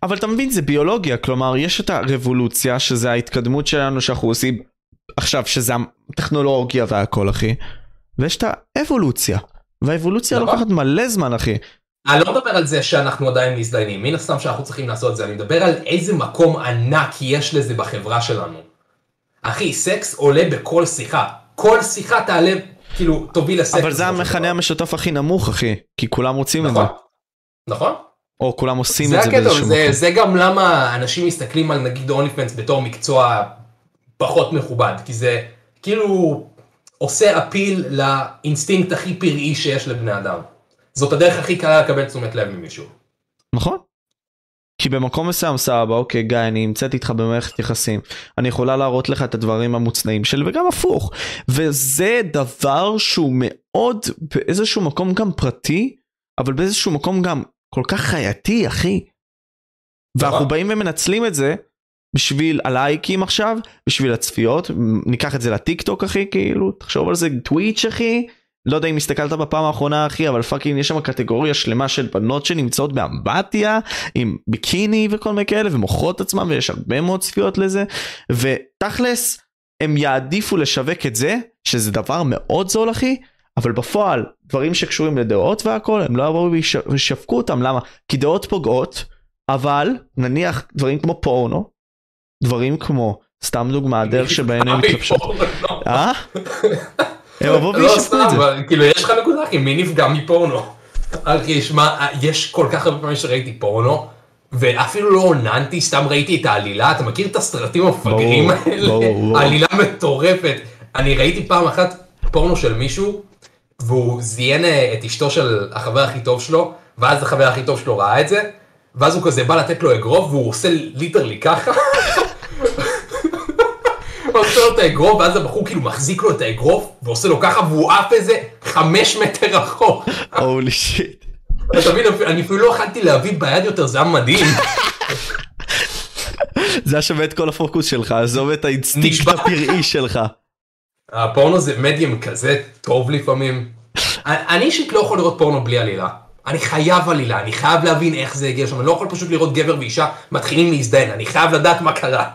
Speaker 1: אבל אתה מבין זה ביולוגיה, כלומר יש את הרבולוציה שזה ההתקדמות שלנו שאנחנו עושים עכשיו שזה הטכנולוגיה והכל אחי, ויש את האבולוציה, והאבולוציה נכון. לוקחת מלא זמן אחי.
Speaker 2: אני לא מדבר על זה שאנחנו עדיין מזדיינים, מן הסתם שאנחנו צריכים לעשות את זה, אני מדבר על איזה מקום ענק יש לזה בחברה שלנו. אחי, סקס עולה בכל שיחה. כל שיחה תעלה, כאילו, תוביל לסקס.
Speaker 1: אבל זה המכנה המשותף הכי נמוך, אחי, כי כולם רוצים
Speaker 2: נכון,
Speaker 1: את זה.
Speaker 2: נכון.
Speaker 1: או כולם עושים את זה
Speaker 2: זה באיזשהו מקום. זה גם למה אנשים מסתכלים על נגיד אוניפנס בתור מקצוע פחות מכובד, כי זה כאילו עושה אפיל לאינסטינקט הכי פראי שיש לבני אדם. זאת הדרך הכי קלה לקבל תשומת לב ממישהו.
Speaker 1: נכון. כי במקום מסוים סבבה אוקיי גיא אני נמצאת איתך במערכת יחסים אני יכולה להראות לך את הדברים המוצנעים שלי וגם הפוך. וזה דבר שהוא מאוד באיזשהו מקום גם פרטי אבל באיזשהו מקום גם כל כך חייתי אחי. ואנחנו באים ומנצלים את זה בשביל הלייקים עכשיו בשביל הצפיות ניקח את זה לטיק טוק אחי כאילו תחשוב על זה טוויץ' אחי לא יודע אם הסתכלת בפעם האחרונה אחי אבל fucking יש שם קטגוריה שלמה של בנות שנמצאות באמבטיה עם ביקיני וכל מיני כאלה ומוכרות עצמם ויש הרבה מאוד צפיות לזה. ותכלס הם יעדיפו לשווק את זה שזה דבר מאוד זול אחי אבל בפועל דברים שקשורים לדעות והכל הם לא יבואו וישווקו אותם. למה? כי דעות פוגעות אבל נניח דברים כמו פורנו דברים כמו סתם דוגמה הדרך שבהם הם מתלבשות. [laughs] הם יבואו וישפטו את זה.
Speaker 2: לא, כאילו יש לך נקודה אחי, מי נפגע מפורנו? אחי, שמע, יש כל כך הרבה פעמים שראיתי פורנו, ואפילו לא עוננתי, סתם ראיתי את העלילה, אתה מכיר את הסרטים המפגרים האלה? עלילה מטורפת. אני ראיתי פעם אחת פורנו של מישהו, והוא זיין אה, את אשתו של החבר הכי טוב שלו, ואז החבר הכי טוב שלו ראה את זה, ואז הוא כזה בא לתת לו אגרוף, והוא עושה literally ככה. [laughs] עושה לו את האגרוף, ואז הבחור כאילו מחזיק לו את האגרוף, ועושה לו ככה, והוא עף איזה חמש מטר רחוק.
Speaker 1: holy shit.
Speaker 2: אתה מבין, אני אפילו לא יכלתי להביא ביד יותר, זה היה מדהים. [laughs]
Speaker 1: זה היה שווה את כל הפוקוס שלך, עזוב את האינסטינקט הפראי שלך.
Speaker 2: הפורנו זה מדיום כזה טוב לפעמים. אני אישית לא יכול לראות פורנו בלי עלילה. אני חייב עלילה, אני חייב להבין איך זה הגיע שם, אני לא יכול פשוט לראות גבר ואישה מתחילים להזדיין, אני חייב לדעת מה קרה.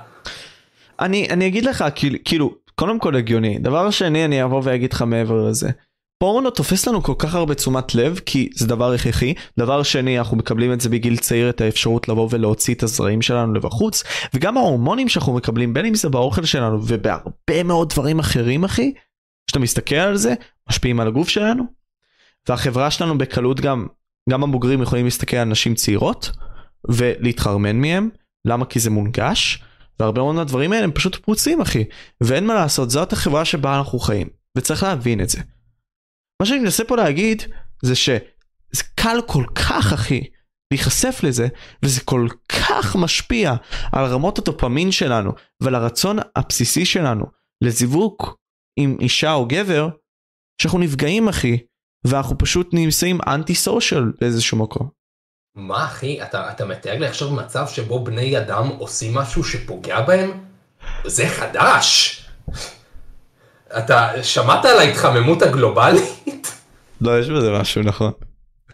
Speaker 1: אני, אני אגיד לך, כאילו, קודם כל הגיוני. דבר שני, אני אבוא ואגיד לך מעבר לזה. פורנו תופס לנו כל כך הרבה תשומת לב, כי זה דבר הכרחי. דבר שני, אנחנו מקבלים את זה בגיל צעיר, את האפשרות לבוא ולהוציא את הזרעים שלנו לבחוץ, וגם ההורמונים שאנחנו מקבלים, בין אם זה באוכל שלנו ובהרבה מאוד דברים אחרים, אחי, כשאתה מסתכל על זה, משפיעים על הגוף שלנו. והחברה שלנו בקלות גם, גם הבוגרים יכולים להסתכל על נשים צעירות ולהתחרמן מהם, למה? כי זה מונגש, והרבה מאוד מהדברים האלה הם פשוט פרוצים אחי, ואין מה לעשות, זאת החברה שבה אנחנו חיים, וצריך להבין את זה. מה שאני מנסה פה להגיד זה שזה קל כל כך אחי להיחשף לזה וזה כל כך משפיע על רמות הדופמין שלנו ועל הרצון הבסיסי שלנו לזיווג עם אישה או גבר שאנחנו נפגעים אחי ואנחנו פשוט נמצאים אנטי סושיאל באיזשהו מקום.
Speaker 2: מה אחי אתה אתה מתאר לי עכשיו מצב שבו בני אדם עושים משהו שפוגע בהם? זה חדש. אתה שמעת על ההתחממות הגלובלית?
Speaker 1: לא יש בזה משהו נכון.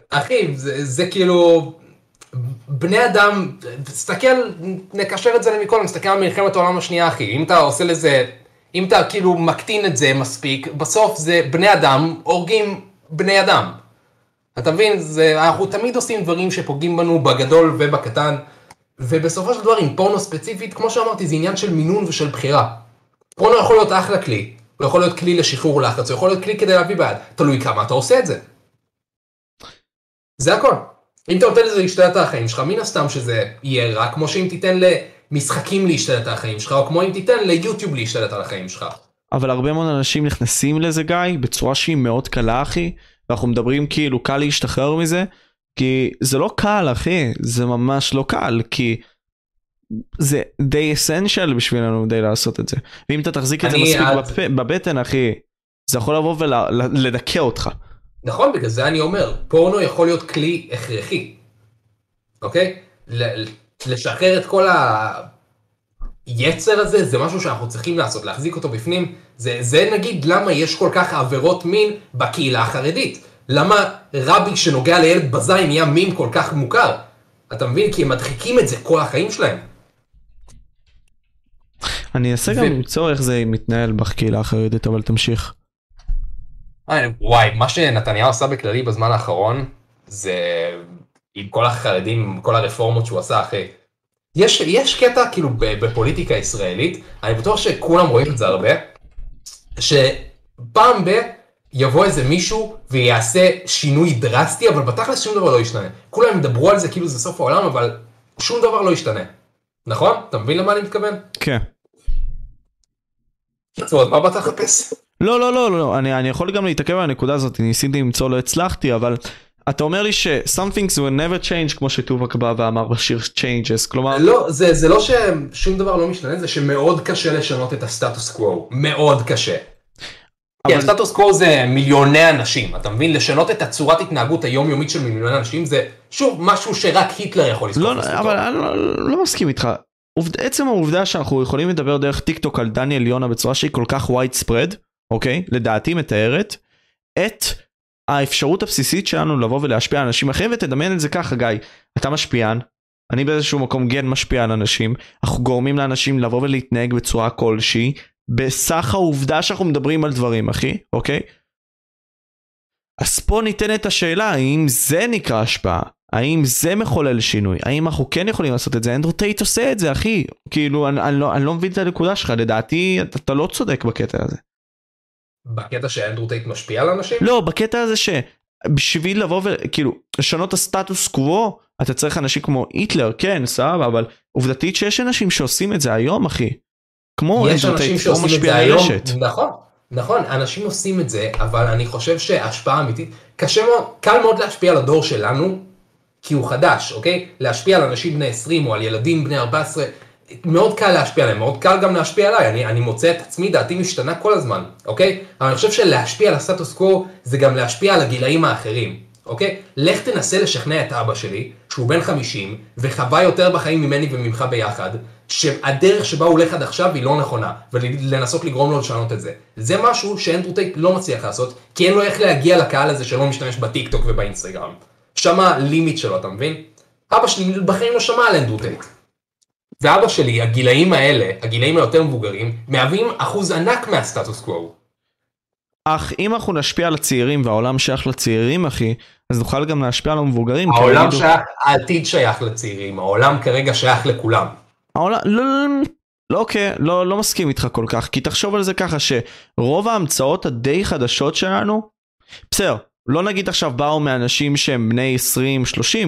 Speaker 2: אחי זה, זה כאילו בני אדם תסתכל נקשר את זה למקודם נסתכל על מלחמת העולם השנייה אחי אם אתה עושה לזה אם אתה כאילו מקטין את זה מספיק בסוף זה בני אדם הורגים בני אדם. אתה מבין זה אנחנו תמיד עושים דברים שפוגעים בנו בגדול ובקטן ובסופו של דבר עם פורנו ספציפית כמו שאמרתי זה עניין של מינון ושל בחירה. פורנו יכול להיות אחלה כלי הוא יכול להיות כלי לשחרור לחץ, הוא יכול להיות כלי כדי להביא בעד, תלוי כמה אתה עושה את זה. זה הכל. אם אתה נותן לזה להשתלט על החיים שלך, מן הסתם שזה יהיה רע, כמו שאם תיתן למשחקים להשתלט על החיים שלך, או כמו אם תיתן ליוטיוב להשתלט על החיים שלך.
Speaker 1: אבל הרבה מאוד אנשים נכנסים לזה גיא בצורה שהיא מאוד קלה אחי ואנחנו מדברים כאילו קל להשתחרר מזה כי זה לא קל אחי זה ממש לא קל כי זה די אסנשיאל בשבילנו די לעשות את זה ואם אתה תחזיק את זה מספיק עד... בפ... בבטן אחי זה יכול לבוא ולדכא אותך.
Speaker 2: נכון בגלל זה אני אומר פורנו יכול להיות כלי הכרחי אוקיי לשחרר את כל היצר הזה זה משהו שאנחנו צריכים לעשות להחזיק אותו בפנים זה זה נגיד למה יש כל כך עבירות מין בקהילה החרדית למה רבי שנוגע לילד בזין נהיה מין כל כך מוכר אתה מבין כי הם מדחיקים את זה כל החיים שלהם.
Speaker 1: אני אנסה גם למצוא איך זה מתנהל בקהילה החרדית אבל תמשיך.
Speaker 2: אה, וואי מה שנתניהו עשה בכללי בזמן האחרון זה עם כל החרדים כל הרפורמות שהוא עשה אחי. יש יש קטע כאילו בפוליטיקה ישראלית אני בטוח שכולם רואים את זה הרבה שפעם ב... יבוא איזה מישהו ויעשה שינוי דרסטי אבל בתכלס שום דבר לא ישתנה כולם ידברו על זה כאילו זה סוף העולם אבל שום דבר לא ישתנה נכון אתה מבין למה אני מתכוון?
Speaker 1: כן.
Speaker 2: אז מה באת לחפש?
Speaker 1: לא לא לא לא אני אני יכול גם להתעכב על הנקודה הזאת ניסיתי למצוא לא הצלחתי אבל אתה אומר לי ש some things will never change כמו שטובק בא ואמר בשיר changes כלומר
Speaker 2: לא זה זה לא ששום דבר לא משתנה זה שמאוד קשה לשנות את הסטטוס קוו מאוד קשה. אבל... כי הסטטוס קוו זה מיליוני אנשים אתה מבין לשנות את הצורת התנהגות היומיומית של מיליוני אנשים זה שוב משהו שרק היטלר יכול לזכור.
Speaker 1: לא, אבל אני לא, לא מסכים איתך עובד, עצם העובדה שאנחנו יכולים לדבר דרך טיק טוק על דניאל יונה בצורה שהיא כל כך widespread, אוקיי? לדעתי מתארת את האפשרות הבסיסית שלנו לבוא ולהשפיע על אנשים אחרים ותדמיין את זה ככה גיא, אתה משפיען, אני באיזשהו מקום כן משפיע על אנשים, אנחנו גורמים לאנשים לבוא ולהתנהג בצורה כלשהי, בסך העובדה שאנחנו מדברים על דברים אחי, אוקיי? אז פה ניתנת השאלה האם זה נקרא השפעה. האם זה מחולל שינוי? האם אנחנו כן יכולים לעשות את זה? אנדרו טייט עושה את זה אחי. כאילו אני, אני, לא, אני לא מבין את הנקודה שלך, לדעתי אתה, אתה לא צודק בקטע הזה.
Speaker 2: בקטע שאנדרו טייט משפיע על אנשים?
Speaker 1: לא, בקטע הזה שבשביל לבוא וכאילו לשנות את הסטטוס קוו אתה צריך אנשים כמו היטלר, כן סבבה, אבל עובדתית שיש אנשים שעושים את זה היום אחי. כמו
Speaker 2: אנדרו טייט, כמו משפיע רשת. נכון. נכון, אנשים עושים את זה, אבל אני חושב שהשפעה אמיתית, קשה מאוד, קל מאוד להשפיע על הדור שלנו, כי הוא חדש, אוקיי? להשפיע על אנשים בני 20 או על ילדים בני 14, מאוד קל להשפיע עליהם, מאוד קל גם להשפיע עליי, אני, אני מוצא את עצמי, דעתי משתנה כל הזמן, אוקיי? אבל אני חושב שלהשפיע על הסטטוס קוו זה גם להשפיע על הגילאים האחרים, אוקיי? לך תנסה לשכנע את אבא שלי, שהוא בן 50, וחווה יותר בחיים ממני וממך ביחד, שהדרך שבה הוא הולך עד עכשיו היא לא נכונה, ולנסות לגרום לו לשנות את זה. זה משהו שאנדרו טייט לא מצליח לעשות, כי אין לו איך להגיע לקהל הזה שלא משתמש בטיק טוק ובאינסטגרם. שמה ה limit שלו, אתה מבין? אבא שלי בחיים לא שמע על אנדרו טייט. ואבא שלי, הגילאים האלה, הגילאים היותר מבוגרים, מהווים אחוז ענק מהסטטוס קוו.
Speaker 1: אך אם אנחנו נשפיע על הצעירים והעולם שייך לצעירים אחי, אז נוכל גם להשפיע על המבוגרים.
Speaker 2: העולם שייך, העתיד שייך לצעירים, העולם כרגע שייך לכולם.
Speaker 1: העולם, לא, לא, לא אוקיי, לא, לא מסכים איתך כל כך, כי תחשוב על זה ככה שרוב ההמצאות הדי חדשות שלנו, בסדר, לא נגיד עכשיו באו מאנשים שהם בני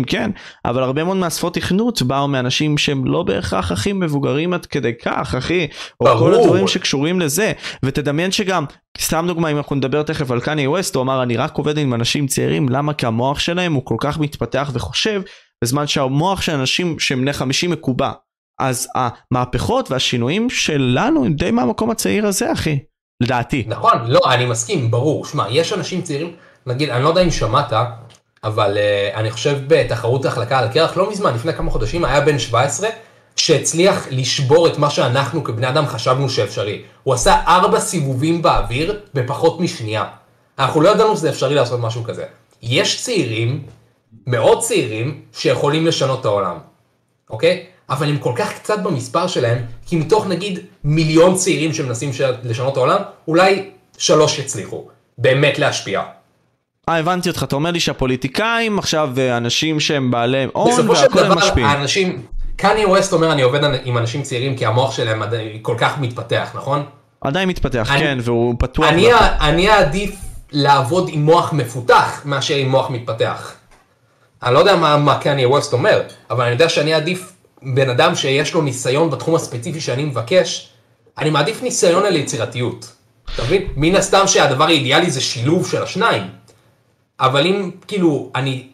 Speaker 1: 20-30, כן, אבל הרבה מאוד מהשפות תכנות באו מאנשים שהם לא בהכרח הכי מבוגרים עד כדי כך, אחי, או
Speaker 2: ברור.
Speaker 1: כל הדברים שקשורים לזה, ותדמיין שגם, סתם דוגמא, אם אנחנו נדבר תכף על קניה ווסט, הוא אמר, אני רק עובד עם אנשים צעירים, למה? כי המוח שלהם הוא כל כך מתפתח וחושב, בזמן שהמוח של אנשים שהם בני 50 מקובע. אז המהפכות והשינויים שלנו הם די מהמקום הצעיר הזה, אחי, לדעתי.
Speaker 2: נכון, לא, אני מסכים, ברור. שמע, יש אנשים צעירים, נגיד, אני לא יודע אם שמעת, אבל uh, אני חושב בתחרות ההחלקה על הקרח, לא מזמן, לפני כמה חודשים, היה בן 17, שהצליח לשבור את מה שאנחנו כבני אדם חשבנו שאפשרי. הוא עשה ארבע סיבובים באוויר בפחות משנייה. אנחנו לא ידענו שזה אפשרי לעשות משהו כזה. יש צעירים, מאוד צעירים, שיכולים לשנות את העולם, אוקיי? אבל הם כל כך קצת במספר שלהם, כי מתוך נגיד מיליון צעירים שמנסים לשנות את העולם, אולי שלוש יצליחו באמת להשפיע.
Speaker 1: אה, הבנתי אותך, אתה אומר לי שהפוליטיקאים עכשיו, אה, אנשים שהם בעלי הון והכל הם משפיעים.
Speaker 2: האנשים, קניה ווסט אומר אני עובד עם אנשים צעירים כי המוח שלהם כל כך מתפתח, נכון?
Speaker 1: עדיין מתפתח,
Speaker 2: אני-
Speaker 1: כן, והוא פתוח.
Speaker 2: אני. ה- אני אעדיף לעבוד עם מוח מפותח מאשר עם מוח מתפתח. אני לא יודע מה, מה קניה ווסט אומר, אבל אני יודע שאני אעדיף בן אדם שיש לו ניסיון בתחום הספציפי שאני מבקש, אני מעדיף ניסיון על יצירתיות. אתה מבין? מן הסתם שהדבר האידיאלי זה שילוב של השניים. אבל אם כאילו אני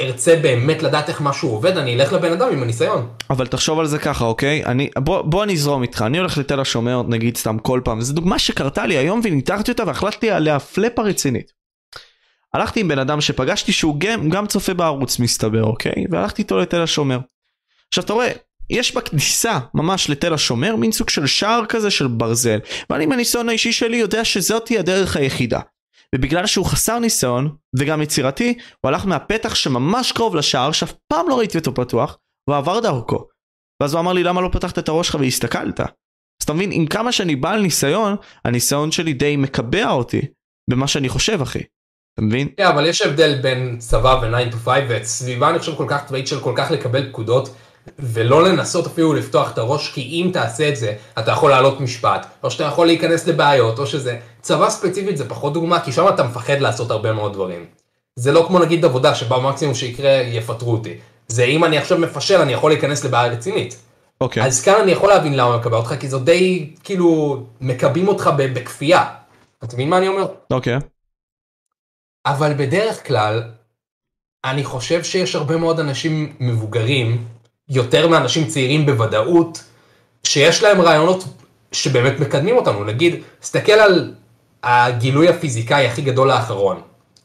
Speaker 2: ארצה באמת לדעת איך משהו עובד, אני אלך לבן אדם עם הניסיון.
Speaker 1: אבל תחשוב על זה ככה, אוקיי? אני, בוא, בוא אני אזרום איתך, אני הולך לתל השומר, נגיד סתם כל פעם, זו דוגמה שקרתה לי היום וניתחתי אותה והחלטתי עליה פלאפה רצינית. הלכתי עם בן אדם שפגשתי שהוא גם, גם צופה בערוץ מסתבר, אוקיי? והלכתי איתו לתל השומר. עכשיו אתה רואה, יש בכניסה ממש לתל השומר מין סוג של שער כזה של ברזל, ואני מהניסיון האישי שלי יודע שזאתי הדרך היחידה. ובגלל שהוא חסר ניסיון וגם יצירתי, הוא הלך מהפתח שממש קרוב לשער, שאף פעם לא ראיתי אותו פתוח, והוא עבר דרכו. ואז הוא אמר לי למה לא פתחת את הראש שלך והסתכלת. אז אתה מבין, עם כמה שאני בעל ניסיון, הניסיון שלי די מקבע אותי במה שאני חושב אחי. אתה מבין?
Speaker 2: כן, אבל יש הבדל בין צבא ו-9 to 5 וסביבה אני חושב כל כך צבאית של כל כך לקבל פקודות ולא לנסות אפילו לפתוח את הראש כי אם תעשה את זה אתה יכול להעלות משפט או שאתה יכול להיכנס לבעיות או שזה צבא ספציפית זה פחות דוגמה כי שם אתה מפחד לעשות הרבה מאוד דברים. זה לא כמו נגיד עבודה שבה המקסימום שיקרה יפטרו אותי. זה אם אני עכשיו מפשל אני יכול להיכנס לבעיה רצינית.
Speaker 1: אוקיי.
Speaker 2: אז כאן אני יכול להבין למה מקבע אותך כי זו די כאילו מקבים אותך בכפייה. אתה מבין מה אני אומר?
Speaker 1: אוקיי.
Speaker 2: אבל בדרך כלל, אני חושב שיש הרבה מאוד אנשים מבוגרים, יותר מאנשים צעירים בוודאות, שיש להם רעיונות שבאמת מקדמים אותנו. נגיד, תסתכל על הגילוי הפיזיקאי הכי גדול האחרון,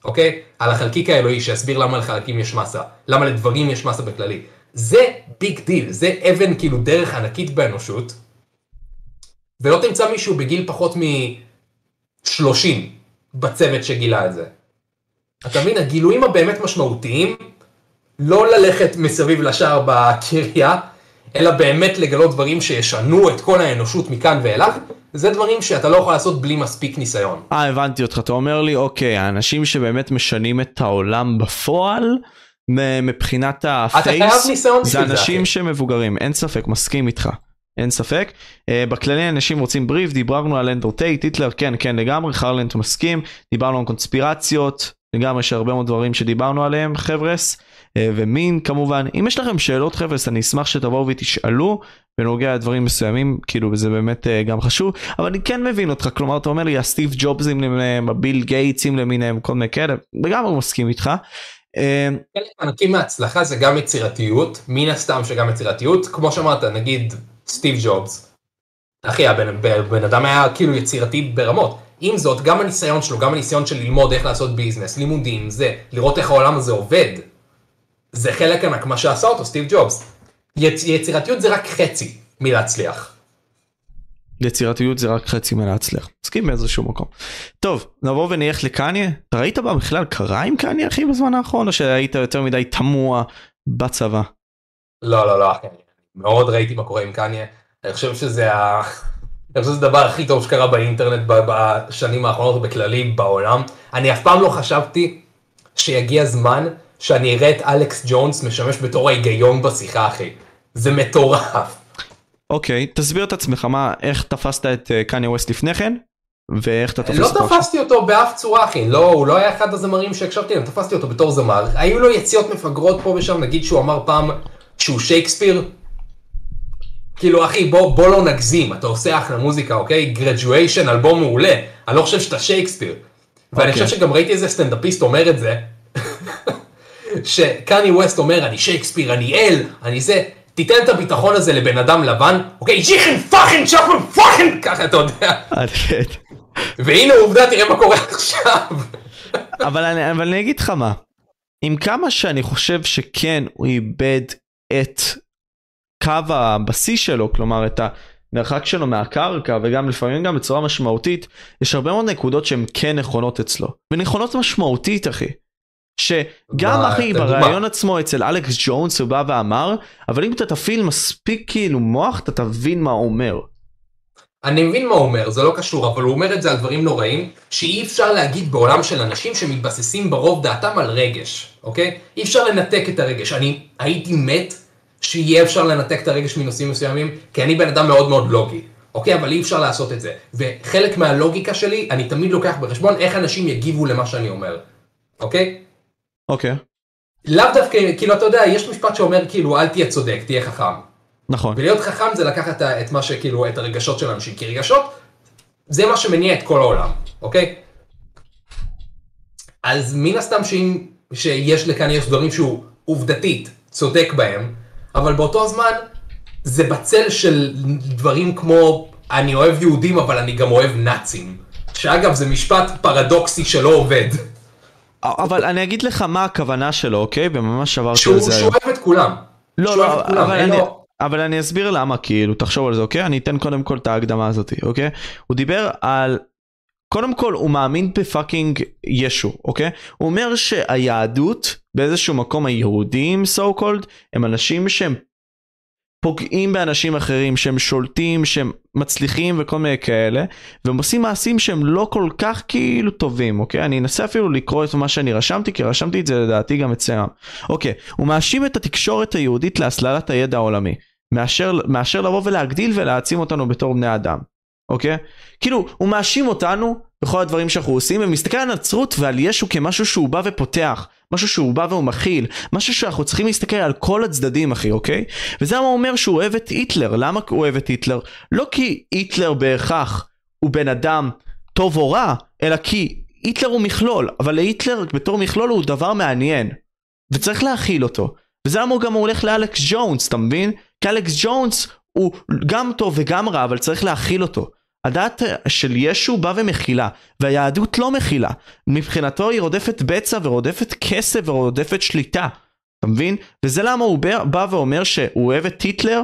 Speaker 2: אוקיי? על החלקיק האלוהי שיסביר למה לחלקים יש מסה, למה לדברים יש מסה בכללי. זה big deal, זה אבן כאילו דרך ענקית באנושות, ולא תמצא מישהו בגיל פחות מ-30 בצוות שגילה את זה. אתה מבין, הגילויים הבאמת משמעותיים, לא ללכת מסביב לשעה בקריה, אלא באמת לגלות דברים שישנו את כל האנושות מכאן ואילך, זה דברים שאתה לא יכול לעשות בלי מספיק ניסיון.
Speaker 1: אה הבנתי אותך, אתה אומר לי אוקיי, האנשים שבאמת משנים את העולם בפועל, מבחינת ה
Speaker 2: face,
Speaker 1: זה אנשים. שמבוגרים, אין ספק, מסכים איתך. אין ספק. Uh, בכללי אנשים רוצים בריף, דיברנו על אנדרו טייט, היטלר, כן, כן לגמרי, חרלנט מסכים, דיברנו על קונספירציות, לגמרי יש הרבה מאוד דברים שדיברנו עליהם, חבר'ס, ומין כמובן. אם יש לכם שאלות, חבר'ס, אני אשמח שתבואו ותשאלו בנוגע לדברים מסוימים, כאילו, וזה באמת uh, גם חשוב, אבל אני כן מבין אותך, כלומר, אתה אומר לי, הסטיב ג'ובסים למיניהם, הביל גייטסים למיניהם, כל מיני כאלה, לגמרי מסכים איתך. Uh,
Speaker 2: חלק ענקים מההצלחה זה גם יצירתיות, מן הסתם שגם יצירתיות, כמו שאמרת, נגיד סטיב ג'ובס. אחי, הבן אדם היה כאילו יצירתי ברמות. עם זאת, גם הניסיון שלו, גם הניסיון של ללמוד איך לעשות ביזנס, לימודים, זה, לראות איך העולם הזה עובד, זה חלק ענק מה שעשה אותו סטיב ג'ובס. יצ, יצירתיות זה רק חצי מלהצליח.
Speaker 1: יצירתיות זה רק חצי מלהצליח. מסכים באיזשהו מקום. טוב, נבוא ונלך לקניה. ראית בה בכלל קרה עם קניה אחי בזמן האחרון או שהיית יותר מדי תמוה בצבא?
Speaker 2: לא, לא, לא, אחי, אני מאוד ראיתי מה קורה עם קניה. אני חושב שזה ה... אני חושב שזה הדבר הכי טוב שקרה באינטרנט בשנים האחרונות בכללי בעולם. אני אף פעם לא חשבתי שיגיע זמן שאני אראה את אלכס ג'ונס משמש בתור ההיגיון בשיחה, אחי. זה מטורף.
Speaker 1: אוקיי, תסביר את עצמך מה, איך תפסת את אה, קניה ווסט לפני כן, ואיך אתה תופס
Speaker 2: לא
Speaker 1: אותו עכשיו?
Speaker 2: תפסתי אותו באף צורה אחי, לא, הוא לא היה אחד הזמרים שהקשבתי להם, תפסתי אותו בתור זמר. היו לו יציאות מפגרות פה ושם, נגיד שהוא אמר פעם שהוא שייקספיר. כאילו אחי בוא, בוא לא נגזים, אתה עושה אחלה מוזיקה אוקיי? graduation אלבום מעולה, אני לא חושב שאתה שייקספיר. ואני
Speaker 1: אוקיי.
Speaker 2: חושב שגם ראיתי איזה סטנדאפיסט אומר את זה, שקני ווסט אומר אני שייקספיר, אני אל, אני זה, תיתן את הביטחון הזה לבן אדם לבן, אוקיי, זיכן fucking צ'פמן fucking, ככה אתה יודע. והנה עובדה, תראה מה קורה עכשיו.
Speaker 1: אבל אני, אבל אני אגיד לך מה, עם כמה שאני חושב שכן הוא איבד את קו הבסיס שלו, כלומר את המרחק שלו מהקרקע וגם לפעמים גם בצורה משמעותית, יש הרבה מאוד נקודות שהן כן נכונות אצלו, ונכונות משמעותית אחי. שגם אחי. בריאיון עצמו אצל אלכס ג'ונס הוא בא ואמר, אבל אם אתה תפעיל מספיק כאילו מוח אתה תבין מה הוא אומר.
Speaker 2: אני מבין מה הוא אומר, זה לא קשור, אבל הוא אומר את זה על דברים נוראים, שאי אפשר להגיד בעולם של אנשים שמתבססים ברוב דעתם על רגש, אוקיי? אי אפשר לנתק את הרגש. אני הייתי מת שיהיה אפשר לנתק את הרגש מנושאים מסוימים, כי אני בן אדם מאוד מאוד לוגי, אוקיי? אבל אי אפשר לעשות את זה. וחלק מהלוגיקה שלי, אני תמיד לוקח בחשבון איך אנשים יגיבו למה שאני אומר, אוקיי?
Speaker 1: אוקיי,
Speaker 2: לאו דווקא, כאילו, אתה יודע, יש משפט שאומר, כאילו, אל תהיה צודק, תהיה חכם.
Speaker 1: נכון.
Speaker 2: ולהיות חכם זה לקחת את מה שכאילו, את הרגשות של אנשים, כי רגשות זה מה שמניע את כל העולם, אוקיי? אז מן הסתם שאם, שיש לכאן יש דברים שהוא עובדתית צודק בהם, אבל באותו הזמן זה בצל של דברים כמו אני אוהב יהודים אבל אני גם אוהב נאצים. שאגב זה משפט פרדוקסי שלא עובד.
Speaker 1: אבל אני אגיד לך מה הכוונה שלו, אוקיי? וממש עברתי על זה היום.
Speaker 2: שהוא אוהב את כולם.
Speaker 1: לא, לא,
Speaker 2: כולם,
Speaker 1: אבל
Speaker 2: אין
Speaker 1: אני,
Speaker 2: לו-
Speaker 1: אבל אני אסביר למה, כאילו, תחשוב על זה, אוקיי? אני אתן קודם כל את ההקדמה הזאת, אוקיי? הוא דיבר על... קודם כל, הוא מאמין בפאקינג ישו, אוקיי? הוא אומר שהיהדות, באיזשהו מקום היהודים, so called, הם אנשים שהם פוגעים באנשים אחרים, שהם שולטים, שהם מצליחים וכל מיני כאלה, והם עושים מעשים שהם לא כל כך כאילו טובים, אוקיי? אני אנסה אפילו לקרוא את מה שאני רשמתי, כי רשמתי את זה לדעתי גם אצלם. אוקיי, הוא מאשים את התקשורת היהודית להסללת הידע העולמי, מאשר, מאשר לבוא ולהגדיל ולהעצים אותנו בתור בני אדם, אוקיי? כאילו, הוא מאשים אותנו בכל הדברים שאנחנו עושים, ומסתכל על הנצרות ועל ישו כמשהו שהוא בא ופותח, משהו שהוא בא והוא מכיל, משהו שאנחנו צריכים להסתכל על כל הצדדים, אחי, אוקיי? וזה למה הוא אומר שהוא אוהב את היטלר, למה הוא אוהב את היטלר? לא כי היטלר בהכרח הוא בן אדם טוב או רע, אלא כי היטלר הוא מכלול, אבל להיטלר בתור מכלול הוא דבר מעניין. וצריך להכיל אותו. וזה למה הוא גם הולך לאלכס ג'ונס, אתה מבין? כי אלכס ג'ונס הוא גם טוב וגם רע, אבל צריך להכיל אותו. הדת של ישו בא ומכילה, והיהדות לא מכילה. מבחינתו היא רודפת בצע ורודפת כסף ורודפת שליטה. אתה מבין? וזה למה הוא בא, ואומר שהוא אוהב את היטלר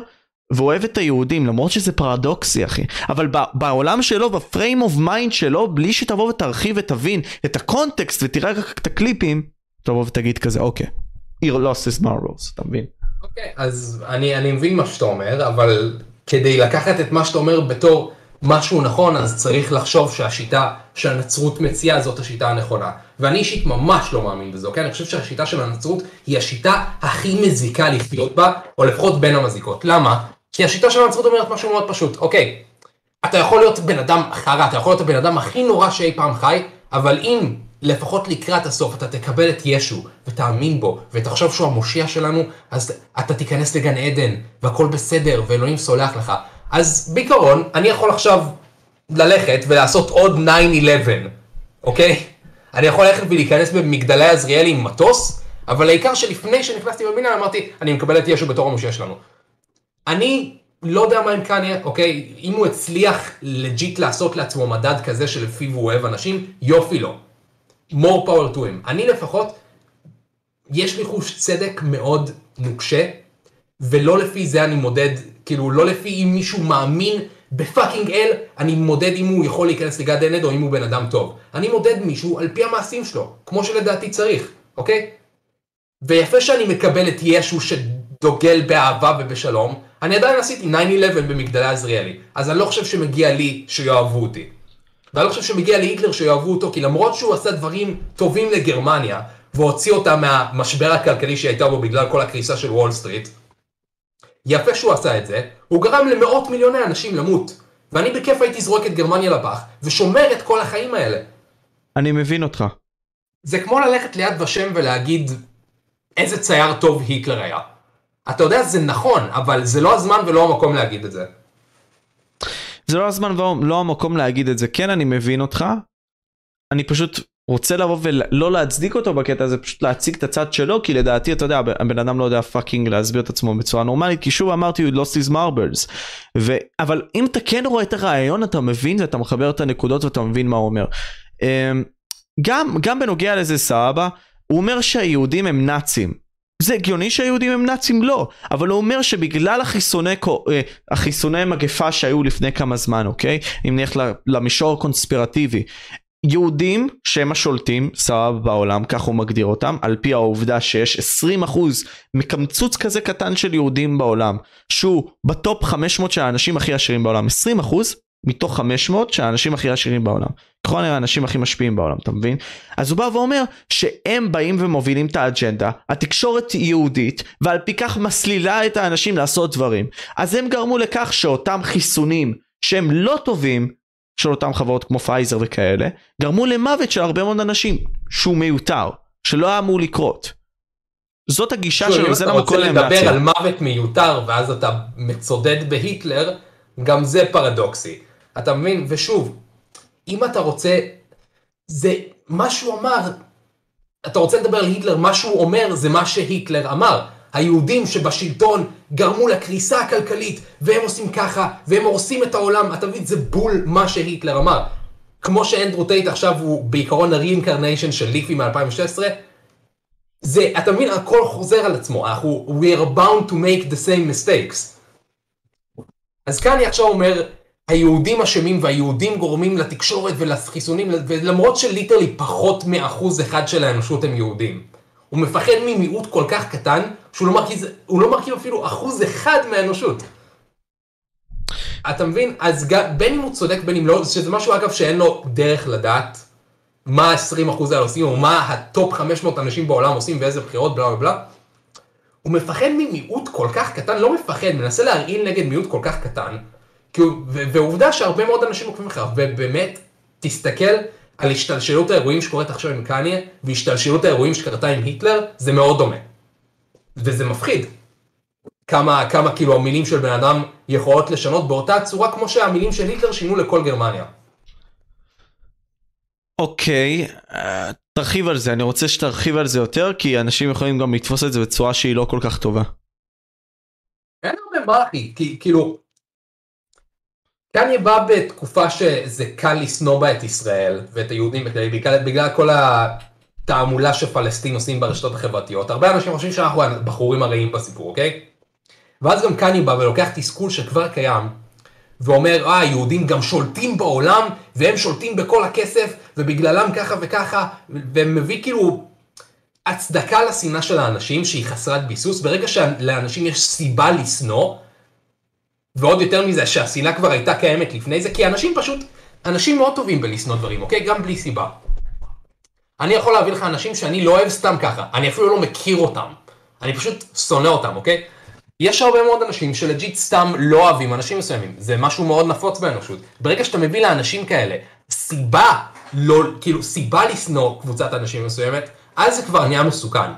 Speaker 1: והוא אוהב את היהודים, למרות שזה פרדוקסי אחי. אבל בעולם שלו, ב frame of mind שלו, בלי שתבוא ותרחיב ותבין את הקונטקסט ותראה רק את הקליפים, תבוא ותגיד כזה, אוקיי. He lost his אתה מבין?
Speaker 2: אוקיי, אז אני, אני מבין מה שאתה אומר, אבל כדי לקחת את מה שאתה אומר בתור משהו נכון, אז צריך לחשוב שהשיטה שהנצרות מציעה זאת השיטה הנכונה. ואני אישית ממש לא מאמין בזה, אוקיי? אני חושב שהשיטה של הנצרות היא השיטה הכי מזיקה לחיות בה, או לפחות בין המזיקות. למה? כי השיטה של הנצרות אומרת משהו מאוד פשוט, אוקיי, אתה יכול להיות בן אדם חרא, אתה יכול להיות הבן אדם הכי נורא שאי פעם חי, אבל אם לפחות לקראת הסוף אתה תקבל את ישו ותאמין בו ותחשוב שהוא המושיע שלנו, אז אתה תיכנס לגן עדן והכל בסדר ואלוהים סולח לך. אז בעיקרון, אני יכול עכשיו ללכת ולעשות עוד 9-11, אוקיי? אני יכול ללכת ולהיכנס במגדלי עזריאלי עם מטוס, אבל העיקר שלפני שנכנסתי במינה אמרתי, אני מקבל את ישו בתור המושיע שלנו. אני לא יודע מה עם קניה, אוקיי? אם הוא הצליח לג'יט לעשות לעצמו מדד כזה שלפיו הוא אוהב אנשים, יופי לו. More power to him. אני לפחות, יש לי חוש צדק מאוד נוקשה, ולא לפי זה אני מודד, כאילו לא לפי אם מישהו מאמין בפאקינג אל, אני מודד אם הוא יכול להיכנס לגד ענד או אם הוא בן אדם טוב. אני מודד מישהו על פי המעשים שלו, כמו שלדעתי צריך, אוקיי? ויפה שאני מקבל את ישו שדוגל באהבה ובשלום, אני עדיין עשיתי 9-11 במגדלי עזריאלי, אז אני לא חושב שמגיע לי שיאהבו אותי. ואני לא חושב שמגיע להיטלר שיאהבו אותו, כי למרות שהוא עשה דברים טובים לגרמניה, והוציא אותה מהמשבר הכלכלי שהייתה בו בגלל כל הקריסה של וול סטריט, יפה שהוא עשה את זה, הוא גרם למאות מיליוני אנשים למות. ואני בכיף הייתי זורק את גרמניה לפח, ושומר את כל החיים האלה.
Speaker 1: אני מבין אותך.
Speaker 2: זה כמו ללכת ליד ושם ולהגיד איזה צייר טוב היטלר היה. אתה יודע, זה נכון, אבל זה לא הזמן ולא המקום להגיד את זה.
Speaker 1: זה לא הזמן ולא המקום להגיד את זה. כן, אני מבין אותך. אני פשוט רוצה לבוא ולא להצדיק אותו בקטע הזה, פשוט להציג את הצד שלו, כי לדעתי, אתה יודע, הבן אדם לא יודע פאקינג להסביר את עצמו בצורה נורמלית, כי שוב אמרתי, הוא lost his marbles. ו... אבל אם אתה כן רואה את הרעיון, אתה מבין ואתה מחבר את הנקודות ואתה מבין מה הוא אומר. אמ, גם, גם בנוגע לזה סבבה, הוא אומר שהיהודים הם נאצים. זה הגיוני שהיהודים הם נאצים? לא. אבל הוא אומר שבגלל החיסוני, אה, מגפה שהיו לפני כמה זמן, אוקיי? אם נלך למישור הקונספירטיבי. יהודים שהם השולטים, סבבה בעולם, כך הוא מגדיר אותם, על פי העובדה שיש 20% מקמצוץ כזה קטן של יהודים בעולם, שהוא בטופ 500 של האנשים הכי עשירים בעולם, 20% מתוך 500 של האנשים הכי עשירים בעולם. ככל הנראה האנשים הכי משפיעים בעולם, אתה מבין? אז הוא בא ואומר שהם באים ומובילים את האג'נדה, התקשורת יהודית, ועל פי כך מסלילה את האנשים לעשות דברים. אז הם גרמו לכך שאותם חיסונים שהם לא טובים, של אותם חברות כמו פייזר וכאלה, גרמו למוות של הרבה מאוד אנשים, שהוא מיותר, שלא היה אמור לקרות. זאת הגישה שלו, זה
Speaker 2: למה כל להציע. אם אתה רוצה לדבר על מוות מיותר ואז אתה מצודד בהיטלר, גם זה פרדוקסי. אתה מבין? ושוב, אם אתה רוצה, זה מה שהוא אמר, אתה רוצה לדבר על היטלר, מה שהוא אומר זה מה שהיטלר אמר. היהודים שבשלטון גרמו לקריסה הכלכלית, והם עושים ככה, והם הורסים את העולם, אתה מבין? זה בול מה שהיטלר אמר. כמו שאנדרו טייט עכשיו הוא בעיקרון ה-reincarnation של ליפי מ-2016, זה, אתה מבין, הכל חוזר על עצמו, אנחנו, we are bound to make the same mistakes. אז כאן אני עכשיו אומר, היהודים אשמים והיהודים גורמים לתקשורת ולחיסונים, ולמרות שליטרלי פחות מאחוז אחד של האנושות הם יהודים. הוא מפחד ממיעוט כל כך קטן, שהוא לא לא מרכיב אפילו אחוז אחד מהאנושות. אתה מבין? אז בין אם הוא צודק בין אם לא, שזה משהו אגב שאין לו דרך לדעת מה ה-20% האלה עושים, או מה ה top 500 אנשים בעולם עושים ואיזה בחירות, בלה בלה. הוא מפחד ממיעוט כל כך קטן, לא מפחד, מנסה להרעיל נגד מיעוט כל כך קטן, ועובדה שהרבה מאוד אנשים עוקבים אחריו, ובאמת, תסתכל על השתלשלות האירועים שקורית עכשיו עם קניה, והשתלשלות האירועים שקרתה עם היטלר, זה מאוד דומה. וזה מפחיד. כמה, כמה כאילו המילים של בן אדם יכולות לשנות באותה צורה כמו שהמילים של היטלר שינו לכל גרמניה.
Speaker 1: אוקיי, okay, uh, תרחיב על זה, אני רוצה שתרחיב על זה יותר, כי אנשים יכולים גם לתפוס את זה בצורה שהיא לא כל כך טובה.
Speaker 2: אין הרבה מה אחי, כי כאילו, קניה בא בתקופה שזה קל לשנוא בה את ישראל ואת היהודים בכלל, בגלל, בגלל כל התעמולה שפלסטין עושים ברשתות החברתיות. הרבה אנשים חושבים שאנחנו הבחורים הרעים בסיפור, אוקיי? ואז גם קניה בא ולוקח תסכול שכבר קיים, ואומר, אה, היהודים גם שולטים בעולם, והם שולטים בכל הכסף, ובגללם ככה וככה, ומביא כאילו הצדקה לשנאה של האנשים שהיא חסרת ביסוס. ברגע שלאנשים יש סיבה לשנוא, ועוד יותר מזה שהשנאה כבר הייתה קיימת לפני זה, כי אנשים פשוט, אנשים מאוד טובים בלשנוא דברים, אוקיי? גם בלי סיבה. אני יכול להביא לך אנשים שאני לא אוהב סתם ככה, אני אפילו לא מכיר אותם. אני פשוט שונא אותם, אוקיי? יש הרבה מאוד אנשים שלג'יט סתם לא אוהבים אנשים מסוימים, זה משהו מאוד נפוץ באנושות. ברגע שאתה מביא לאנשים כאלה סיבה, לא, כאילו סיבה לשנוא קבוצת אנשים מסוימת, אז זה כבר נהיה מסוכן.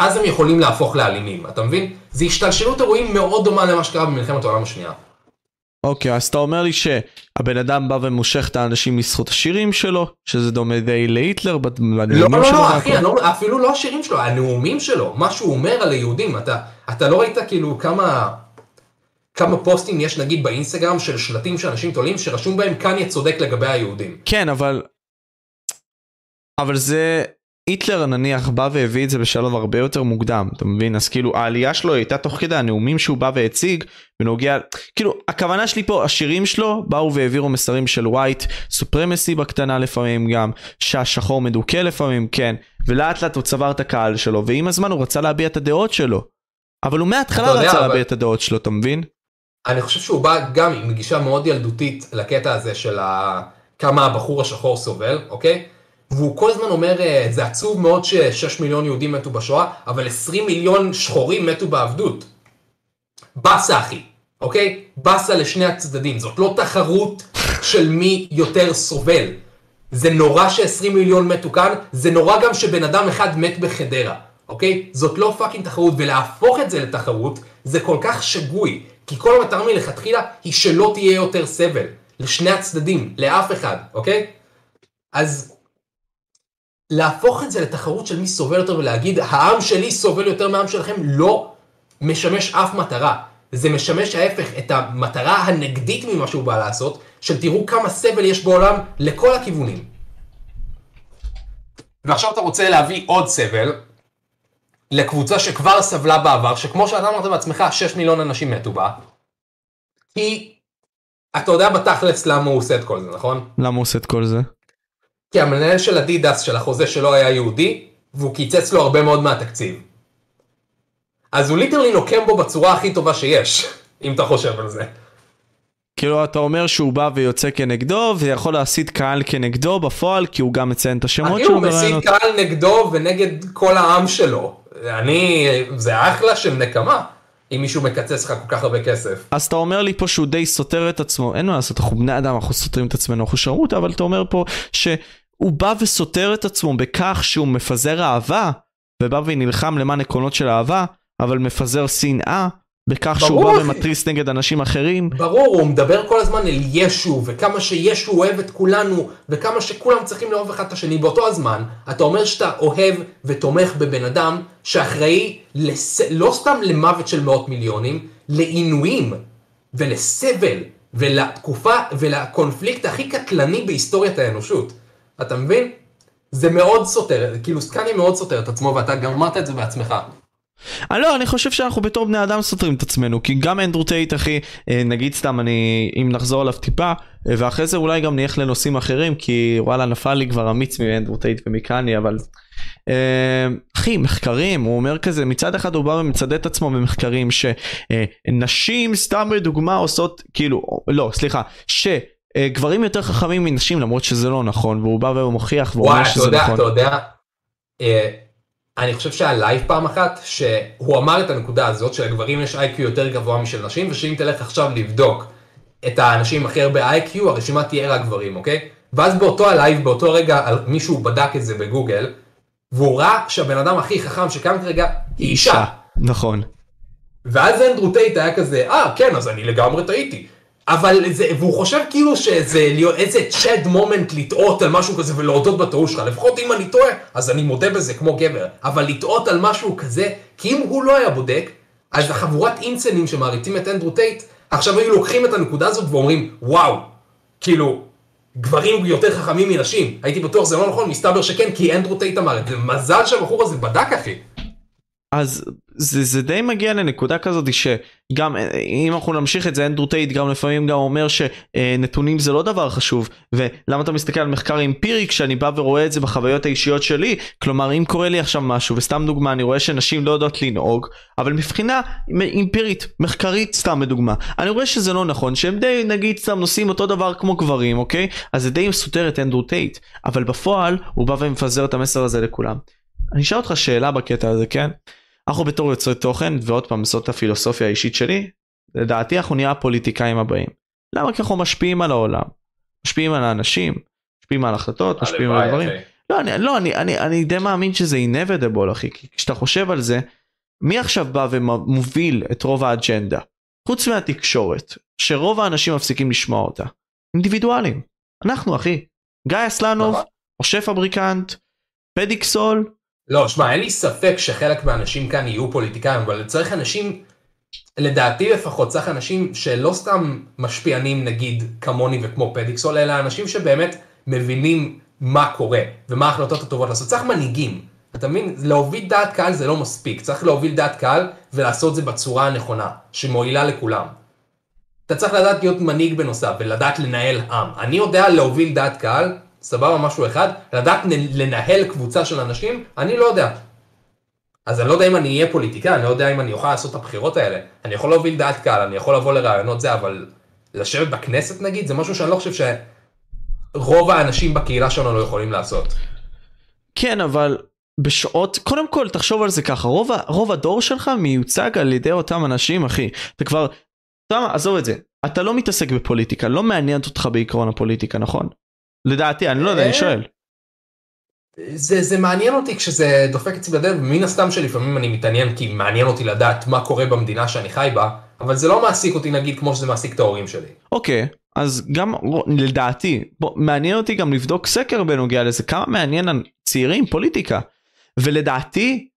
Speaker 2: אז הם יכולים להפוך לאלימים, אתה מבין? זה השתלשלות אירועים מאוד דומה למה שקרה במלחמת העולם השנייה.
Speaker 1: אוקיי, okay, אז אתה אומר לי שהבן אדם בא ומושך את האנשים מזכות השירים שלו, שזה דומה די להיטלר
Speaker 2: בנאומים שלו? לא, לא, לא, אחי, לא, אפילו לא השירים שלו, הנאומים שלו, מה שהוא אומר על היהודים, אתה, אתה לא ראית כאילו כמה, כמה פוסטים יש נגיד באינסטגרם של שלטים שאנשים תולים, שרשום בהם קניה צודק לגבי היהודים.
Speaker 1: כן, אבל... אבל זה היטלר נניח בא והביא את זה בשלב הרבה יותר מוקדם אתה מבין אז כאילו העלייה שלו הייתה תוך כדי הנאומים שהוא בא והציג בנוגע כאילו הכוונה שלי פה השירים שלו באו והעבירו מסרים של ווייט סופרמסי בקטנה לפעמים גם שהשחור מדוכא לפעמים כן ולאט לאט הוא צבר את הקהל שלו ועם הזמן הוא רצה להביע את הדעות שלו אבל הוא מההתחלה רצה אבל... להביע את הדעות שלו אתה מבין?
Speaker 2: אני חושב שהוא בא גם עם גישה מאוד ילדותית לקטע הזה של ה... כמה הבחור השחור סובל אוקיי? והוא כל הזמן אומר, אה, זה עצוב מאוד ש-6 מיליון יהודים מתו בשואה, אבל 20 מיליון שחורים מתו בעבדות. באסה אחי. אוקיי? באסה לשני הצדדים, זאת לא תחרות של מי יותר סובל. זה נורא ש-20 מיליון מתו כאן, זה נורא גם שבן אדם אחד מת בחדרה, אוקיי? זאת לא fucking תחרות, ולהפוך את זה לתחרות, זה כל כך שגוי. כי כל המטרה מלכתחילה היא שלא תהיה יותר סבל. לשני הצדדים, לאף אחד, אוקיי? אז להפוך את זה לתחרות של מי סובל יותר ולהגיד, העם שלי סובל יותר מהעם שלכם, לא משמש אף מטרה. זה משמש ההפך, את המטרה הנגדית ממה שהוא בא לעשות, של תראו כמה סבל יש בעולם לכל הכיוונים. ועכשיו אתה רוצה להביא עוד סבל לקבוצה שכבר סבלה בעבר, שכמו שאתה אמרת בעצמך, 6 מיליון אנשים מתו בה. כי אתה יודע בתכלס למה הוא עושה את כל זה, נכון?
Speaker 1: למה הוא עושה את כל זה?
Speaker 2: כי המנהל של אדידס של החוזה שלו היה יהודי, והוא קיצץ לו הרבה מאוד מהתקציב. אז הוא ליטרלי נוקם בו בצורה הכי טובה שיש, [laughs] אם אתה חושב על זה.
Speaker 1: כאילו אתה אומר שהוא בא ויוצא כנגדו ויכול להסית קהל כנגדו בפועל כי הוא גם מציין את השמות שלו
Speaker 2: הוא מסית. קהל נגדו ונגד כל העם שלו. אני, זה אחלה של נקמה, אם מישהו מקצץ לך כל כך הרבה כסף.
Speaker 1: אז אתה אומר לי פה שהוא די סותר את עצמו, אין מה לעשות, אנחנו בני אדם, אנחנו סותרים את עצמנו, אנחנו שרמוטה, אבל אתה אומר פה שהוא בא וסותר את עצמו בכך שהוא מפזר אהבה, ובא ונלחם למען עקרונות של אהבה, אבל מפזר שנאה, בכך שהוא
Speaker 2: ברור,
Speaker 1: בא
Speaker 2: אחי.
Speaker 1: ומתריס נגד אנשים אחרים.
Speaker 2: ברור, הוא מדבר כל הזמן אל ישו, וכמה שישו אוהב את כולנו, וכמה שכולם צריכים לאהוב אחד את השני. באותו הזמן, אתה אומר שאתה אוהב ותומך בבן אדם שאחראי לס... לא סתם למוות של מאות מיליונים, לעינויים ולסבל ולתקופה ולקונפליקט הכי קטלני בהיסטוריית האנושות. אתה מבין? זה מאוד סותר, כאילו שקניה מאוד סותר את עצמו, ואתה גם אמרת את זה בעצמך.
Speaker 1: אני לא, אני חושב שאנחנו בתור בני אדם סותרים את עצמנו, כי גם אנדרו טייט אחי, אה, נגיד סתם אני, אם נחזור עליו טיפה, אה, ואחרי זה אולי גם נלך לנושאים אחרים, כי וואלה נפל לי כבר המיץ מאנדרו טייט ומקני, אבל... אה, אחי, מחקרים, הוא אומר כזה, מצד אחד הוא בא ומצדד את עצמו במחקרים שנשים, סתם לדוגמה, עושות, כאילו, לא, סליחה, שגברים יותר חכמים מנשים, למרות שזה לא נכון, והוא בא והוא אומר
Speaker 2: וואי, אתה
Speaker 1: שזה
Speaker 2: יודע,
Speaker 1: נכון.
Speaker 2: אתה יודע, אה, אני חושב שהיה לייב פעם אחת, שהוא אמר את הנקודה הזאת שלגברים יש IQ יותר גבוה משל נשים, ושאם תלך עכשיו לבדוק את האנשים הכי הרבה IQ, הרשימה תהיה רק גברים, אוקיי? ואז באותו הלייב, באותו רגע, מישהו בדק את זה בגוגל, והוא ראה שהבן אדם הכי חכם שקם כרגע היא אישה.
Speaker 1: נכון.
Speaker 2: ואז אנדרו טייט היה כזה, אה, כן, אז אני לגמרי טעיתי. אבל זה, והוא חושב כאילו שזה להיות איזה chad moment לטעות על משהו כזה ולהודות בטעות שלך. לפחות אם אני טועה, אז אני מודה בזה כמו גבר. אבל לטעות על משהו כזה, כי אם הוא לא היה בודק, אז החבורת אינסלים שמעריצים את אנדרו טייט, עכשיו היו לוקחים את הנקודה הזאת ואומרים, וואו, כאילו, גברים יותר חכמים מנשים. הייתי בטוח זה לא נכון, מסתבר שכן, כי אנדרו טייט אמר את זה. מזל שהבחור הזה בדק, אחי.
Speaker 1: אז זה, זה די מגיע לנקודה כזאת שגם אם אנחנו נמשיך את זה אנדרו טייט גם לפעמים גם אומר שנתונים זה לא דבר חשוב ולמה אתה מסתכל על מחקר אמפירי כשאני בא ורואה את זה בחוויות האישיות שלי? כלומר אם קורה לי עכשיו משהו וסתם דוגמה אני רואה שנשים לא יודעות לנהוג אבל מבחינה אמפירית מחקרית סתם לדוגמה אני רואה שזה לא נכון שהם די נגיד סתם נוסעים אותו דבר כמו גברים אוקיי? אז זה די סותר את אנדרו טייט אבל בפועל הוא בא ומפזר את המסר הזה לכולם. אני אשאל אותך שאלה בקטע הזה כן אנחנו בתור יוצרי תוכן ועוד פעם זאת הפילוסופיה האישית שלי לדעתי אנחנו נהיה הפוליטיקאים הבאים. למה? כי אנחנו משפיעים על העולם. משפיעים על האנשים משפיעים על החלטות משפיעים על דברים. לא אני לא אני אני אני די מאמין שזה inevitable אחי כי כשאתה חושב על זה מי עכשיו בא ומוביל את רוב האג'נדה? חוץ מהתקשורת שרוב האנשים מפסיקים לשמוע אותה. אינדיבידואלים. אנחנו אחי. גיא אסלנוב
Speaker 2: נכון.
Speaker 1: משה פבריקנט פדיקסול
Speaker 2: לא, שמע, אין לי ספק שחלק מהאנשים כאן יהיו פוליטיקאים, אבל צריך אנשים, לדעתי לפחות, צריך אנשים שלא סתם משפיענים נגיד כמוני וכמו פדיקסול, אלא אנשים שבאמת מבינים מה קורה ומה ההחלטות הטובות לעשות. צריך מנהיגים, אתה מבין? להוביל דעת קהל זה לא מספיק, צריך להוביל דעת קהל ולעשות זה בצורה הנכונה, שמועילה לכולם. אתה צריך לדעת להיות מנהיג בנוסף ולדעת לנהל עם. אני יודע להוביל דעת קהל, סבבה משהו אחד, לדעת לנהל קבוצה של אנשים, אני לא יודע. אז אני לא יודע אם אני אהיה פוליטיקאי, אני לא יודע אם אני אוכל לעשות את הבחירות האלה. אני יכול להוביל דעת קהל, אני יכול לבוא לרעיונות זה, אבל לשבת בכנסת נגיד, זה משהו שאני לא חושב שרוב האנשים בקהילה שלנו לא יכולים לעשות.
Speaker 1: כן אבל בשעות קודם כל תחשוב על זה ככה רוב, רוב הדור שלך מיוצג על ידי אותם אנשים אחי אתה כבר אתה יודע מה, עזוב את זה. אתה לא מתעסק בפוליטיקה, לא מעניינת אותך בעיקרון הפוליטיקה, נכון? לדעתי, אני לא יודע, אני
Speaker 2: אה,
Speaker 1: שואל.
Speaker 2: זה, זה מעניין אותי כשזה דופק אצלי בדלת, מן הסתם שלפעמים אני מתעניין כי מעניין אותי לדעת מה קורה במדינה שאני חי בה, אבל זה לא מעסיק אותי נגיד כמו שזה מעסיק את ההורים שלי.
Speaker 1: אוקיי, אז גם לדעתי, בוא, מעניין אותי גם לבדוק סקר בנוגע לזה, כמה מעניין הצעירים פוליטיקה. ולדעתי,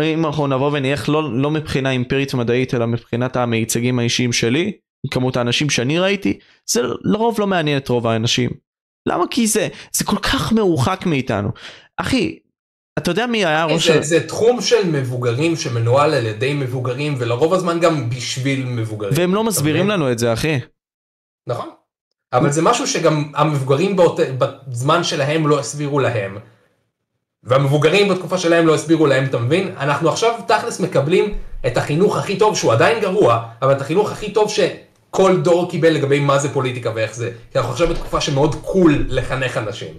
Speaker 1: אם אנחנו נבוא ונלך לא, לא מבחינה אמפירית מדעית, אלא מבחינת המייצגים האישיים שלי, כמות האנשים שאני ראיתי, זה לרוב לא מעניין את רוב האנשים. למה? כי זה, זה כל כך מרוחק מאיתנו. אחי, אתה יודע מי היה ראש...
Speaker 2: זה, זה תחום של מבוגרים שמנוהל על ידי מבוגרים ולרוב הזמן גם בשביל מבוגרים.
Speaker 1: והם לא מסבירים? לנו את זה, אחי.
Speaker 2: נכון. אבל זה משהו שגם המבוגרים באות... בזמן שלהם לא הסבירו להם. והמבוגרים בתקופה שלהם לא הסבירו להם, אתה מבין? אנחנו עכשיו תכלס מקבלים את החינוך הכי טוב, שהוא עדיין גרוע, אבל את החינוך הכי טוב שכל דור קיבל לגבי מה זה פוליטיקה ואיך זה. כי אנחנו עכשיו בתקופה שמאוד קול לחנך אנשים.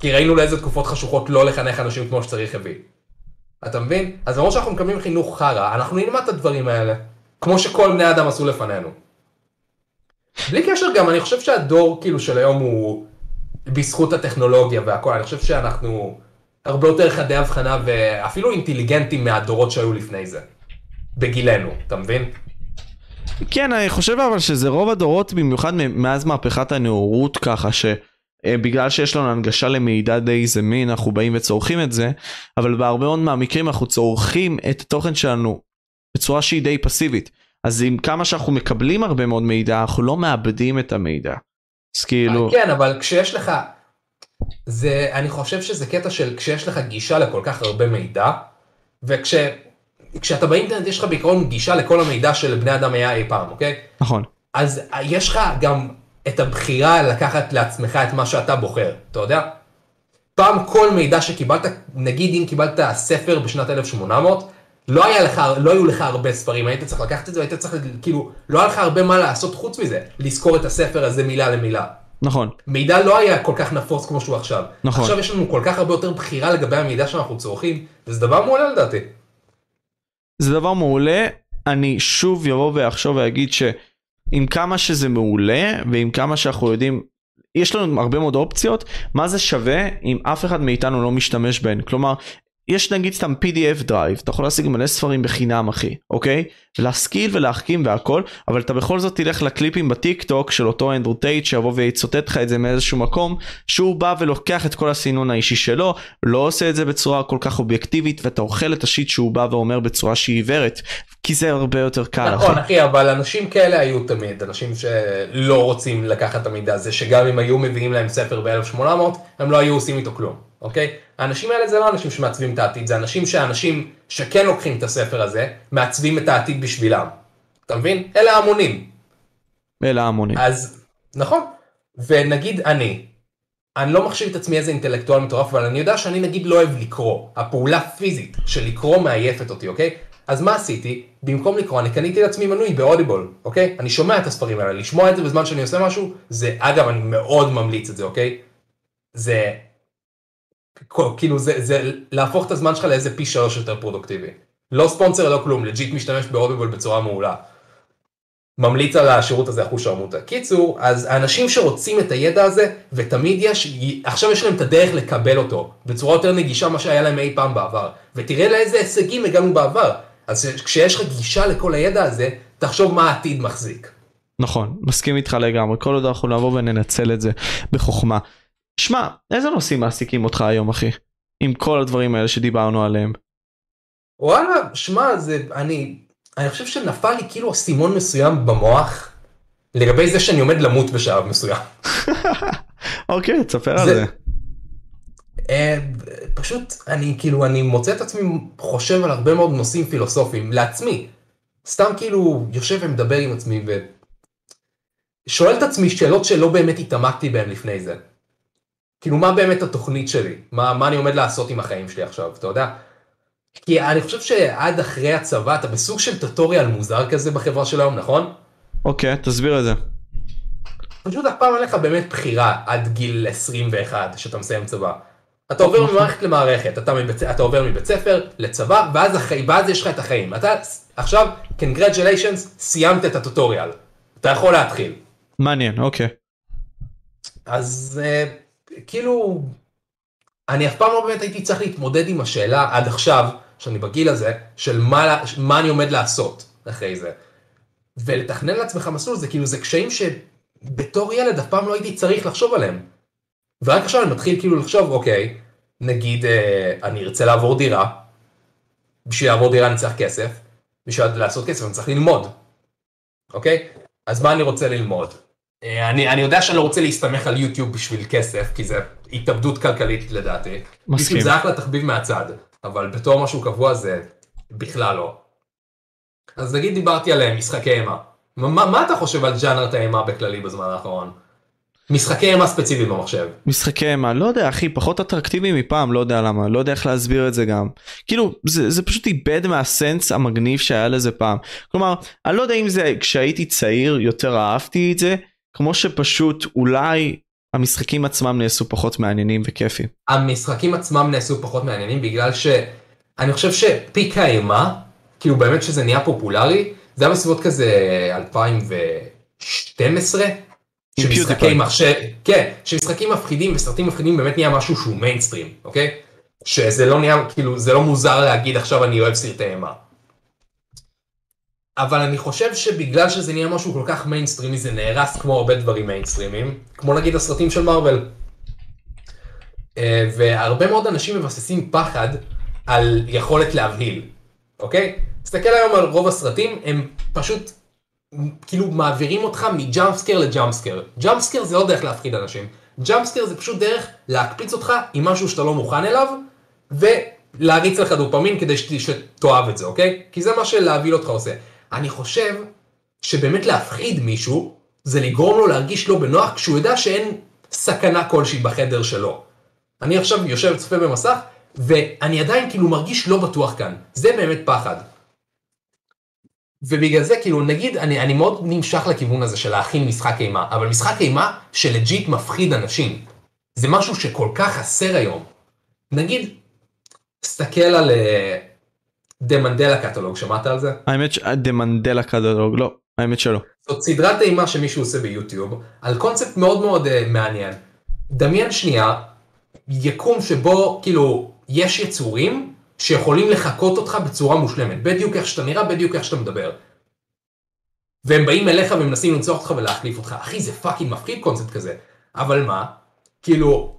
Speaker 2: כי ראינו לאיזה תקופות חשוכות לא לחנך אנשים כמו שצריך הביא. אתה מבין? אז למרות שאנחנו מקבלים חינוך חרא, אנחנו נלמד את הדברים האלה. כמו שכל בני אדם עשו לפנינו. בלי קשר גם, אני חושב שהדור כאילו של היום הוא בזכות הטכנולוגיה והכל, אני חושב שאנחנו הרבה יותר חדי הבחנה ואפילו אינטליגנטים מהדורות שהיו לפני זה. בגילנו, אתה מבין?
Speaker 1: כן, אני חושב אבל שזה רוב הדורות, במיוחד מאז מהפכת הנאורות ככה, שבגלל שיש לנו הנגשה למידע די זמין, אנחנו באים וצורכים את זה, אבל בהרבה מאוד מהמקרים אנחנו צורכים את התוכן שלנו בצורה שהיא די פסיבית. אז עם כמה שאנחנו מקבלים הרבה מאוד מידע, אנחנו לא מאבדים את המידע. אז כאילו,
Speaker 2: כן, אבל כשיש לך, זה, אני חושב שזה קטע של כשיש לך גישה לכל כך הרבה מידע, וכש... כשאתה באינטרנט יש לך בעיקרון גישה לכל המידע שלבני אדם היה אי פעם, אוקיי?
Speaker 1: נכון.
Speaker 2: אז יש לך גם את הבחירה לקחת לעצמך את מה שאתה בוחר, אתה יודע? פעם כל מידע שקיבלת, נגיד אם קיבלת ספר בשנת 1800, לא, היה לך, לא היו לך הרבה ספרים, היית צריך לקחת את זה, היית צריך, כאילו, לא היה לך הרבה מה לעשות חוץ מזה, לזכור את הספר הזה מילה למילה.
Speaker 1: נכון.
Speaker 2: מידע לא היה כל כך נפוץ כמו שהוא עכשיו.
Speaker 1: נכון.
Speaker 2: עכשיו יש לנו כל כך הרבה יותר בחירה לגבי המידע שאנחנו צורכים, וזה דבר מעולה לדעתי.
Speaker 1: זה דבר מעולה, אני שוב יבוא ואחשוב ואגיד שעם כמה שזה מעולה ועם כמה שאנחנו יודעים, יש לנו הרבה מאוד אופציות, מה זה שווה אם אף אחד מאיתנו לא משתמש בהן, כלומר, יש נגיד סתם PDF Drive, אתה יכול להשיג מלא ספרים בחינם אחי, אוקיי? להשכיל ולהחכים והכל, אבל אתה בכל זאת תלך לקליפים בטיק טוק של אותו אנדרו טייט שיבוא ויצוטט לך את זה מאיזשהו מקום, שהוא בא ולוקח את כל הסינון האישי שלו, לא עושה את זה בצורה כל כך אובייקטיבית, ואתה אוכל את ה shit שהוא בא ואומר בצורה שהיא עיוורת, כי זה הרבה יותר קל
Speaker 2: נכון
Speaker 1: אחי.
Speaker 2: אחי, אבל אנשים כאלה היו תמיד, אנשים שלא רוצים לקחת את המידע הזה, שגם אם היו מביאים להם ספר ב-1800, הם לא היו עושים איתו כלום, אוקיי? האנשים האלה זה לא אנשים שמעצבים את העתיד, זה אנשים שאנשים שכן לוקחים את הספר הזה, מעצבים את העתיד בשבילם. אתה מבין? אלה ההמונים.
Speaker 1: אלה ההמונים.
Speaker 2: אז, נכון. ונגיד אני, אני לא מחשיב את עצמי איזה אינטלקטואל מטורף, אבל אני יודע שאני נגיד לא אוהב לקרוא. הפעולה פיזית של לקרוא מעייפת אותי, אוקיי? אז מה עשיתי? במקום לקרוא, אני קניתי לעצמי מנוי באודיבול, אוקיי? אני שומע את הספרים האלה, לשמוע את זה בזמן שאני עושה משהו, זה, אגב, אני מאוד ממליץ את זה, אוקיי? זה, כאילו, זה, זה להפוך את הזמן שלך לאיזה פי שלוש יותר פרודוקטיבי. לא ספונסר, לא כלום, לג'יט משתמש באודיבול בצורה מעולה. ממליץ על השירות הזה אחוז שרמוטה. קיצור, אז האנשים שרוצים את הידע הזה, ותמיד יש, עכשיו יש להם את הדרך לקבל אותו, בצורה יותר נגישה ממה שהיה להם אי פעם בעבר. ותראה לאיזה הישגים הגענו בעבר. אז כשיש לך גישה לכל הידע הזה, תחשוב מה העתיד מחזיק.
Speaker 1: נכון, מסכים איתך לגמרי, כל עוד אנחנו נבוא וננצל את זה בחוכמה. שמע, איזה נושאים מעסיקים אותך היום אחי? עם כל הדברים האלה שדיברנו עליהם.
Speaker 2: וואלה, שמע, זה, אני, אני חושב שנפל לי כאילו אסימון מסוים במוח, לגבי זה שאני עומד למות בשלב מסוים. [laughs]
Speaker 1: אוקיי, תספר על
Speaker 2: זה-. אה, פשוט אני כאילו אני מוצא את עצמי חושב על הרבה מאוד נושאים פילוסופיים לעצמי. סתם כאילו יושב ומדבר עם עצמי ושואל את עצמי שאלות שלא באמת התעמקתי בהן לפני זה. כאילו מה באמת התוכנית שלי? מה, מה אני עומד לעשות עם החיים שלי עכשיו, אתה יודע? כי אני חושב שעד אחרי הצבא אתה בסוג של טוטוריאל מוזר כזה בחברה של היום, נכון?
Speaker 1: אוקיי, תסביר את זה.
Speaker 2: פשוט אף פעם אין לך באמת בחירה עד גיל 21 שאתה מסיים צבא. אתה עובר. ממערכת למערכת, אתה, מבית, אתה עובר מבית ספר לצבא, ואז, החיים, ואז יש לך את החיים. אתה עכשיו, congratulations, סיימת את הטוטוריאל. אתה יכול להתחיל.
Speaker 1: מעניין, אוקיי.
Speaker 2: אז אה, כאילו, אני אף פעם לא באמת הייתי צריך להתמודד עם השאלה עד עכשיו, שאני בגיל הזה, של מה, מה אני עומד לעשות אחרי זה. ולתכנן לעצמך מסלול זה כאילו זה קשיים שבתור ילד אף פעם לא הייתי צריך לחשוב עליהם. ורק עכשיו אני מתחיל כאילו לחשוב, אוקיי, נגיד אה, אני ארצה לעבור דירה, בשביל לעבור דירה אני צריך כסף, בשביל לעשות כסף אני צריך ללמוד, אוקיי? אז מה אני רוצה ללמוד? אה, אני, אני יודע שאני לא רוצה להסתמך על יוטיוב בשביל כסף, כי זה התאבדות כלכלית לדעתי.
Speaker 1: מסכים.
Speaker 2: זה אחלה תחביב מהצד, אבל בתור משהו קבוע זה בכלל לא. אז נגיד דיברתי על אה, משחקי אימה. מה, מה, מה אתה חושב על ג'אנרת האימה בכללי בזמן האחרון? משחקי אימה ספציפיים במחשב.
Speaker 1: משחקי אימה, לא יודע אחי, פחות אטרקטיבי מפעם, לא יודע למה, לא יודע איך להסביר את זה גם. כאילו, זה, זה פשוט איבד מהסנס המגניב שהיה לזה פעם. כלומר, אני לא יודע אם זה כשהייתי צעיר יותר אהבתי את זה, כמו שפשוט אולי המשחקים עצמם נעשו פחות מעניינים וכיפים.
Speaker 2: המשחקים עצמם נעשו פחות מעניינים בגלל שאני חושב שפיק האימה, כאילו באמת שזה נהיה פופולרי, זה היה בסביבות כזה 2012,
Speaker 1: עם
Speaker 2: שמשחקי. מחשב, כן, שמשחקים מפחידים וסרטים מפחידים באמת נהיה משהו שהוא מיינסטרים, אוקיי? שזה לא נהיה, כאילו, זה לא מוזר להגיד עכשיו אני אוהב סרטי אימה. אבל אני חושב שבגלל שזה נהיה משהו כל כך מיינסטרימי זה נהרס כמו הרבה דברים מיינסטרימיים, כמו נגיד הסרטים של מארוול. אה, והרבה מאוד אנשים מבססים פחד על יכולת להבהיל, אוקיי? תסתכל היום על רוב הסרטים, הם פשוט כאילו מעבירים אותך מ jumpscare ל jumpscare. jumpscare זה לא דרך להפחיד אנשים, ג'אמפסקר זה פשוט דרך להקפיץ אותך עם משהו שאתה לא מוכן אליו, ולהריץ לך דופמין כדי שת- שתאהב את זה, אוקיי? כי זה מה שלהבהיל אותך עושה. אני חושב שבאמת להפחיד מישהו, זה לגרום לו להרגיש לא בנוח כשהוא יודע שאין סכנה כלשהי בחדר שלו. אני עכשיו יושב צופה במסך, ואני עדיין כאילו מרגיש לא בטוח כאן. זה באמת פחד. ובגלל זה כאילו נגיד אני, אני מאוד נמשך לכיוון הזה של להכין משחק אימה, אבל משחק אימה שלג'יט מפחיד אנשים. זה משהו שכל כך חסר היום. נגיד, תסתכל על The Mandela Catalogue, שמעת על זה?
Speaker 1: האמת ש The Mandela Catalogue, לא, האמת שלא.
Speaker 2: זאת סדרת אימה שמישהו עושה ביוטיוב, על קונספט מאוד מאוד uh, מעניין. דמיין שנייה, יקום שבו כאילו יש יצורים שיכולים לחקות אותך בצורה מושלמת, בדיוק איך שאתה נראה, בדיוק איך שאתה מדבר. והם באים אליך ומנסים לרצוח אותך ולהחליף אותך. אחי, זה fucking מפחיד קונספט כזה. אבל מה? כאילו,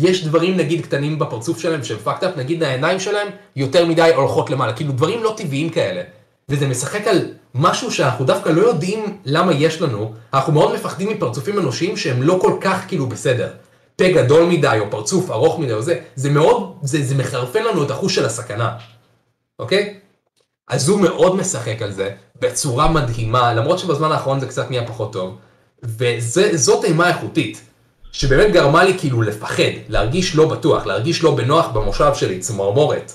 Speaker 2: יש דברים נגיד קטנים בפרצוף שלהם שהם fucked up, נגיד העיניים שלהם יותר מדי הולכות למעלה, כאילו דברים לא טבעיים כאלה. וזה משחק על משהו שאנחנו דווקא לא יודעים למה יש לנו, אנחנו מאוד מפחדים מפרצופים אנושיים שהם לא כל כך כאילו בסדר. פה גדול מדי או פרצוף ארוך מדי או זה, זה מאוד, זה, זה מחרפן לנו את החוש של הסכנה, אוקיי? אז הוא מאוד משחק על זה בצורה מדהימה, למרות שבזמן האחרון זה קצת נהיה פחות טוב, וזאת אימה איכותית, שבאמת גרמה לי כאילו לפחד, להרגיש לא בטוח, להרגיש לא בנוח במושב שלי, צמרמורת.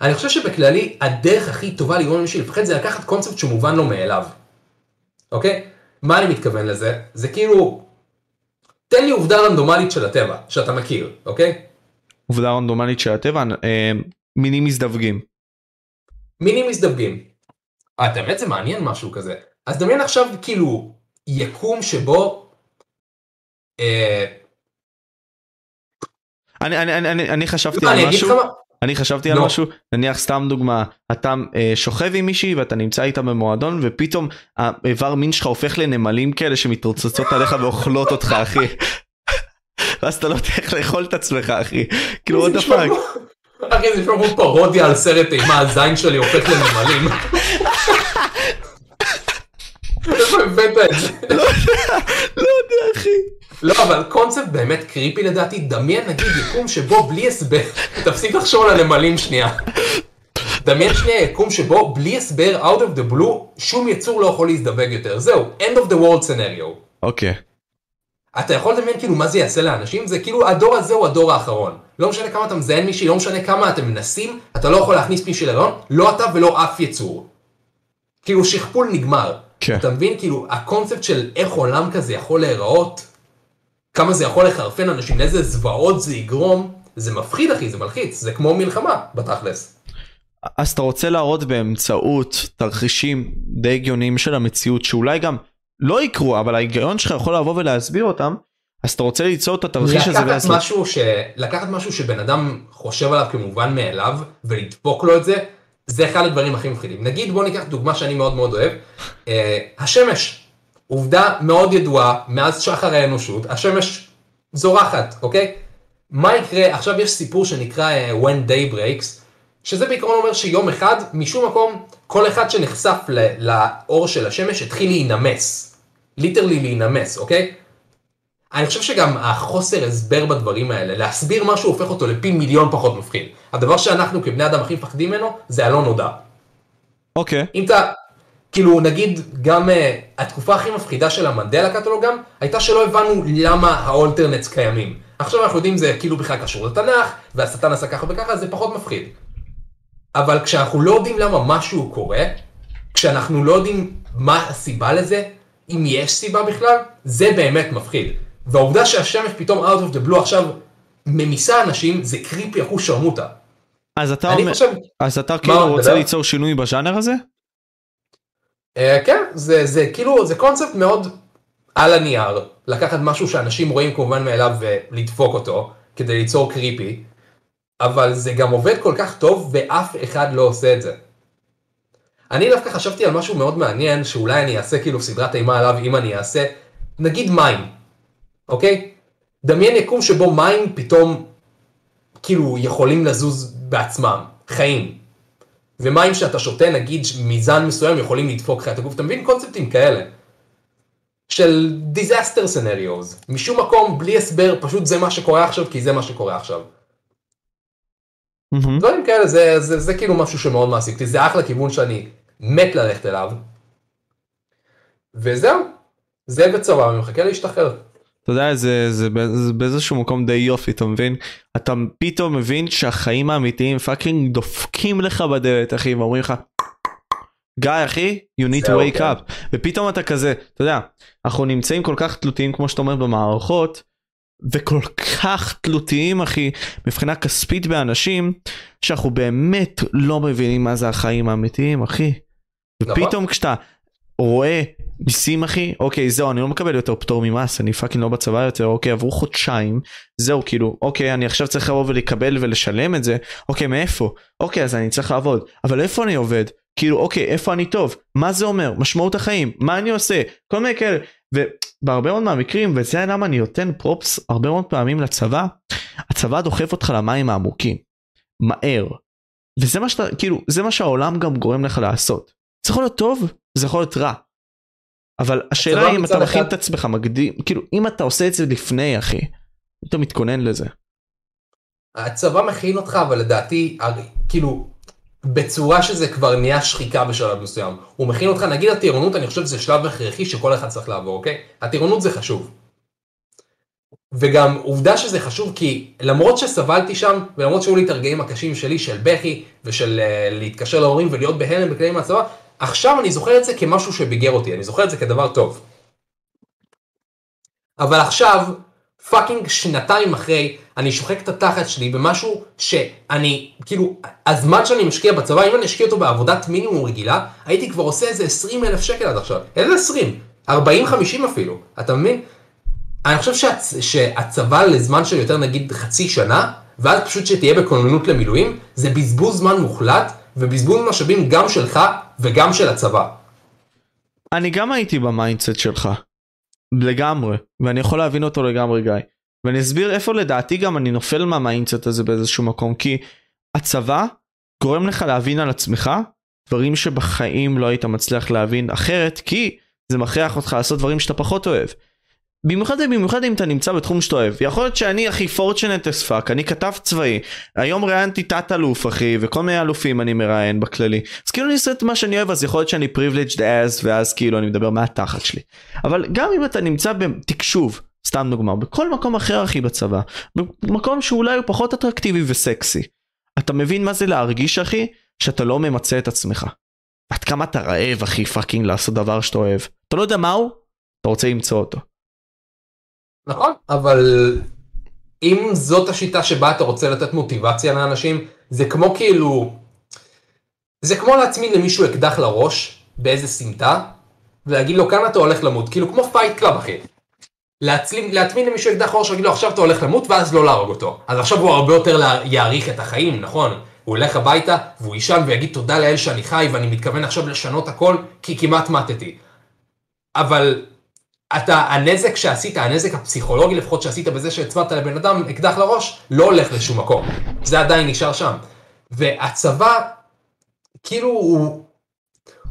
Speaker 2: אני חושב שבכללי, הדרך הכי טובה לגרום למישהו לפחד זה לקחת קונספט שמובן לו מאליו, אוקיי? מה אני מתכוון לזה? זה כאילו, תן לי עובדה רנדומלית של הטבע, שאתה מכיר, אוקיי?
Speaker 1: עובדה רנדומלית של הטבע, אה, מינים מזדווגים.
Speaker 2: מינים מזדווגים. אה, את האמת זה מעניין משהו כזה. אז דמיין עכשיו כאילו יקום שבו... אה,
Speaker 1: אני, אני, אני, אני, אני חשבתי
Speaker 2: לא,
Speaker 1: על משהו. אני חשבתי על
Speaker 2: לא.
Speaker 1: משהו, נניח סתם דוגמה, אתה אה, שוכב עם מישהי ואתה נמצא איתה במועדון ופתאום האיבר מין שלך הופך לנמלים כאלה שמתרוצצות עליך ואוכלות אותך אחי. [laughs] ואז אתה לא יודע איך לאכול את עצמך אחי. כאילו עוד.
Speaker 2: כמו- אחי זה נשמע כמו פרודיה על סרט אימה, הזין שלי הופך לנמלים. [laughs] איפה הבאת את זה? [laughs]
Speaker 1: לא יודע, לא יודע אחי.
Speaker 2: לא, אבל קונספט באמת קריפי לדעתי, דמיין נגיד יקום שבו בלי הסבר, [laughs] תפסיק לחשוב על הנמלים שנייה. דמיין שנייה יקום שבו בלי הסבר, out of the blue, שום יצור לא יכול להזדווג יותר. זהו, end of the world scenario.
Speaker 1: אוקיי.
Speaker 2: אתה יכול לדמיין כאילו מה זה יעשה לאנשים? זה כאילו הדור הזה הוא הדור האחרון. לא משנה כמה אתה מזיין מישהי, לא משנה כמה אתם מנסים, אתה לא יכול להכניס מישהי להיריון, לא אתה ולא אף יצור. כאילו שכפול נגמר.
Speaker 1: כן.
Speaker 2: אתה מבין? כאילו הקונספט של איך עולם כזה יכול להיראות, כמה זה יכול לחרפן אנשים, לאיזה זוועות זה יגרום, זה מפחיד אחי, זה מלחיץ, זה כמו מלחמה בתכלס.
Speaker 1: אז אתה רוצה להראות באמצעות תרחישים די הגיוניים של המציאות שאולי גם לא יקרו אבל ההיגיון שלך יכול לבוא ולהסביר אותם אז אתה רוצה ליצור את התרחיש הזה.
Speaker 2: ש... לקחת משהו שבן אדם חושב עליו כמובן מאליו ולדפוק לו את זה זה אחד הדברים הכי מפחידים. נגיד בוא ניקח דוגמה שאני מאוד מאוד אוהב, uh, השמש, עובדה מאוד ידועה מאז שחר האנושות, השמש זורחת, אוקיי? מה יקרה, עכשיו יש סיפור שנקרא uh, When Day Breaks, שזה בעיקרון אומר שיום אחד, משום מקום, כל אחד שנחשף לאור של השמש התחיל להינמס. literally להינמס, אוקיי? אני חושב שגם החוסר הסבר בדברים האלה, להסביר משהו הופך אותו לפי מיליון פחות מפחיד. הדבר שאנחנו כבני אדם הכי מפחדים ממנו, זה הלא נודע.
Speaker 1: אוקיי. Okay.
Speaker 2: אם אתה, כאילו נגיד גם uh, התקופה הכי מפחידה של ה Mandela Catalogue גם, הייתה שלא הבנו למה ה alternates קיימים. עכשיו אנחנו יודעים זה כאילו בכלל קשור לתנ"ך, והשטן עשה ככה וככה, זה פחות מפחיד. אבל כשאנחנו לא יודעים למה משהו קורה, כשאנחנו לא יודעים מה הסיבה לזה, אם יש סיבה בכלל, זה באמת מפחיד. והעובדה שהשמש פתאום out of the blue עכשיו ממיסה אנשים, זה קריפי אחוז שרמוטה.
Speaker 1: אז אתה אומר, חושב... אז אתה כאילו רוצה דבר? ליצור שינוי בז'אנר הזה?
Speaker 2: Uh, כן, זה, זה כאילו, זה קונספט מאוד על הנייר, לקחת משהו שאנשים רואים כמובן מאליו ולדפוק אותו, כדי ליצור קריפי, אבל זה גם עובד כל כך טוב ואף אחד לא עושה את זה. אני דווקא חשבתי על משהו מאוד מעניין, שאולי אני אעשה כאילו סדרת אימה עליו אם אני אעשה, נגיד מים. אוקיי? דמיין יקום שבו מים פתאום כאילו יכולים לזוז בעצמם, חיים. ומים שאתה שותה נגיד מזן מסוים יכולים לדפוק לך את הגוף, אתה מבין קונספטים כאלה. של disaster scenarios, משום מקום בלי הסבר, פשוט זה מה שקורה עכשיו כי זה מה שקורה עכשיו. Mm-hmm. דברים כאלה זה, זה, זה, זה כאילו משהו שמאוד מעסיק אותי, זה אחלה כיוון שאני מת ללכת אליו. וזהו, זה בצבא, אני מחכה להשתחרר.
Speaker 1: אתה יודע זה, זה, זה באיזשהו מקום די יופי אתה מבין אתה פתאום מבין שהחיים האמיתיים פאקינג דופקים לך בדלת אחי ואומרים לך גיא אחי you need to wake okay. up ופתאום אתה כזה אתה יודע אנחנו נמצאים כל כך תלותיים כמו שאתה אומר במערכות וכל כך תלותיים אחי מבחינה כספית באנשים שאנחנו באמת לא מבינים מה זה החיים האמיתיים אחי. נכון. ופתאום כשאתה רואה מיסים אחי? אוקיי זהו אני לא מקבל יותר פטור ממס אני fucking לא בצבא יותר אוקיי עברו חודשיים זהו כאילו אוקיי אני עכשיו צריך לבוא ולקבל ולשלם את זה אוקיי מאיפה? אוקיי אז אני צריך לעבוד אבל איפה אני עובד? כאילו אוקיי איפה אני טוב? מה זה אומר? משמעות החיים מה אני עושה? כל מיני כאלה ובהרבה מאוד מהמקרים וזה למה אני נותן פרופס הרבה מאוד פעמים לצבא הצבא דוחף אותך למים העמוקים מהר וזה מה שאתה כאילו זה מה שהעולם גם גורם לך לעשות. זה יכול להיות טוב זה יכול להיות רע אבל השאלה היא אם אתה מכין את עצמך מקדים, כאילו אם אתה עושה את זה לפני אחי, אתה מתכונן לזה.
Speaker 2: הצבא מכין אותך אבל לדעתי כאילו בצורה שזה כבר נהיה שחיקה בשלב מסוים. הוא מכין אותך נגיד הטירונות אני חושב שזה שלב הכרחי שכל אחד צריך לעבור אוקיי? הטירונות זה חשוב. וגם עובדה שזה חשוב כי למרות שסבלתי שם ולמרות שהיו לי את הרגעים הקשים שלי של בכי ושל uh, להתקשר להורים ולהיות בהלם בכלים מהצבא עכשיו אני זוכר את זה כמשהו שביגר אותי, אני זוכר את זה כדבר טוב. אבל עכשיו, פאקינג שנתיים אחרי, אני שוחק את התחת שלי במשהו שאני, כאילו, הזמן שאני משקיע בצבא, אם אני אשקיע אותו בעבודת מינימום רגילה, הייתי כבר עושה איזה 20 אלף שקל עד עכשיו. איזה 20? 40-50 אפילו, אתה מבין? אני חושב שהצ... שהצבא לזמן של יותר נגיד חצי שנה, ואז פשוט שתהיה בכוננות למילואים, זה בזבוז זמן מוחלט, ובזבוז משאבים גם שלך וגם של הצבא.
Speaker 1: אני גם הייתי ב mindset שלך. לגמרי. ואני יכול להבין אותו לגמרי גיא. ואני אסביר איפה לדעתי גם אני נופל מה mindset הזה באיזשהו מקום. כי הצבא גורם לך להבין על עצמך דברים שבחיים לא היית מצליח להבין אחרת כי זה מכריח אותך לעשות דברים שאתה פחות אוהב. במיוחד במיוחד אם אתה נמצא בתחום שאתה אוהב. יכול להיות שאני הכי fortunate as fuck אני כתב צבאי היום ראיינתי תת אלוף אחי וכל מיני אלופים אני מראיין בכללי. אז כאילו אני עושה את מה שאני אוהב אז יכול להיות שאני privileged as fuck ואז כאילו אני מדבר מהתחת שלי. אבל גם אם אתה נמצא בתקשוב סתם דוגמא בכל מקום אחר אחי בצבא במקום שאולי הוא פחות אטרקטיבי וסקסי אתה מבין מה זה להרגיש אחי? שאתה לא ממצה את עצמך. עד כמה אתה רעב אחי fucking לעשות דבר שאתה אוהב. אתה לא יודע מהו אתה רוצה למצוא אותו.
Speaker 2: נכון, אבל אם זאת השיטה שבה אתה רוצה לתת מוטיבציה לאנשים, זה כמו כאילו, זה כמו להצמיד למישהו אקדח לראש באיזה סמטה, ולהגיד לו כאן אתה הולך למות, כאילו כמו Fight Club אחי. להצלים, להטמין למישהו אקדח ראש ולהגיד לו עכשיו אתה הולך למות ואז לא להרוג אותו. אז עכשיו הוא הרבה יותר יעריך את החיים, נכון? הוא ילך הביתה והוא יישן ויגיד תודה לאל שאני חי ואני מתכוון עכשיו לשנות הכל כי כמעט מתתי. אבל אתה, הנזק שעשית, הנזק הפסיכולוגי לפחות שעשית בזה שהצמדת לבן אדם אקדח לראש, לא הולך לשום מקום. זה עדיין נשאר שם. והצבא, כאילו הוא,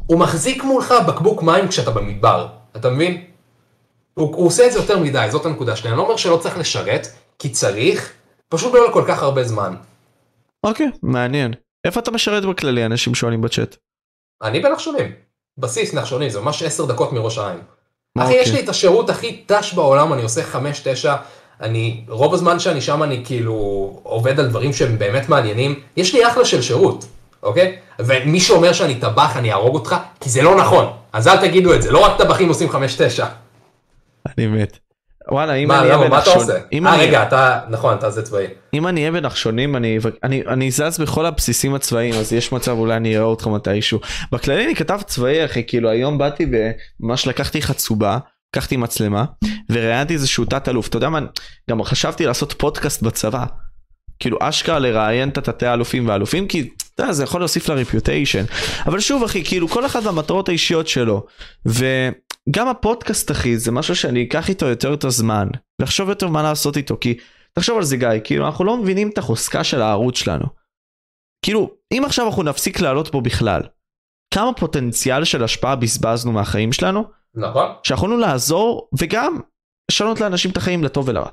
Speaker 2: הוא מחזיק מולך בקבוק מים כשאתה במדבר, אתה מבין? הוא, הוא עושה את זה יותר מדי, זאת הנקודה שלי. אני לא אומר שלא צריך לשרת, כי צריך, פשוט לא לכל כך הרבה זמן.
Speaker 1: אוקיי, מעניין. איפה אתה משרת בכללי? אנשים שואלים בצ'אט.
Speaker 2: אני בנחשונים. בסיס נחשונים, זה ממש 10 דקות מראש העין. אחי,
Speaker 1: אוקיי.
Speaker 2: יש לי את השירות הכי טאש בעולם, אני עושה 5-9, אני, רוב הזמן שאני שם אני כאילו עובד על דברים שהם באמת מעניינים, יש לי אחלה של שירות, אוקיי? ומי שאומר שאני טבח, אני אהרוג אותך, כי זה לא נכון. אז אל תגידו את זה, לא רק טבחים עושים 5-9.
Speaker 1: אני מת. וואלה, אם
Speaker 2: מה,
Speaker 1: אני אהיה
Speaker 2: למה, מה אתה. עושה? אה,
Speaker 1: אני-
Speaker 2: רגע, אתה, נכון, אתה זה צבאי.
Speaker 1: אם אני אהיה בנחשונים אני, אני, אני זז בכל הבסיסים הצבאיים אז יש מצב אולי אני אראה אותך מתישהו. בכללי אני כתב צבאי אחי כאילו היום באתי וממש לקחתי חצובה. לקחתי מצלמה וראיינתי איזשהו תת אלוף אתה יודע מה גם חשבתי לעשות פודקאסט בצבא. כאילו אשכרה לראיין את התתי האלופים והאלופים כי אתה יודע, זה יכול להוסיף לרפיוטיישן אבל שוב אחי כאילו כל אחד והמטרות האישיות שלו וגם הפודקאסט אחי זה משהו שאני אקח איתו יותר את הזמן לחשוב יותר מה לעשות איתו כי תחשוב על זה גיא, כאילו אנחנו לא מבינים את החוזקה של הערוץ שלנו. כאילו, אם עכשיו אנחנו נפסיק לעלות פה בכלל, כמה פוטנציאל של השפעה בזבזנו מהחיים שלנו,
Speaker 2: נכון?
Speaker 1: שיכולנו לעזור וגם לשנות לאנשים את החיים לטוב ולרע.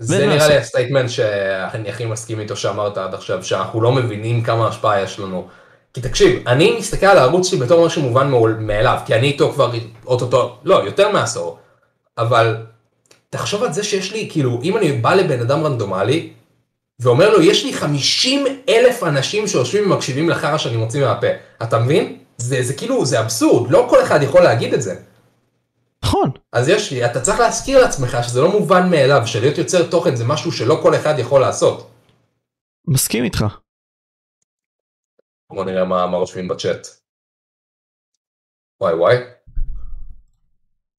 Speaker 2: זה נראה לי.
Speaker 1: ה
Speaker 2: statement שאני הכי מסכים איתו שאמרת עד עכשיו, שאנחנו לא מבינים כמה השפעה יש לנו. כי תקשיב, אני מסתכל על הערוץ שלי בתור משהו מובן מאליו, כי אני איתו כבר אוטוטו, לא, יותר מעשור. אבל תחשוב על זה שיש לי, כאילו, אם אני בא לבן אדם רנדומלי, ואומר לו, יש לי 50 אלף אנשים שיושבים ומקשיבים לחרא שאני מוציא מהפה. אתה מבין? זה, זה כאילו, זה אבסורד, לא כל אחד יכול להגיד את זה.
Speaker 1: נכון,
Speaker 2: אז יש לי, אתה צריך להזכיר לעצמך שזה לא מובן מאליו, שלהיות יוצר תוכן זה משהו שלא כל אחד יכול לעשות.
Speaker 1: מסכים איתך.
Speaker 2: בוא נראה מה, מה רושמים בצ'אט. וואי וואי.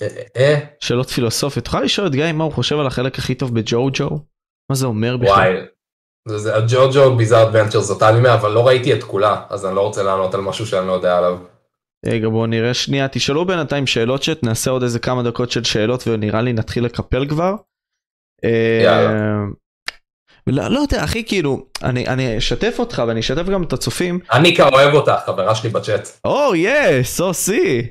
Speaker 2: אה, אה, אה,
Speaker 1: שאלות פילוסופיות. תוכל לשאול את גיא מה הוא חושב על החלק הכי טוב בג'ו ג'ו? מה זה אומר בכלל?
Speaker 2: וואי. זה, זה הג'וג'ו ביזאר אדוונצ'ר זאת אנימה, אבל לא ראיתי את כולה, אז אני לא רוצה לענות על משהו שאני לא יודע עליו.
Speaker 1: רגע בואו נראה שנייה תשאלו בינתיים שאלות שאת נעשה עוד איזה כמה דקות של שאלות ונראה לי נתחיל לקפל כבר.
Speaker 2: יאללה.
Speaker 1: לא, לא יודע אחי כאילו אני אני אשתף אותך ואני אשתף גם את הצופים.
Speaker 2: אני אוהב אותך, חברה שלי בצ'אט.
Speaker 1: או יס או סי.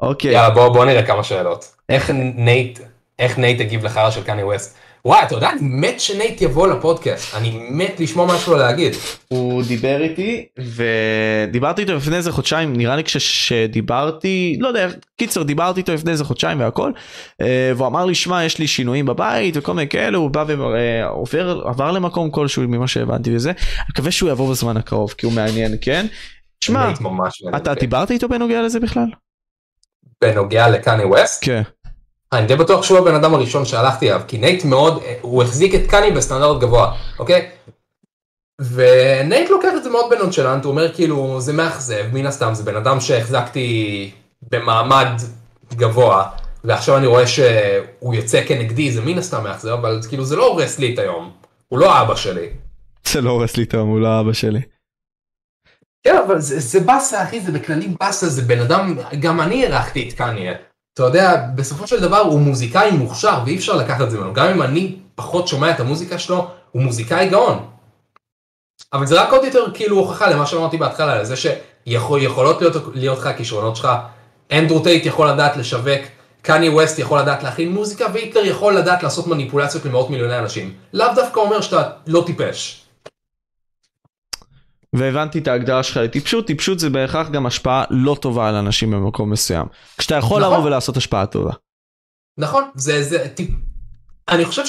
Speaker 1: אוקיי.
Speaker 2: יאללה בוא, בוא נראה כמה שאלות. איך נייט, איך נייט הגיב לחרא של קני ווסט? וואי, אתה יודע, אני מת שנייט יבוא לפודקאסט, אני מת לשמוע לו להגיד.
Speaker 1: הוא דיבר איתי ודיברתי איתו לפני איזה חודשיים נראה לי כשדיברתי לא יודע קיצר דיברתי איתו לפני איזה חודשיים והכל אה, והוא אמר לי שמע יש לי שינויים בבית וכל מיני כאלה הוא בא ועובר עבר למקום כלשהו ממה שהבנתי וזה אני מקווה שהוא יבוא בזמן הקרוב כי הוא מעניין כן. שמע אתה
Speaker 2: אותי.
Speaker 1: דיברת איתו בנוגע לזה בכלל?
Speaker 2: בנוגע לקני ווסט?
Speaker 1: כן.
Speaker 2: אני די בטוח שהוא הבן אדם הראשון שהלכתי אליו, כי נייט מאוד, הוא החזיק את קני בסטנדרט גבוה, אוקיי? ונייט לוקח את זה מאוד ב nonchalant, הוא אומר כאילו, זה מאכזב, מן הסתם, זה בן אדם שהחזקתי במעמד גבוה, ועכשיו אני רואה שהוא יוצא כנגדי, זה מן הסתם מאכזב, אבל כאילו זה לא הורס לי את היום, הוא לא אבא שלי.
Speaker 1: זה לא הורס לי את היום הוא לא אבא שלי.
Speaker 2: כן, אבל זה, זה באסה, אחי, זה בכללי באסה, זה בן אדם, גם אני הערכתי את קניה. אתה יודע, בסופו של דבר הוא מוזיקאי מוכשר, ואי אפשר לקחת את זה ממנו. גם אם אני פחות שומע את המוזיקה שלו, הוא מוזיקאי גאון. אבל זה רק עוד יותר כאילו הוכחה למה שאמרתי בהתחלה, לזה שיכולות להיות, להיות לך הכישרונות שלך. אנדרו טייט יכול לדעת לשווק, קני ווסט יכול לדעת להכין מוזיקה, והיטלר יכול לדעת לעשות מניפולציות למאות מיליוני אנשים. לאו דווקא אומר שאתה לא טיפש.
Speaker 1: והבנתי את ההגדרה שלך לטיפשות טיפשות זה בהכרח גם השפעה לא טובה על אנשים במקום מסוים. כשאתה יכול
Speaker 2: נכון.
Speaker 1: לבוא ולעשות השפעה טובה.
Speaker 2: נכון, זה, זה, טיפ... אני חושב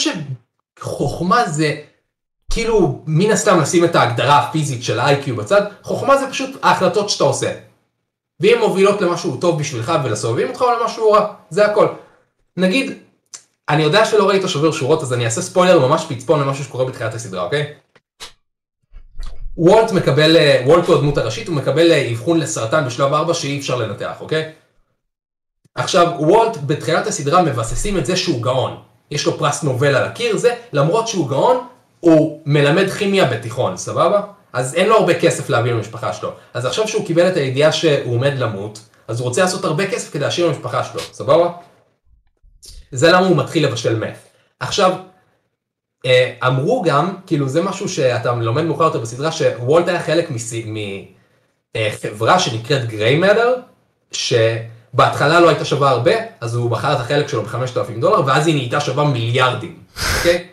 Speaker 2: שחוכמה זה, כאילו, מן הסתם לשים את ההגדרה הפיזית של ה-IQ בצד, חוכמה זה פשוט ההחלטות שאתה עושה. והן מובילות למשהו טוב בשבילך ולסובבים אותך או למשהו רע, זה הכל. נגיד, אני יודע שלא ראית שובר שורות, אז אני אעשה ספוילר ממש פצפון למשהו שקורה בתחילת הסדרה, אוקיי? וולט מקבל, אה, וולט הוא הדמות הראשית, הוא מקבל אה, אבחון לסרטן בשלב 4 שאי אפשר לנתח, אוקיי? עכשיו, וולט בתחילת הסדרה מבססים את זה שהוא גאון. יש לו פרס נובל על הקיר, זה, למרות שהוא גאון, הוא מלמד כימיה בתיכון, סבבה? אז אין לו הרבה כסף להביא למשפחה שלו. אז עכשיו שהוא קיבל את הידיעה שהוא עומד למות, אז הוא רוצה לעשות הרבה כסף כדי להשאיר למשפחה שלו, סבבה? זה למה הוא מתחיל לבשל מת. עכשיו, אמרו גם, כאילו זה משהו שאתה לומד מאוחר יותר בסדרה, שוולט היה חלק מחברה שנקראת גריי מדר, שבהתחלה לא הייתה שווה הרבה, אז הוא בחר את החלק שלו ב-5,000 דולר, ואז היא נהייתה שווה מיליארדים, [laughs] אוקיי?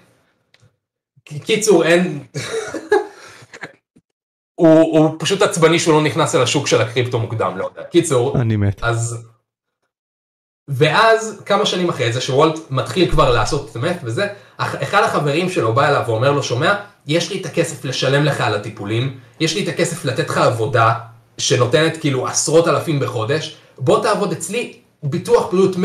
Speaker 2: קיצור, אין... [laughs] הוא, הוא פשוט עצבני שהוא לא נכנס אל השוק של הקריפטו מוקדם, לא יודע. קיצור,
Speaker 1: אני מת.
Speaker 2: אז... ואז כמה שנים אחרי זה שוולט מתחיל כבר לעשות את המת וזה, אחד החברים שלו בא אליו ואומר לו שומע, יש לי את הכסף לשלם לך על הטיפולים, יש לי את הכסף לתת לך עבודה שנותנת כאילו עשרות אלפים בחודש, בוא תעבוד אצלי, ביטוח בריאות 100%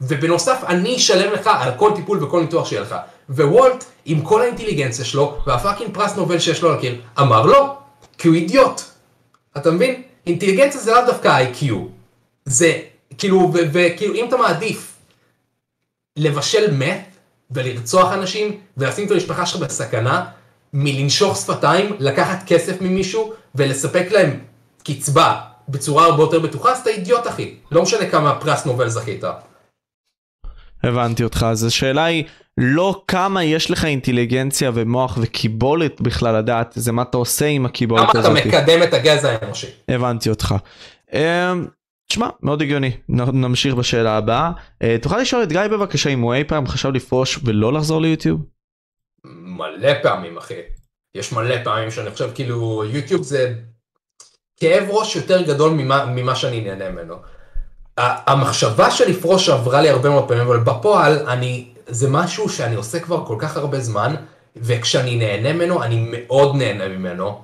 Speaker 2: ובנוסף אני אשלם לך על כל טיפול וכל ניתוח שיהיה לך. ווולט עם כל האינטליגנציה שלו והפאקינג פרס נובל שיש לו על הקיר אמר לא, כי הוא אידיוט. אתה מבין? אינטליגנציה זה לאו דווקא איי-קיו. זה כאילו, וכאילו אם אתה מעדיף לבשל מת ולרצוח אנשים ולשים את המשפחה שלך בסכנה מלנשוך שפתיים, לקחת כסף ממישהו ולספק להם קצבה בצורה הרבה יותר בטוחה, אז אתה אידיוט אחי. לא משנה כמה פרס נובל זכית.
Speaker 1: הבנתי אותך, אז השאלה היא לא כמה יש לך אינטליגנציה ומוח וקיבולת בכלל לדעת, זה מה אתה עושה עם הקיבולת הזאת.
Speaker 2: כמה אתה מקדם את הגזע האנושי.
Speaker 1: הבנתי אותך. תשמע, מאוד הגיוני. נמשיך בשאלה הבאה. אה, תוכל לשאול את גיא בבקשה אם הוא אי פעם חשב לפרוש ולא לחזור ליוטיוב?
Speaker 2: מלא פעמים אחי. יש מלא פעמים שאני חושב כאילו יוטיוב זה כאב ראש יותר גדול ממה, ממה שאני נהנה ממנו. המחשבה של לפרוש עברה לי הרבה מאוד פעמים, אבל בפועל אני, זה משהו שאני עושה כבר כל כך הרבה זמן, וכשאני נהנה ממנו, אני מאוד נהנה ממנו.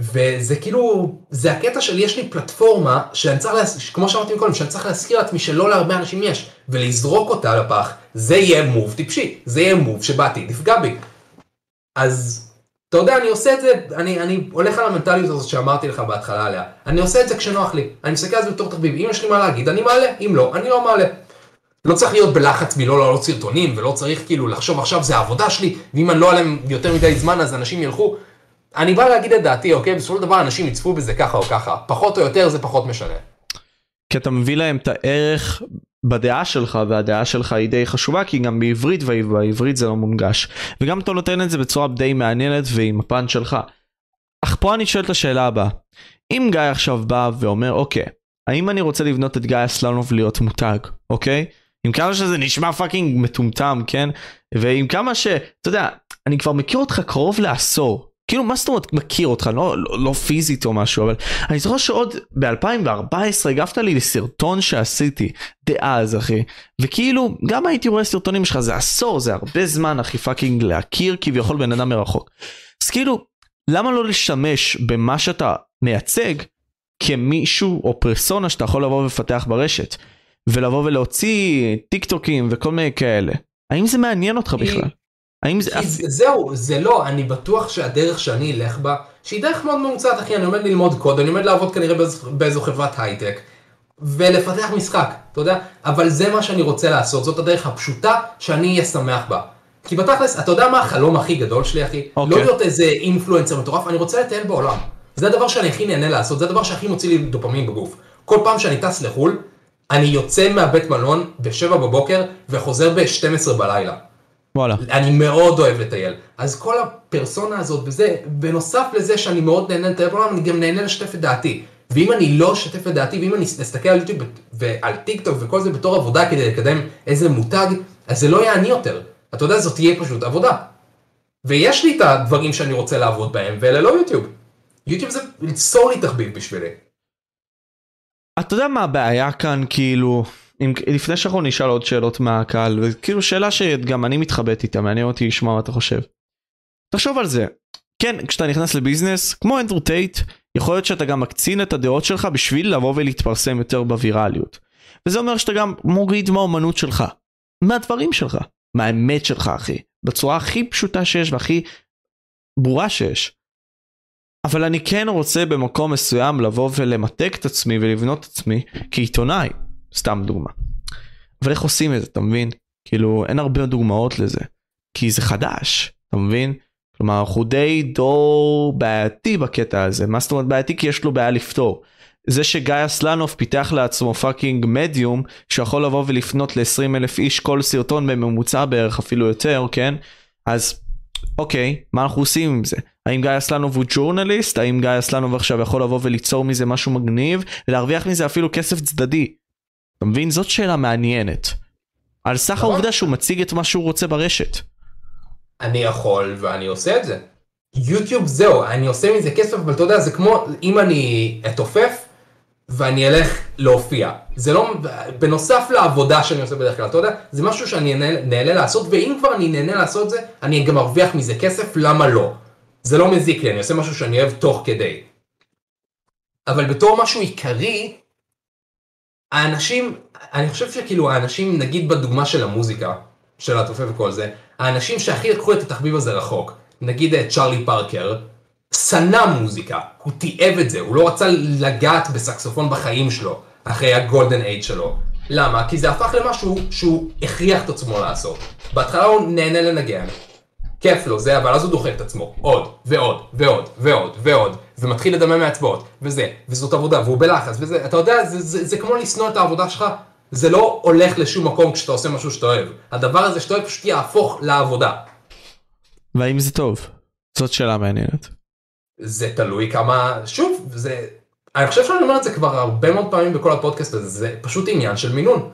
Speaker 2: וזה כאילו, זה הקטע של יש לי פלטפורמה שאני צריך, להס... כמו שאמרתי קודם, שאני צריך להזכיר לעצמי שלא להרבה אנשים יש, ולזרוק אותה לפח, זה יהיה מוב טיפשי, זה יהיה מוב שבעתיד יפגע בי. אז, אתה יודע, אני עושה את זה, אני, אני הולך על המנטליות הזאת שאמרתי לך בהתחלה עליה, אני עושה את זה כשנוח לי, אני מסתכל על זה בתור תחביב, אם יש לי מה להגיד, אני מעלה, אם לא, אני לא מעלה. לא צריך להיות בלחץ מלא לעלות סרטונים, ולא צריך כאילו לחשוב עכשיו זה העבודה שלי, ואם אני לא עליהם יותר מדי זמן אז אנשים ילכו. אני בא להגיד את דעתי, אוקיי? בסופו של דבר אנשים יצפו בזה ככה או ככה, פחות או יותר זה פחות משנה.
Speaker 1: כי אתה מביא להם את הערך בדעה שלך, והדעה שלך היא די חשובה, כי גם בעברית ובעברית זה לא מונגש. וגם אתה נותן את זה בצורה די מעניינת ועם הפן שלך. אך פה אני שואל את השאלה הבאה. אם גיא עכשיו בא ואומר, אוקיי, האם אני רוצה לבנות את גיא אסלנוב להיות מותג, אוקיי? עם כמה שזה נשמע fucking מטומטם, כן? ועם כמה ש... אתה יודע, אני כבר מכיר אותך קרוב לעשור. כאילו מה זאת אומרת מכיר אותך לא, לא, לא פיזית או משהו אבל אני זוכר שעוד ב2014 הגבת לי לסרטון שעשיתי דאז אחי וכאילו גם הייתי רואה סרטונים שלך זה עשור זה הרבה זמן אחי fucking להכיר כביכול בן אדם מרחוק. אז כאילו למה לא להשתמש במה שאתה מייצג כמישהו או פרסונה שאתה יכול לבוא ולפתח ברשת ולבוא ולהוציא טיק טוקים וכל מיני כאלה האם זה מעניין אותך בכלל?
Speaker 2: האם זה... זה... זהו, זה לא, אני בטוח שהדרך שאני אלך בה, שהיא דרך מאוד ממוצעת אחי, אני עומד ללמוד קוד, אני עומד לעבוד כנראה באיזו, באיזו חברת הייטק, ולפתח משחק, אתה יודע? אבל זה מה שאני רוצה לעשות, זאת הדרך הפשוטה שאני אהיה שמח בה. כי בתכלס, אתה יודע מה החלום הכי גדול שלי אחי? Okay. לא אוקיי. להיות איזה אינפלואנסר מטורף, אני רוצה לטייל בעולם. זה הדבר שאני הכי נהנה לעשות, זה הדבר שהכי מוציא לי דופמין בגוף. כל פעם שאני טס לחו"ל, אני יוצא מהבית מלון ב-7 בבוקר וחוזר ב-12 בלילה.
Speaker 1: וואלה.
Speaker 2: אני מאוד אוהב לטייל. אז כל הפרסונה הזאת וזה, בנוסף לזה שאני מאוד נהנה לטייל בעולם, אני גם נהנה לשתף את דעתי. ואם אני לא אשתף את דעתי, ואם אני אסתכל על יוטיוב ועל טיק טוק וכל זה בתור עבודה כדי לקדם איזה מותג, אז זה לא יעני יותר. אתה יודע, זאת תהיה פשוט עבודה. ויש לי את הדברים שאני רוצה לעבוד בהם, ואלה לא יוטיוב. יוטיוב זה ליצור לי תחביב בשבילי.
Speaker 1: אתה יודע מה הבעיה כאן, כאילו... אם, לפני שאנחנו נשאל עוד שאלות מהקהל, וכאילו שאלה שגם אני מתחבט איתה, מעניין אותי לשמוע מה אתה חושב. תחשוב על זה, כן, כשאתה נכנס לביזנס, כמו אנדרו טייט, יכול להיות שאתה גם מקצין את הדעות שלך בשביל לבוא ולהתפרסם יותר בווירליות. וזה אומר שאתה גם מוריד מהאומנות שלך. מהדברים שלך, מהאמת שלך אחי, בצורה הכי פשוטה שיש והכי ברורה שיש. אבל אני כן רוצה במקום מסוים לבוא ולמתק את עצמי ולבנות את עצמי כעיתונאי, סתם דוגמה. אבל איך עושים את זה, אתה מבין? כאילו, אין הרבה דוגמאות לזה. כי זה חדש, אתה מבין? כלומר, אנחנו די דור בעייתי בקטע הזה. מה זאת אומרת בעייתי? כי יש לו בעיה לפתור. זה שגיא אסלנוב פיתח לעצמו fucking מדיום שיכול לבוא ולפנות ל-20 אלף איש כל סרטון בממוצע בערך אפילו יותר כן אז אוקיי מה אנחנו עושים עם זה האם גיא אסלנוב הוא journalist האם גיא אסלנוב עכשיו יכול לבוא וליצור מזה משהו מגניב ולהרוויח מזה אפילו כסף צדדי. אתה מבין זאת שאלה מעניינת. על סך
Speaker 2: נכון.
Speaker 1: העובדה שהוא מציג את מה שהוא רוצה ברשת.
Speaker 2: אני יכול ואני עושה את זה. יוטיוב זהו, אני עושה מזה כסף, אבל אתה יודע, זה כמו אם אני אתופף ואני אלך להופיע. זה לא, בנוסף לעבודה שאני עושה בדרך כלל, אתה יודע, זה משהו שאני נהנה, נהנה לעשות, ואם כבר אני נהנה לעשות זה, אני גם ארוויח מזה כסף, למה לא? זה לא מזיק לי, אני עושה משהו שאני אוהב תוך כדי. אבל בתור משהו עיקרי, האנשים, אני חושב שכאילו האנשים, נגיד בדוגמה של המוזיקה, של התופף וכל זה, האנשים שהכי לקחו את התחביב הזה רחוק, נגיד את צ'ארלי פארקר, שנא מוזיקה, הוא תיעב את זה, הוא לא רצה לגעת בסקסופון בחיים שלו, אחרי הגולדן אייד שלו. למה? כי זה הפך למשהו שהוא הכריח את עצמו לעשות. בהתחלה הוא נהנה לנגן, כיף לו זה, אבל אז הוא דוחק את עצמו, עוד, ועוד, ועוד, ועוד, ועוד, ומתחיל לדמם מהאצבעות, וזה, וזאת עבודה, והוא בלחץ, וזה, אתה יודע, זה, זה, זה כמו לשנוא את העבודה שלך, זה לא הולך לשום מקום כשאתה עושה משהו שאתה אוהב. הדבר הזה שאתה אוהב פשוט יהפוך לעבודה.
Speaker 1: והאם זה טוב? זאת שאלה מעניינת.
Speaker 2: זה תלוי כמה, שוב, זה, אני חושב שאני אומר את זה כבר הרבה מאוד פעמים בכל הפודקאסט הזה, זה פשוט עניין של מינון.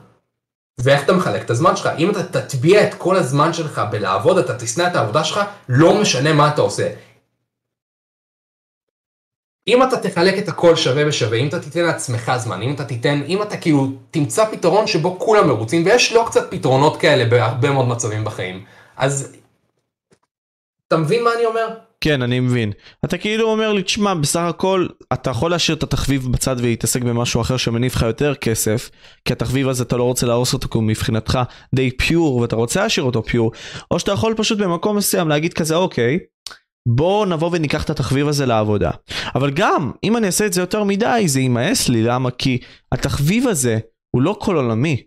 Speaker 2: ואיך אתה מחלק את הזמן שלך, אם אתה תטביע את כל הזמן שלך בלעבוד, אתה תשנא את העבודה שלך, לא משנה מה אתה עושה. אם אתה תחלק את הכל שווה בשווה, אם אתה תיתן לעצמך זמן, אם אתה תיתן, אם אתה כאילו תמצא פתרון שבו כולם מרוצים, ויש לא קצת פתרונות כאלה בהרבה מאוד מצבים בחיים, אז אתה מבין מה אני אומר?
Speaker 1: כן, אני מבין. אתה כאילו אומר לי, תשמע, בסך הכל, אתה יכול להשאיר את התחביב בצד ולהתעסק במשהו אחר שמניב לך יותר כסף, כי התחביב הזה אתה לא רוצה להרוס אותו, כי הוא מבחינתך די פיור, ואתה רוצה להשאיר אותו פיור, או שאתה יכול פשוט במקום מסוים להגיד כזה, אוקיי, בוא נבוא וניקח את התחביב הזה לעבודה. אבל גם, אם אני אעשה את זה יותר מדי, זה יימאס לי, למה? כי התחביב הזה הוא לא כל עולמי,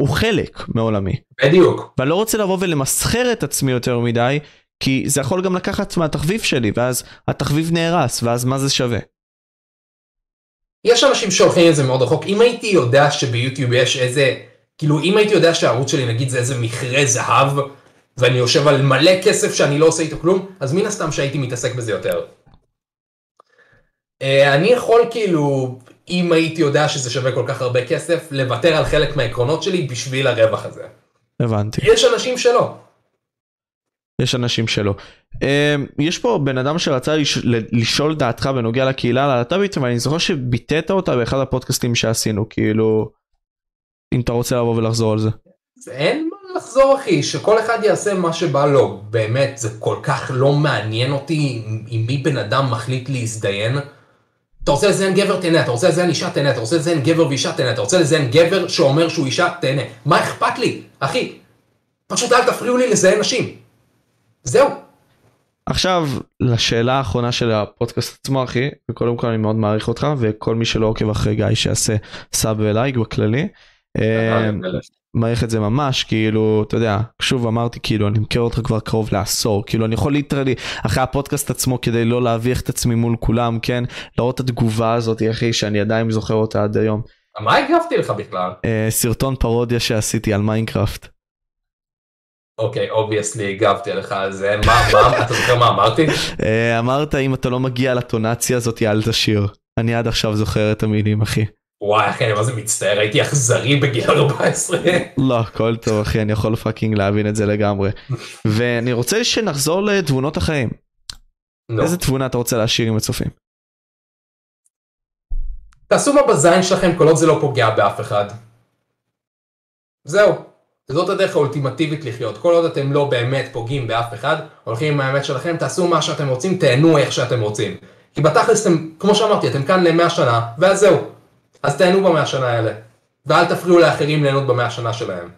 Speaker 1: הוא חלק מעולמי.
Speaker 2: בדיוק.
Speaker 1: ואני לא רוצה לבוא ולמסחר את עצמי יותר מדי, כי זה יכול גם לקחת מהתחביב שלי, ואז התחביב נהרס, ואז מה זה שווה?
Speaker 2: יש אנשים שהולכים את זה מאוד רחוק, אם הייתי יודע שביוטיוב יש איזה, כאילו אם הייתי יודע שהערוץ שלי נגיד זה איזה מכרה זהב, ואני יושב על מלא כסף שאני לא עושה איתו כלום, אז מן הסתם שהייתי מתעסק בזה יותר. אה, אני יכול כאילו, אם הייתי יודע שזה שווה כל כך הרבה כסף, לוותר על חלק מהעקרונות שלי בשביל הרווח הזה.
Speaker 1: הבנתי.
Speaker 2: יש אנשים שלא.
Speaker 1: יש אנשים שלא. אמ, יש פה בן אדם שרצה לש... לשאול דעתך בנוגע לקהילה הלהט"בית, ואני זוכר שביטאת אותה באחד הפודקאסטים שעשינו, כאילו, אם אתה רוצה לבוא ולחזור על זה.
Speaker 2: אין מה לחזור אחי, שכל אחד יעשה מה שבא לו, באמת, זה כל כך לא מעניין אותי עם מי בן אדם מחליט להזדיין. אתה רוצה לזיין גבר תהנה, אתה רוצה לזיין אישה תהנה, אתה רוצה לזיין גבר ואישה תהנה, אתה רוצה לזיין גבר שאומר שהוא אישה תהנה. מה אכפת לי, אחי? פשוט אל תפריעו לי לזיין נשים. זהו.
Speaker 1: עכשיו לשאלה האחרונה של הפודקאסט עצמו אחי, וקודם כל אני מאוד מעריך אותך וכל מי שלא עוקב אחרי גיא שיעשה sub ולייק בכללי. אמ, מעריך את זה ממש כאילו אתה יודע שוב אמרתי כאילו אני מכיר אותך כבר קרוב לעשור כאילו אני יכול literally אחרי הפודקאסט עצמו כדי לא להביך את עצמי מול כולם כן לראות את התגובה הזאת אחי שאני עדיין זוכר אותה עד היום.
Speaker 2: מה הגבתי לך בכלל?
Speaker 1: אה, סרטון פרודיה שעשיתי על מיינקראפט.
Speaker 2: אוקיי, obviously הגבתי לך על זה, מה, מה, אתה זוכר מה אמרתי? [laughs]
Speaker 1: אה, אמרת אם אתה לא מגיע לטונציה הזאת אל תשיר. אני עד עכשיו זוכר את המילים אחי.
Speaker 2: וואי אחי, אני מה זה מצטער, הייתי אכזרי בגיל 14. [laughs]
Speaker 1: לא, הכל טוב אחי, אני יכול fucking להבין את זה לגמרי. [laughs] ואני רוצה שנחזור לתבונות החיים.
Speaker 2: נו.
Speaker 1: איזה תבונה אתה רוצה להשאיר עם הצופים?
Speaker 2: תעשו מה בזין שלכם כל עוד זה לא פוגע באף אחד. זהו. זאת הדרך האולטימטיבית לחיות. כל עוד אתם לא באמת פוגעים באף אחד, הולכים עם האמת שלכם, תעשו מה שאתם רוצים, תהנו איך שאתם רוצים. כי בתכלס אתם, כמו שאמרתי, אתם כאן למאה שנה, ואז זהו. אז תהנו במאה שנה האלה. ואל תפריעו לאחרים ליהנות במאה שנה שלהם.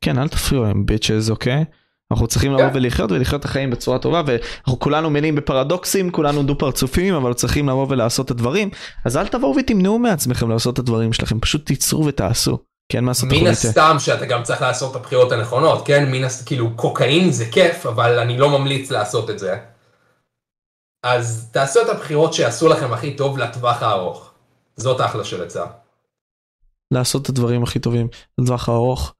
Speaker 1: כן, אל תפריעו להם ביצ'ז, אוקיי? אנחנו צריכים לבוא
Speaker 2: כן.
Speaker 1: ולחיות ולחיות את החיים בצורה טובה ואנחנו כולנו מלאים בפרדוקסים, כולנו דו פרצופים, אבל צריכים לבוא ולעשות את הדברים. אז אל תבואו ותמנעו מעצמכם לעשות את הדברים שלכם, פשוט תיצרו ותעשו. כי אין מה לעשות,
Speaker 2: מן
Speaker 1: אנחנו נטעה.
Speaker 2: הסתם שאתה גם צריך לעשות את הבחירות הנכונות, כן? מן הסתם, כאילו, קוקאין זה כיף, אבל אני לא ממליץ לעשות את זה. אז תעשו את הבחירות שיעשו לכם הכי טוב לטווח הארוך. זאת אחלה של עצה.
Speaker 1: לעשות את הדברים הכי טובים לטווח הארוך.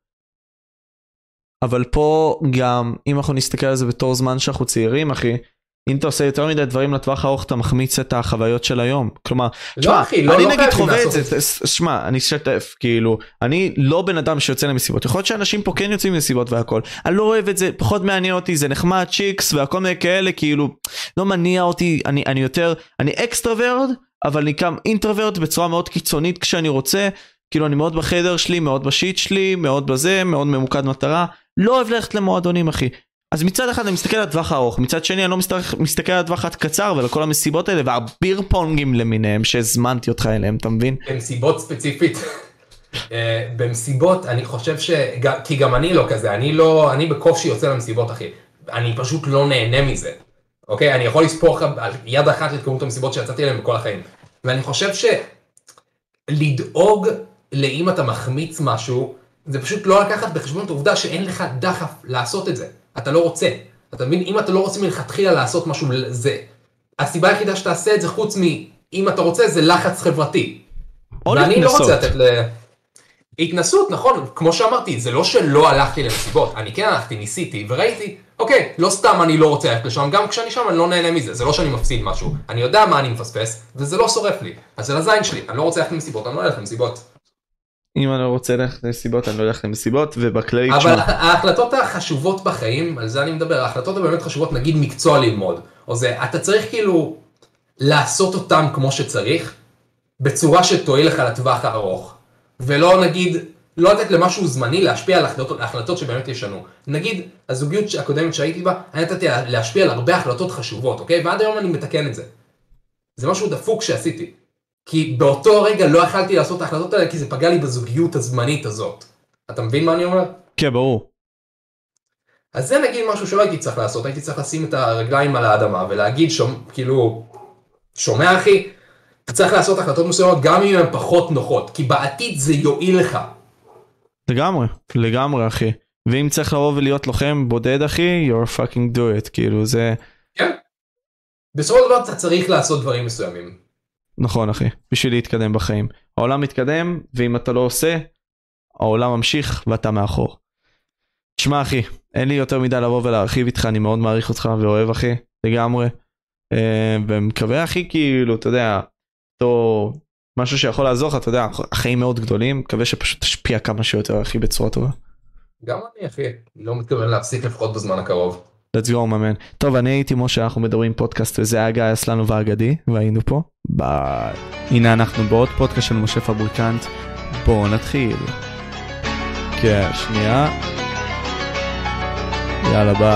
Speaker 1: אבל פה גם אם אנחנו נסתכל על זה בתור זמן שאנחנו צעירים אחי, אם אתה עושה יותר מדי דברים לטווח הארוך אתה מחמיץ את החוויות של היום. כלומר, תשמע,
Speaker 2: אחי, לא-
Speaker 1: אני
Speaker 2: לא
Speaker 1: נגיד חווה את זה, שמע, אני אשתף, כאילו, אני לא בן אדם שיוצא למסיבות, יכול להיות שאנשים פה כן יוצאים למסיבות והכל, אני לא אוהב את זה, פחות מעניין אותי, זה נחמד, צ'יקס והכל מיני כאלה, כאילו, לא מניע אותי, אני, אני יותר, אני אקסטרוורט, אבל אני גם אינטרוורט בצורה מאוד קיצונית כשאני רוצה, כאילו אני מאוד בחדר שלי, מאוד בשיט שלי, מאוד בזה, מאוד ממוקד מטרה, לא אוהב ללכת למועדונים אחי. אז מצד אחד אני מסתכל על הטווח הארוך, מצד שני אני לא מסתכל, מסתכל על הטווח הקצר ועל כל המסיבות האלה והביר פונגים למיניהם שהזמנתי אותך אליהם, אתה מבין?
Speaker 2: במסיבות ספציפית, אה, במסיבות אני חושב ש... כי גם אני לא כזה, אני לא, אני בקושי יוצא למסיבות אחי. אני פשוט לא נהנה מזה. אוקיי? אני יכול לספור לך על יד אחת את כמות המסיבות שיצאתי אליהן בכל החיים. ואני חושב שלדאוג לאם אתה מחמיץ משהו, זה פשוט לא לקחת בחשבון את העובדה שאין לך דחף לעשות את זה. אתה לא רוצה. אתה מבין? אם אתה לא רוצה מלכתחילה לעשות משהו, זה... הסיבה היחידה שתעשה את זה חוץ מ... אם אתה רוצה זה לחץ חברתי.
Speaker 1: או
Speaker 2: ואני לא רוצה. לתת ל... התנסות, נכון, כמו שאמרתי, זה לא שלא הלכתי למסיבות, אני כן הלכתי, ניסיתי, וראיתי, אוקיי, לא סתם אני לא רוצה ללכת לשם, גם כשאני שם אני לא נהנה מזה, זה לא שאני מפסיד משהו, אני יודע מה אני מפספס, וזה לא שורף לי, אז זה לזין שלי, אני לא רוצה ללכת למסיבות, אני לא אלך למסיבות.
Speaker 1: אם אני לא רוצה ללכת למסיבות אני לא אלך למסיבות ובכללי
Speaker 2: אבל ההחלטות החשובות בחיים, על זה אני מדבר, ההחלטות הבאמת חשובות, נגיד מקצוע ללמוד, או זה, אתה צריך כאילו לעשות אותם כמו שצריך, בצורה שתועיל לך לטווח הארוך, ולא נגיד, לא לתת למשהו זמני להשפיע על החלטות, החלטות שבאמת ישנו. נגיד, הזוגיות הקודמת שהייתי בה, אני נתתי לה- להשפיע על הרבה החלטות חשובות, אוקיי? ועד היום אני מתקן את זה. זה משהו דפוק שעשיתי. כי באותו רגע לא יכלתי לעשות את ההחלטות האלה, כי זה פגע לי בזוגיות הזמנית הזאת. אתה מבין מה אני אומר?
Speaker 1: כן ברור.
Speaker 2: אז זה נגיד משהו שלא הייתי צריך לעשות, הייתי צריך לשים את הרגליים על האדמה ולהגיד, שומע, כאילו, שומע אחי, אתה צריך לעשות החלטות מסוימות גם אם הן פחות נוחות, כי בעתיד זה יועיל לך.
Speaker 1: לגמרי, לגמרי אחי. ואם צריך לבוא ולהיות לוחם בודד אחי, you're fucking do it, כאילו זה
Speaker 2: כן. בסופו של דבר אתה צריך לעשות דברים מסוימים.
Speaker 1: נכון אחי, בשביל להתקדם בחיים. העולם מתקדם, ואם אתה לא עושה, העולם ממשיך ואתה מאחור. תשמע אחי, אין לי יותר מדי לבוא ולהרחיב איתך, אני מאוד מעריך אותך ואוהב אחי, לגמרי. אה, ומקווה אחי, כאילו, אתה יודע, אותו משהו שיכול לעזור לך, אתה יודע, החיים מאוד גדולים, מקווה שפשוט תשפיע כמה שיותר אחי בצורה טובה.
Speaker 2: גם אני אחי, לא מתכוון להפסיק לפחות בזמן הקרוב.
Speaker 1: Let's go מאמן. טוב אני הייתי משה אנחנו מדברים פודקאסט וזה היה גיא אסלנוב האגדי והיינו פה ביי. הנה אנחנו בעוד פודקאסט של משה פבריקנט בואו נתחיל. כן שנייה. יאללה ביי.